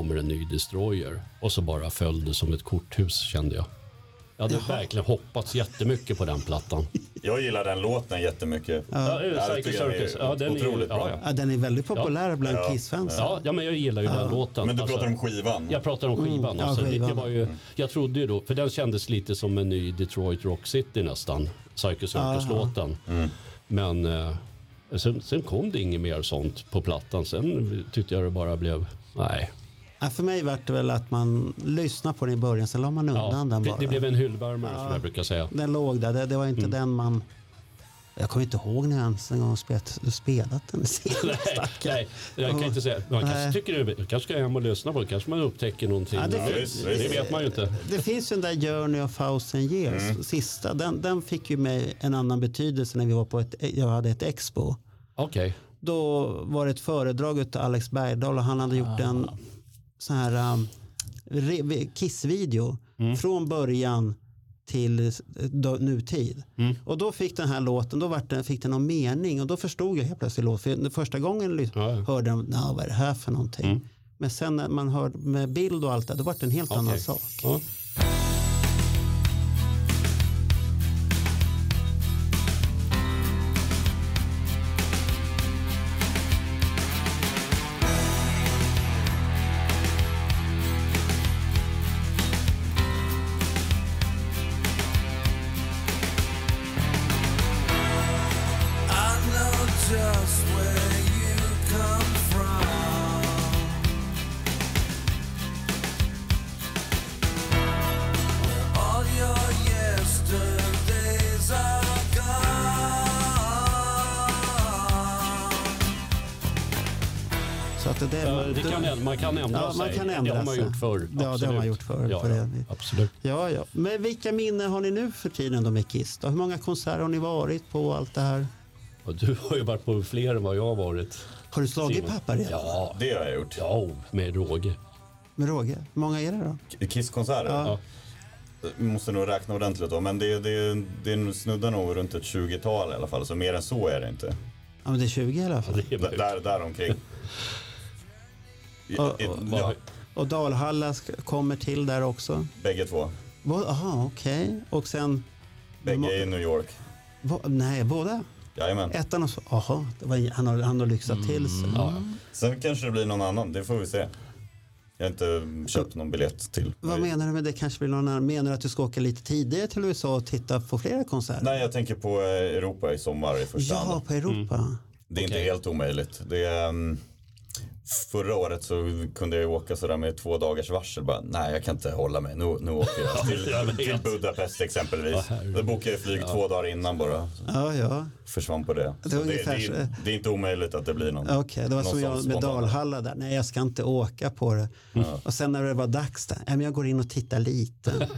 Kommer en ny Destroyer. Och så bara föll det som ett korthus kände jag. Jag hade verkligen hoppats jättemycket på den plattan. *laughs* Jag gillar den låten jättemycket. Ja, Ja, Psycho är Circus. Ja, den är, otroligt ja, bra. ja. Ja, den är väldigt populär bland Ja. Kiss-fans. Ja, ja, men jag gillar ju den låten. Men du Alltså, pratar om skivan? Jag pratar om skivan. ja, alltså, det- skivan. Det var ju, jag trodde ju då, för den kändes lite som en ny Detroit Rock City nästan. Psycho Circus-låten. Men eh, sen, sen kom det inget mer sånt på plattan. Sen tyckte jag det bara blev, nej. Ja, för mig var det väl att man lyssnade på den i början, sen la man Ja, undan den det, bara. det blev en hyllvärmare som jag brukar säga. Den låg där, det, det var inte Mm. den man... Jag kommer inte ihåg när jag ens en gång spelat, spelat den *laughs* senast. Nej, nej, jag kan inte säga. Man kanske Nej. tycker det, kanske ska hem och lyssna på det. Kanske man upptäcker någonting. Ja, det det, finns- det, vet man ju inte. Det finns ju den där Journey of thousand years, Mm. sista. Den, den fick ju mig en annan betydelse när vi var på ett, jag hade ett expo. Okej. då var det ett föredrag av Alex Bergdahl och han hade gjort en sån här um, Kiss-video från början till nutid. Och då fick den här låten, då vart den, fick den någon mening och då förstod jag helt plötsligt låten. För den första gången jag lys- hörde jag, "Nå, vad är det här för någonting? Men sen när man hörde med bild och allt det, då vart det en helt annan sak. Ja. Det, Ja, det kan, man kan ändra Ja, man sig. kan ändra det har man sig. gjort förr. Ja, det har man Absolut. gjort förr Ja, på ja, absolut. Ja, ja. Men vilka minnen har ni nu för tiden då med Kiss? Då? Hur många konserter har ni varit på allt det här? Och du har ju varit på fler än vad jag har varit. Har du slagit Simon. pappa redan? Ja, Det har jag gjort. ja med råge. Med råge? Hur många är det då? Kisskonserter? Ja. Vi måste nog räkna ordentligt då, men det, det, det snuddar nog runt ett 20-tal i alla fall, så mer än så är det inte. Ja, men det är 20 i alla fall. Det är D- möjligt. där, där omkring. I, Och- ja, Och Dalhalla kommer till där också? bägge två. Jaha, okej. Och sen... Bägge i New York. Bo- nej, båda? Jajamän. Ettan och så... Det var- han har, han har lyxat till sig. Mm. Ja. Sen kanske det blir någon annan, det får vi se. Jag har inte köpt någon biljett till. Vad menar du med det? Kanske blir någon annan? Menar du att du ska åka lite tidigare till USA och titta på flera konserter? Nej, jag tänker på eh, Europa i sommar i första Ja, hand. på Europa. Det är inte helt omöjligt. Det är, um, förra året så kunde jag åka sådär med två dagars varsel. Bara, nej, jag kan inte hålla mig. Nu, nu åker jag *laughs* till, till Budapest exempelvis. Då bokade jag flyg två dagar innan bara. Ja, ja. Försvann på det. Det var det, det, är, det är inte omöjligt att det blir någon. Okej, det var som jag med. Dalhalla där. Nej, jag ska inte åka på det. Och sen när det var dags där, men jag går in och tittar lite. *laughs*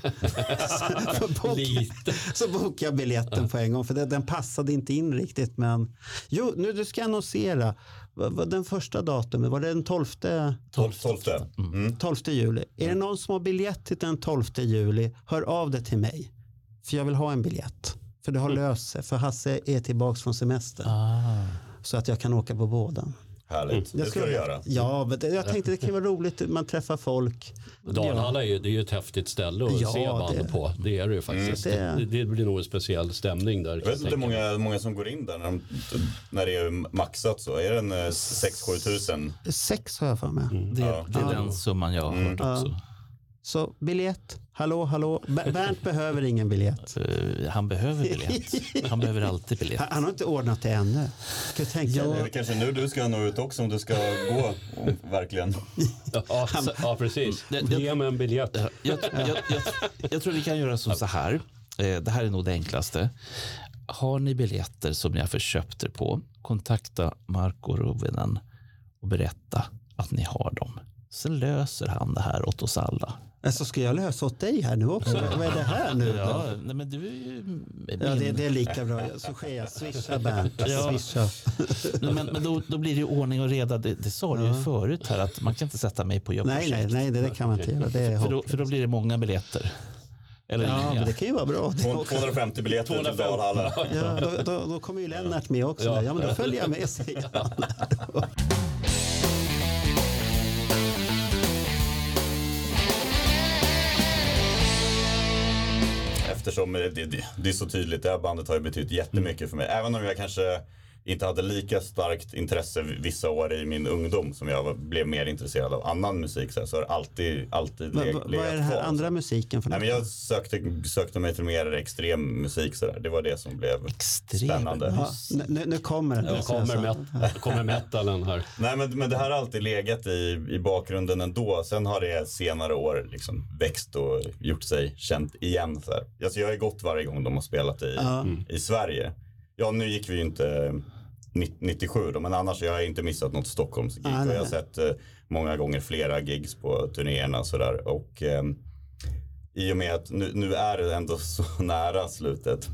så, bok, Lite. så bokade jag biljetten på en gång, för det, den passade inte in riktigt. Men jo, nu du ska annonsera. Vad- Den första datumet, var det den 12, 12. 12. Mm. 12 juli? Är det någon som har biljett till den 12 juli, hör av det till mig. För jag vill ha en biljett. För det har löst sig, för Hasse är tillbaka från semester. Så att jag kan åka på båda. Härligt, det ska du göra. Ja, men det, jag tänkte det kan vara roligt. Man träffar folk. Dalhalla är, ju- det är ju ett häftigt ställe att Ja, se det- band på. Det är det ju faktiskt. Mm. Det, det blir nog en speciell stämning där. Jag vet inte hur många, många som går in där när, de, när det är maxat så. Är det en 6-7 tusen? Sex har jag för mig. Det, Ja. det är den summan jag har hört också. Så biljett, hallå, hallå. Ber- *laughs* Bernt behöver ingen biljett. Eh, Han behöver biljett. Han behöver alltid biljett. Han, han har inte ordnat det ännu. Ska tänka Det dig? är kanske nu du ska nå ut också om du ska gå, verkligen. *laughs* Ja, så, ja precis. Det- det- Ge mig en biljett. Jag, jag, jag, jag tror vi kan göra som så här. Eh, Det här är nog det enklaste. Har ni biljetter som ni har förköpt er på, kontakta Marco Rovinen och berätta att ni har dem. Sen löser han det här åt oss alla. Alltså, ska jag lösa åt dig här nu också? Vad är det här nu? Ja, nej, men du är ju min. Ja, det, det är lika bra. Så sker jag. Swisha Bernt. Ja. Swisha. Men, men då, då blir det ju ordning och reda. Det, det sa du ju förut här att man kan inte sätta mig på Nej, nej, jobbprojekt. nej, det, det kan man inte göra. Det är För då, för då blir det många biljetter. Eller Ja, men det kan ju vara bra. Det också. 250 biljetter till Dalhalla. Ja, då, då, då kommer ju Lennart med också. Ja, ja men då följer jag med, säger han. *laughs* Eftersom det, det, det är så tydligt, det här bandet har ju betytt jättemycket för mig. Även om jag kanske inte hade lika starkt intresse vissa år i min ungdom som jag blev mer intresserad av annan musik så, här, så har alltid, alltid leg- vad är det här kvar. andra musiken för Nej, men jag sökte, sökte mig till mer extrem musik så där. Det var det som blev Extrem spännande. Ja, nu- nu, nu kommer den. Nu kommer, met, kommer metalen här. Nej men, men det här har alltid legat i, i bakgrunden ändå. Sen har det senare år liksom växt och gjort sig känt igen. Så här. Alltså, jag har gått varje gång de har spelat i, Ja. i Sverige. Ja nu gick vi ju inte 97 då, men annars har jag inte missat något Stockholmsgig. Ah, och jag har sett eh, många gånger flera gigs på turnéerna och sådär. Och ehm, i och med att nu, nu är det ändå *laughs* så nära slutet.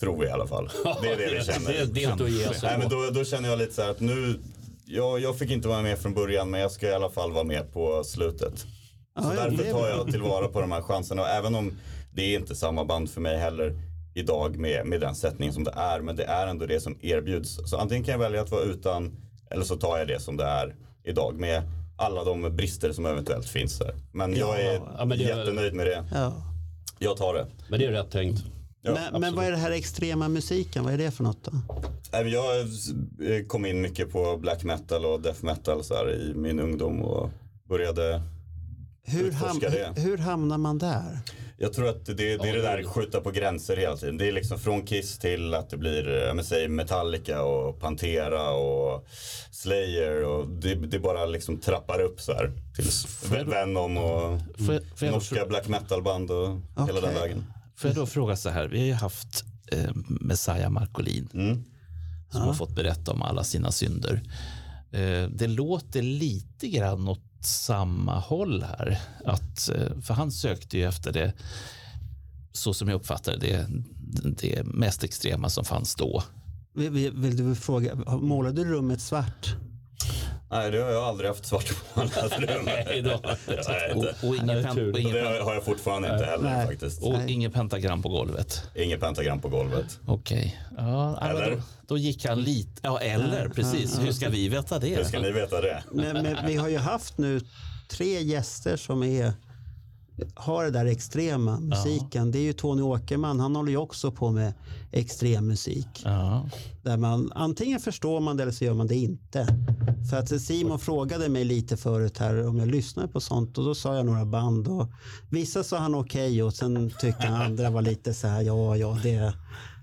Tror vi i alla fall. Det är det vi känner. Det det är inte att ge sig Nej, men då, då känner jag lite så här att nu, jag, jag fick inte vara med från början men jag ska i alla fall vara med på slutet. Så det därför är tar jag tillvara på de här chanserna. Och även om det är inte samma band för mig heller idag med, med den sättning som det är. Men det är ändå det som erbjuds. Så antingen kan jag välja att vara utan eller så tar jag det som det är idag med alla de brister som eventuellt finns där. Men jag är Ja, men det jättenöjd med det. Ja. Jag tar det. Men det är rätt tänkt. Ja, men, men vad är det här extrema musiken? Vad är det för något då? Jag eh, kom in mycket på black metal och death metal så här, i min ungdom och började Hur, ham utforska det. hur, hur hamnar man där? Jag tror att det, det är det där skjuta på gränser hela tiden. Det är liksom från Kiss till att det blir säg Metallica och Pantera och Slayer och det, det bara liksom trappar upp så här. Tills Venom och Får jag- får jag- norska black metal band och hela den vägen. Får jag då fråga så här, vi har ju haft eh, Messiah Marcolin som har fått berätta om alla sina synder. Eh, det låter lite grann åt samma håll här. Att, eh, för han sökte ju efter det, så som jag uppfattade det, det mest extrema som fanns då. Vill, vill du fråga, målade du rummet svart? Nej, det har jag aldrig haft svart på *laughs* rum. Nej, då. Jag vet Och, inte. och, och, Och ingen, det har jag fortfarande inte heller Nej. faktiskt. och ingen pentagram på golvet. Inget pentagram på golvet. Okej. Ja, ja, Eller? Då, då gick han lite... Ja, eller precis. Hur ska vi veta det? Hur ska ni veta det? Men, men vi har ju haft nu tre gäster som är har det där extrema musiken. Det är ju Tony Åkerman, han håller ju också på med extrem musik. Ja. Där man, antingen förstår man det eller så gör man det inte. För att Simon frågade mig lite förut här om jag lyssnar på sånt och då sa jag några band och vissa sa han okej och sen tyckte han andra var lite så här ja ja det är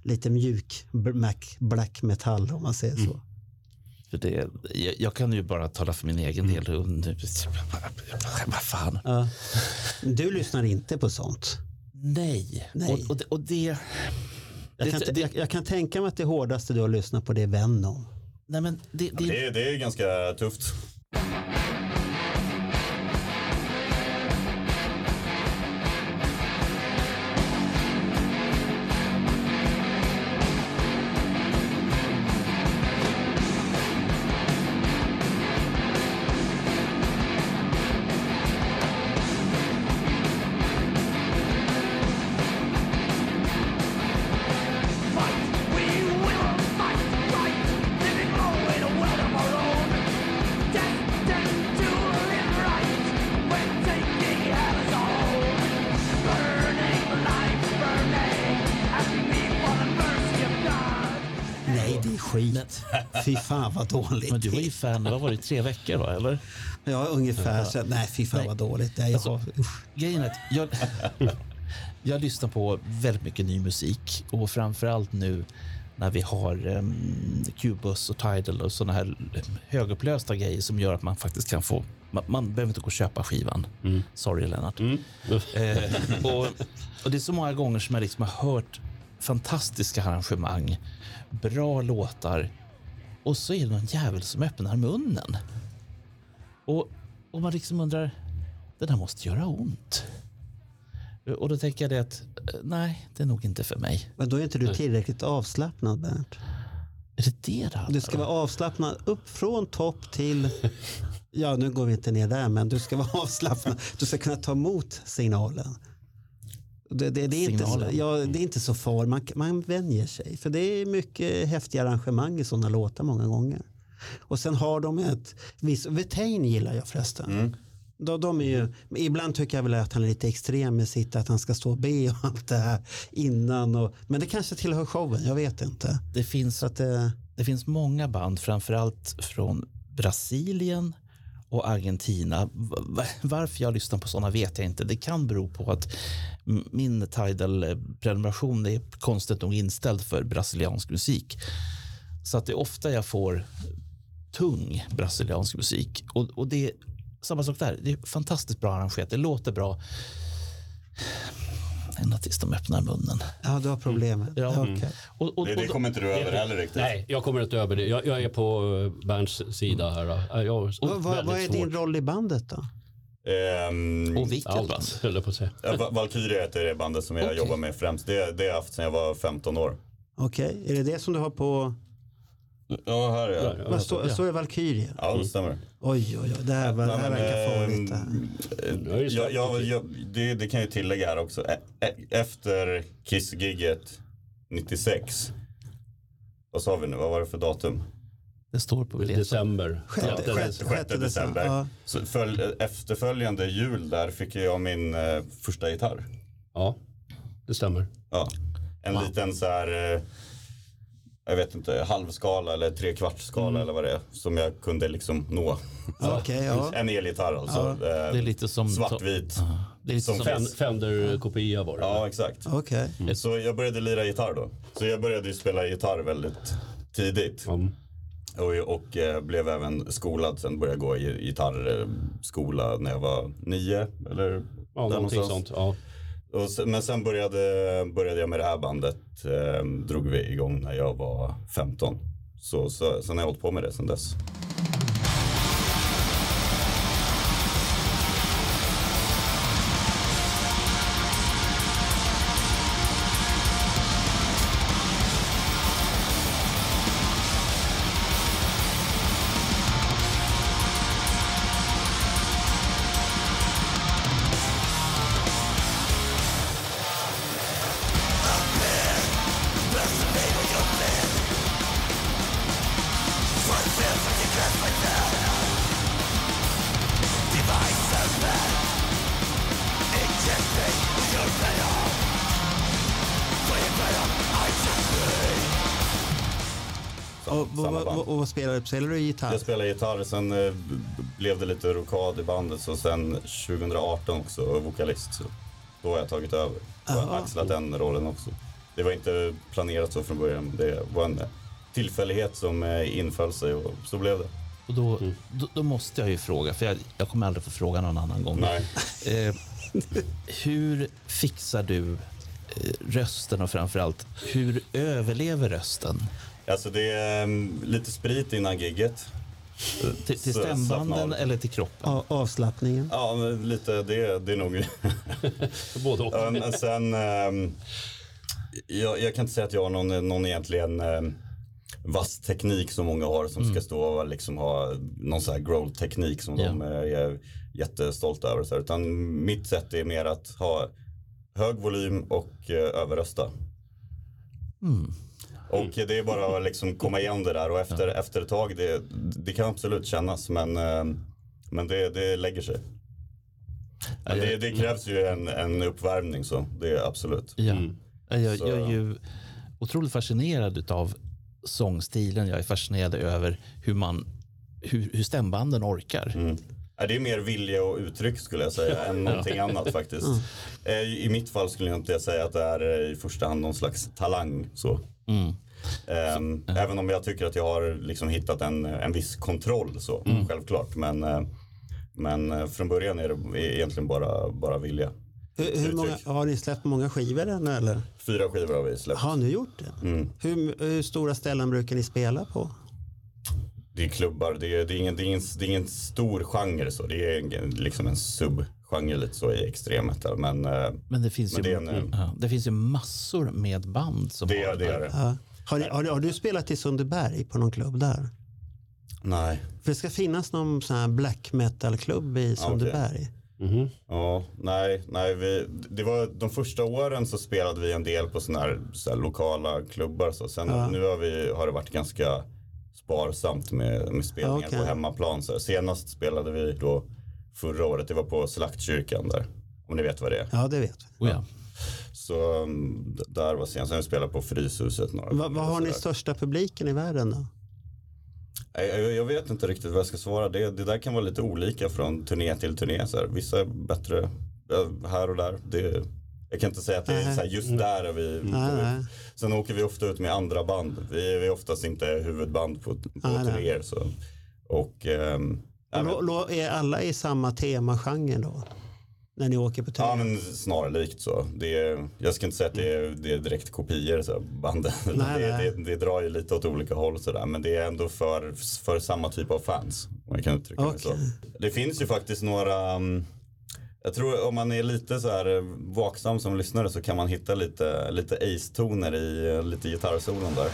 lite mjuk black, black metal om man säger så. För det, jag, jag kan ju bara tala för min egen del. Nu- *laughs* Vad fan? Ja. Du lyssnar inte på sånt? Nej. Nej. Och, och, det- och det... Jag kan, det, jag, jag kan tänka mig att det hårdaste du har lyssnat på det är Venom. nej, men det, det, Det, är- det är ganska tufft. Fan vad dåligt. men du var ju fan, vad var det, tre veckor va? Eller? Ja, ungefär. Så, nej, fy fan vad dåligt. Nej, jag, Alltså. Grejen är att jag, *laughs* jag lyssnar på väldigt mycket ny musik och framförallt nu när vi har um, Cubus och Tidal och sådana här högupplösta grejer som gör att man faktiskt kan få man, man behöver inte gå och köpa skivan. Sorry Lennart. *laughs* Eh, och, och det är så många gånger som jag liksom har hört fantastiska arrangemang, bra låtar och så är det någon jävel som öppnar munnen. Och, och man liksom undrar, det där måste göra ont. Och då tänker jag det att eh, nej, det är nog inte för mig. Men då är inte du tillräckligt avslappnad Bernt. Är det det det Du ska vara avslappnad upp från topp till... *laughs* Ja, nu går vi inte ner där, men du ska vara *laughs* avslappnad. Du ska kunna ta emot signalen. Det, det, det, är, inte så, ja, det är inte så farligt, man, man vänjer sig. För det är mycket häftiga arrangemang i sådana låtar många gånger. Och sen har de ett visst... Vetain gillar jag förresten. De, de är ju, ibland tycker jag väl att han är lite extrem med sitt att han ska stå och be och allt det här innan. Och, men det kanske tillhör showen, jag vet inte. Det finns, att, eh, det finns många band, framförallt från Brasilien och Argentina. Varför jag lyssnar på sådana vet jag inte. Det kan bero på att min Tidal-prenumeration är konstigt nog inställd för brasiliansk musik. Så att det är ofta jag får tung brasiliansk musik. Och, och det är samma sak där. Det är fantastiskt bra arrangerat. Det låter bra. Ända tills de öppnar munnen. ja, du har problemet. Ja. Ja, okej. Och, och, Det, det och, kommer inte du över heller riktigt. Nej, jag kommer inte över det. Jag, jag är på eh, Bernts sida här. Vad, vad, vad är din roll i bandet då? Ehm, och vilket band? Allt, höll jag på att säga. Valkyria heter det bandet som jag Okej. jobbar med främst. Det, det har jag haft sedan jag var 15 år. Okej, är det det som du har på... Ja, här är jag. Vad står står det Valkyrie? Ja, det stämmer. Oj, oj, oj. Det här, var- det här Nej, men, verkar ehm, farligt. det eh, jag, jag, jag, det, det kan jag tillägga här också. E- Efter Kiss-gigget 96. Vad sa vi nu? Vad var det för datum? Det står på biljetten. December. Sjätte- Ja, sjätte- Sjätte, sjätte december. Ja. Så följ, efterföljande jul där fick jag min eh, första gitarr. Ja, det stämmer. Ja. En liten så här, eh, jag vet inte, halvskala eller trekvartsskala Mm. eller vad det är. Som jag kunde liksom nå. *laughs* Ja, Okej, ja. *laughs* En elgitarr alltså. Eh, Det är lite som... Svartvit. Det är lite Som som... Fen- Fender-kopia var det. Ja, exakt. Okej. Så jag började lira gitarr då. Så jag började ju spela gitarr väldigt tidigt. Mm. Och, och eh, blev även skolad. Sen började jag gå i gitarrskola när jag var nio. Eller Ja, någonting sånt. Ja. Och sen, men sen började, började jag med det här bandet. Eh, drog vi igång när jag var 15. Så, så sen har jag hållit på med det sen dess. Spelar du? Spelar gitarr? Jag spelade gitarr, sen eh, blev det lite rokad i bandet. Så sen 2018 också vokalist. Så då har jag tagit över. Jag har Aha. axlat den rollen också. Det var inte planerat så från början. Det var en tillfällighet som eh, inföll sig och så blev det. Och då, då, då måste jag ju fråga, för jag, jag kommer aldrig få fråga någon annan gång. Nej. *laughs* Eh, hur fixar du eh, rösten och framförallt hur överlever rösten? Alltså det är mm, lite sprit innan gigget. Till, till slappna stämbanden eller till kroppen? A- avslappningen? Ja, men lite det, det är nog... *laughs* Både och. Ja, men sen, ehm, jag, jag kan inte säga att jag har någon, någon egentligen um, vass teknik som många har som ska stå och liksom ha någon sån här growl-teknik som Ja. de eh, är jättestolta över. Så här. Utan mitt sätt är mer att ha hög volym och uh, överrösta. Och det är bara att liksom komma igen det där och efter, efter ett tag, det, det kan absolut kännas men, eh, men det, det lägger sig. Men det, det krävs ju en, en uppvärmning så, det är absolut. Ja. Jag, jag, Så- jag är ju otroligt fascinerad av sångstilen. Jag är fascinerad över hur, man, hur, hur stämbanden orkar. Mm. Ja, Det är mer vilja och uttryck skulle jag säga än *laughs* någonting annat faktiskt. Eh, I mitt fall skulle jag inte säga att det är eh, i första hand någon slags talang. Så. Mm. Ehm, Även om jag tycker att jag har liksom hittat en, en viss kontroll så, självklart. Men, eh, men eh, från början är det egentligen bara, bara vilja. Hur, hur många, har ni släppt många skivor än eller? Fyra skivor har vi släppt. Har ni gjort det? Mm. Hur, hur stora ställen brukar ni spela på? Det är klubbar, det är, det är, ingen, det är, ingen, det är ingen stor genre så. Det är en, liksom en subgenre lite så i extrem metal. Men, eh, Men det finns, Men ju, det en, ja, det finns ju massor med band som det, har det är det. Ja. Har, har, du- har du spelat i Sundbyberg på någon klubb där? Nej. För det ska finnas någon sån här black metal-klubb i Sundbyberg. Mhm. Ja, nej, nej vi, det var de första åren så spelade vi en del på såna här, så här lokala klubbar. Så. Sen Ja. nu har, vi, har det varit ganska sparsamt med, med spelningar okej. på hemmaplan. Så. Senast spelade vi då förra året, det var på Slaktkyrkan där. Om ni vet vad det är. Ja, det vet vi. Oh ja. Så um, d- där var. Sen vi spelat på Fryshuset några vad har ni största publiken i världen då? Jag, jag vet inte riktigt vad jag ska svara. Det, det där kan vara lite olika från turné till turné. Så här. Vissa är bättre här och där. Det, jag kan inte säga att det är Nej. så här, just där är vi. Nej, nej. Sen åker vi ofta ut med andra band. Vi är vi är oftast inte huvudband på, på turnéer. Så. Och, ja, Och är alla i samma temagenre då? När ni åker på turné? ja, men snarlikt så. Det är, jag ska inte säga att det är, det är direkt kopior, så banden. Nej, det, nej. det, det drar ju lite åt olika håll så där. Men det är ändå för, för samma typ av fans. Om jag kan uttrycka mig så. Okej. Det finns ju faktiskt några, um, Jag tror om man är lite så här eh, vaksam som lyssnare så kan man hitta lite, lite Ace-toner i eh, lite gitarrsolon där.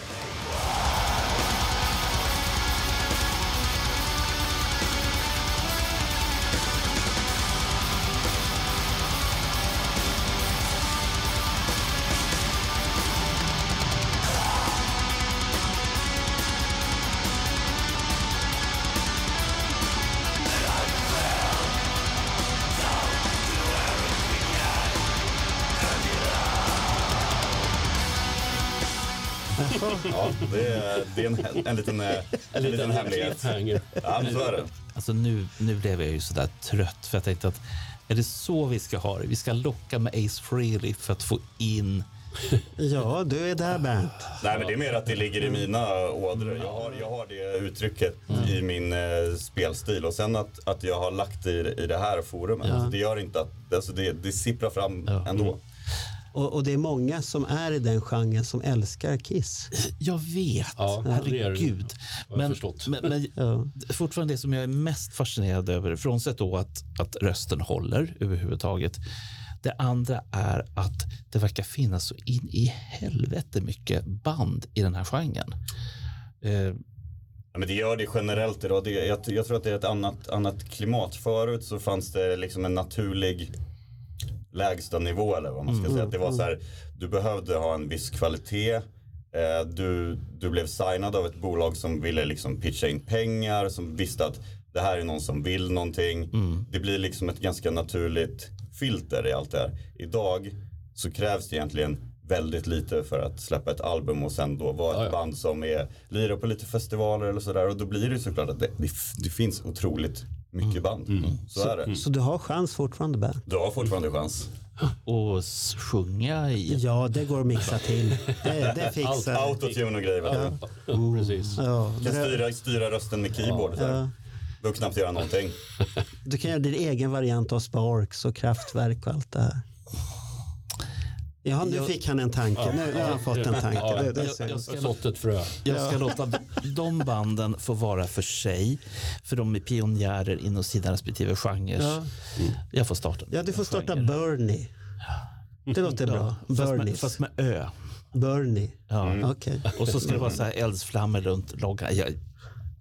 Det är, en, en liten, eh, en liten hemlighet. Ja, men så är det. Alltså nu, nu blev jag ju sådär trött för jag tänkte att är det så vi ska ha det? Vi ska locka med Ace Frehley för att få in... Ja, du är där Bernt. Nej, men det är mer att det ligger i mina ådror. Jag har, jag har det uttrycket i min eh, spelstil och sen att, att jag har lagt det i, i det här forumet. Ja. Alltså, det gör inte att, alltså, det, det sipprar fram ändå. Och, och det är många som är i den genren som älskar Kiss. Jag vet, Ja, herregud. Men, men, men *laughs* Ja. fortfarande det som jag är mest fascinerad över, frånsett då att, att rösten håller överhuvudtaget. Det andra är att det verkar finnas så in i helvete mycket band i den här genren. Eh, Ja, men det gör det generellt idag. Det, jag, jag tror att det är ett annat, annat klimat. Förut så fanns det liksom en naturlig lägsta nivå eller vad man ska säga. Det var så här, du behövde ha en viss kvalitet. Eh, du, du blev signad av ett bolag som ville liksom pitcha in pengar, som visste att det här är någon som vill någonting. Det blir liksom ett ganska naturligt filter i allt det här. Idag så krävs det egentligen väldigt lite för att släppa ett album och sen då vara ett Ja, ja. band som är, lirar på lite festivaler eller sådär. Och då blir det såklart att det, det, det finns otroligt mycket band. Så är det. Så du har chans fortfarande Bernt? Du har fortfarande chans. och sjunga i... Ja, det går att mixa till. Det, det *laughs* fixar Autotune och grejer. vet du. Precis. ja, Kan drö- styra, styra rösten med keyboard. Så. Ja. Behöver knappt göra någonting. *laughs* Du kan göra din egen variant av Sparks och kraftverk och allt det här. Ja, nu Jag- fick han en tanke. Nu, nu har han fått en tanke. Ja, Det, det, jag- jag ska- ett frö. Jag ska låta de- de banden få vara för sig, för de är pionjärer inom sina respektive genrer. Ja. Jag får starta. ja, du får starta Genre. Bernie. Det låter bra. Fast med, fast med ö. Bernie. Ja. Okej. Och så ska det vara så här eldsflammor runt loggan. Jag,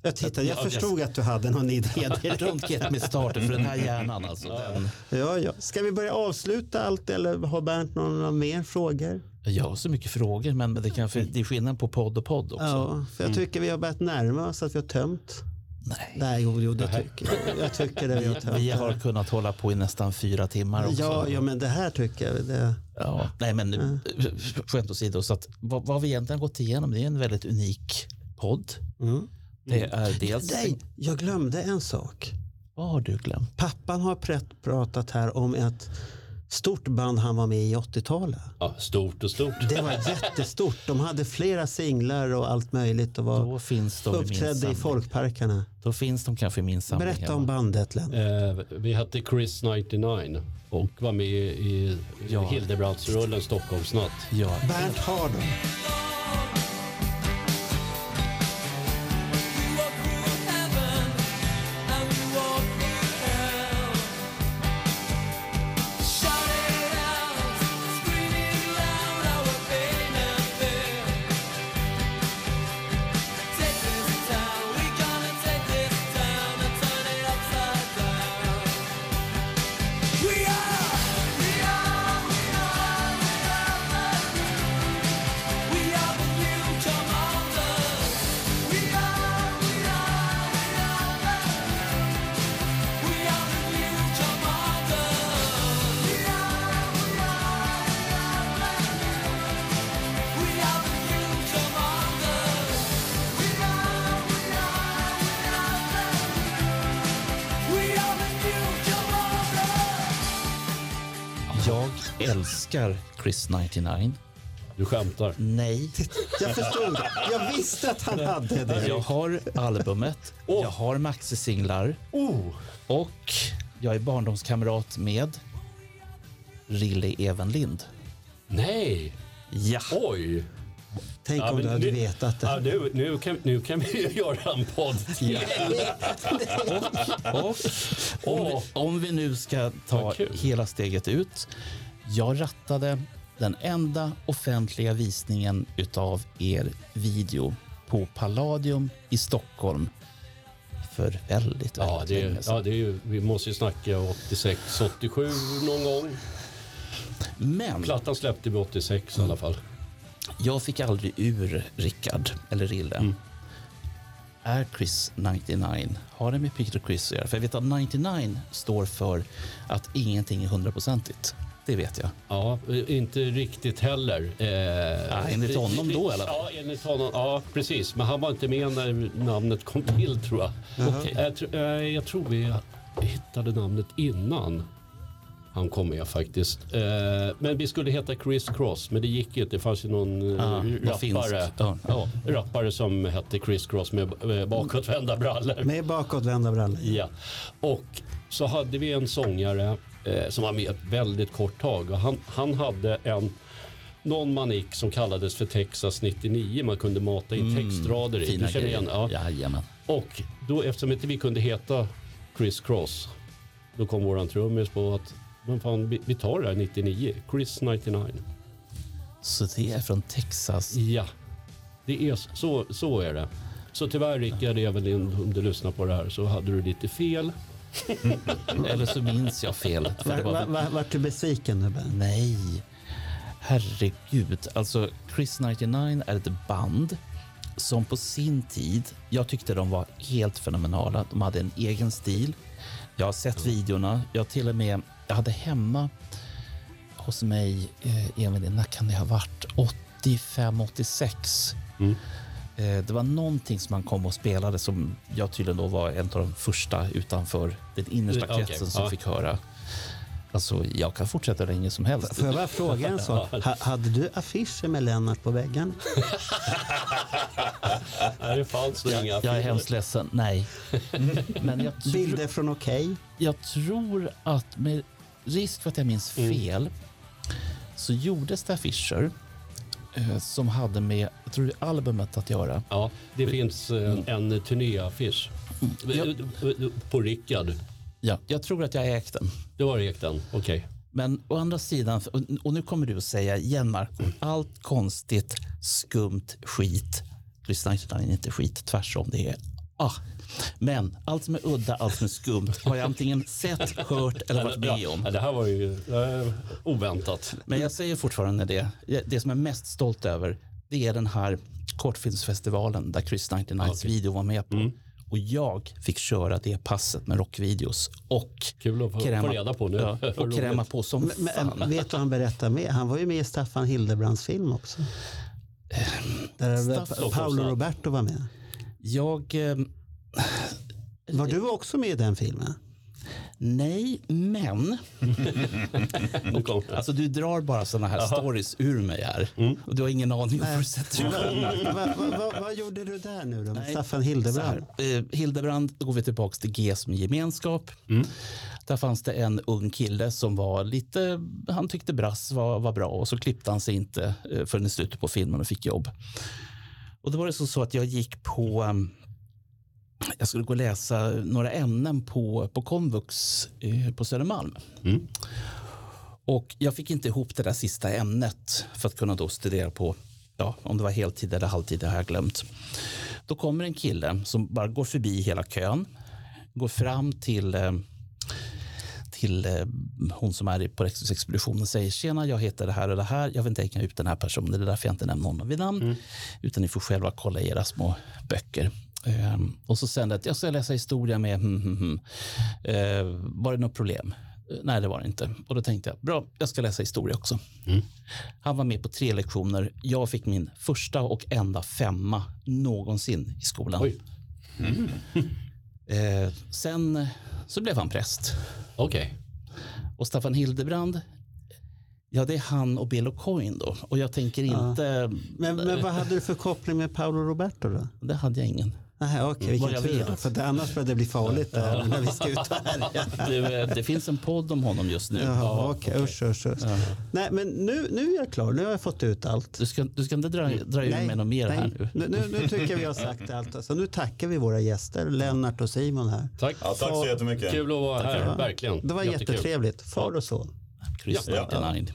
Jag tittar, jag Ja, förstod att du hade någon idé. direkt. don't get me started för den här hjärnan alltså. Den, Ja, ja. Ska vi börja avsluta allt eller har Bernt några mer frågor? Jag har så mycket frågor men det, kan, det är skillnad på podd och podd också. Ja, för jag tycker vi har börjat närma oss att vi har tömt. Nej. Nej, jo, jo det tycker jag. Jag tycker det vi har tömt. Vi har kunnat hålla på i nästan fyra timmar också. Ja, ja, men det här tycker jag. Det, Ja, nej men mm. skämt åsido, så att vad, vad vi egentligen gått igenom det är en väldigt unik podd. mm. Det är dels... Nej, jag glömde en sak. Vad har du glömt? Pappan har pr- pratat här om ett stort band han var med i 80-talet. Ja, stort och stort. Det var jättestort. De hade flera singlar och allt möjligt och var Då finns de i uppträdde i samling. folkparkerna. Då finns de kanske i min samling. Berätta om bandet Len. Eh, vi hette Chris 99 och var med i Ja. Hildebrandsrullen Stockholmsnatt. Ja, Bernt har Chris99. Du skämtar? Nej. Jag förstod. Jag visste att han hade det. Jag har albumet, oh. jag har maxisinglar oh. och jag är barndomskamrat med Rille Evenlind. Nej! Ja. Oj! Tänk ja, om du hade nu, vetat det. Ja, nu, nu, kan, nu kan vi ju göra en podd till. och, och, om, vi, om vi nu ska ta hela steget ut jag rattade den enda offentliga visningen utav er video på Palladium i Stockholm för väldigt, Ja, väldigt det, länge sedan. ja det är ju, vi måste ju snacka 86, 87 någon gång. Men Plattan släppte vi 86 i alla fall. jag fick aldrig ur Rickard, eller Rille. Mm. Är Chris 99, har det med Peter Chris att göra? För jag vet att 99 står för att ingenting är hundraprocentigt. Det vet jag. Ja, inte riktigt heller. Eh, Ja, enligt honom då i alla fall. Ja, enligt honom. Ja, precis. Men han var inte med när namnet kom till tror jag. Okej. Jag, eh, jag tror vi hittade namnet innan han kom med faktiskt. Eh, men vi skulle heta Chris Cross, men det gick inte. Det fanns ju någon Ah, rappare, Ja, ja. rappare som hette Chris Cross med bakåtvända brallor. Med bakåtvända brallor. Ja, och så hade vi en sångare eh, som var med ett väldigt kort tag och han, han hade en någon manik som kallades för Texas 99 man kunde mata in textrader i. Mm, Fina Du känner igen? grejer. Ja. Jajamän. Och då eftersom inte vi kunde heta Chris Cross då kom våran trummis på att men fan, vi, vi tar det här 99, Chris 99. Så det är från Texas. Ja, det är så, så är det. Så tyvärr Rickard, även om du lyssnar på det här så hade du lite fel. Eller så minns jag fel. Var, var, var... var, du besviken Nubbe? Nej, herregud. Alltså Chris 99 är ett band som på sin tid, jag tyckte de var helt fenomenala. De hade en egen stil. Jag har sett videorna. Jag till och med, jag hade hemma hos mig, eh, Emil, när kan det ha varit? 85, 86. Mm. Eh, det var någonting som han kom och spelade som jag tydligen då var en av de första utanför den innersta Okej, kretsen som ja. fick höra. Alltså, jag kan fortsätta länge som helst. Får jag bara fråga en sak? *laughs* Ha, hade du affischer med Lennart på väggen? *laughs* Nej, det fanns inga Jag är hemskt ledsen, nej. *laughs* Men jag, tr- Bilder från Okej? jag tror att med risk för att jag minns fel så gjordes det affischer som hade med, jag tror det albumet att göra. Ja, det finns en, en turnéaffisch på Rickard. Ja, jag tror att jag ägt den. Det var ägt den, okej. Men å andra sidan, och- nu kommer du att säga igen Marco, allt konstigt, skumt, skit. Chris 99 är inte skit, tvärsom. Det är ah. Men allt som är udda, allt som är skumt har jag antingen sett, hört eller varit med om. Ja, det här var ju eh, oväntat. Men jag säger fortfarande det. Det som jag är mest stolt över det är den här kortfilmsfestivalen där Chris 99s video var med på. Och jag fick köra det passet med rockvideos och Kul att få, få reda på nu. ja, *laughs* och kräma på som Men, fan. men, vet du vad han berättar med? Han var ju med i Staffan Hildebrands film också. Där Staffan- Paolo Roberto var med. Jag... Eh, Var du också med i den filmen? nej, men... *laughs* Det. Alltså du drar bara såna här stories ur mig här. Och du har ingen aning om hur du sätter *laughs* vad gjorde du där nu då? Nej, Staffan Hildebrand? här, eh, Hildebrand, då går vi tillbaka till G som gemenskap. Där fanns det en ung kille som var lite, han tyckte brass var, var bra och så klippte han sig inte eh, förrän i slutet på filmen och fick jobb. Och då var det så, så att jag gick på, eh, jag skulle gå och läsa några ämnen på, på komvux eh, på Södermalm. Och jag fick inte ihop det där sista ämnet för att kunna då studera på, ja, om det var heltid eller halvtid, det har jag glömt. Då kommer en kille som bara går förbi hela kön, går fram till, eh, till eh, hon som är på rektorsexpeditionen säger tjena, jag heter det här och det här. Jag vill inte hänga ut den här personen. Det är därför jag inte nämner honom vid namn. Utan ni får själva kolla i era små böcker. Ehm, och så sen att jag ska läsa historia med hmm, hmm, hmm. Eh, var det något problem? Eh, Nej, det var det inte. Och då tänkte jag, bra, jag ska läsa historia också. Han var med på tre lektioner. Jag fick min första och enda femma någonsin i skolan. Oj. *laughs* Eh, sen så blev han präst. Okej. Och Staffan Hildebrand, ja det är han och Bill Coin då. Och jag tänker inte, Men, men vad hade du för koppling med Paolo Roberto då? det hade jag ingen. Nej, okej, Vad vilken jag tur. då, För det, annars börjar det bli farligt där när vi ska ut och härja. *laughs* Du, eh, det finns en podd om honom just nu. Jaha, okej. Usch, usch, usch. Nej, men nu, nu är jag klar. Nu har jag fått ut allt. Du ska, du ska inte dra, dra ur med något mer här nu. nu, nu, nu tycker jag vi har sagt *laughs* allt. Alltså, nu tackar vi våra gäster, Lennart och Simon här. Tack. Ja, tack så jättemycket. Kul att vara här, Ja. verkligen. Det var Jättekul. jättetrevligt. Far och son. Ja. 99.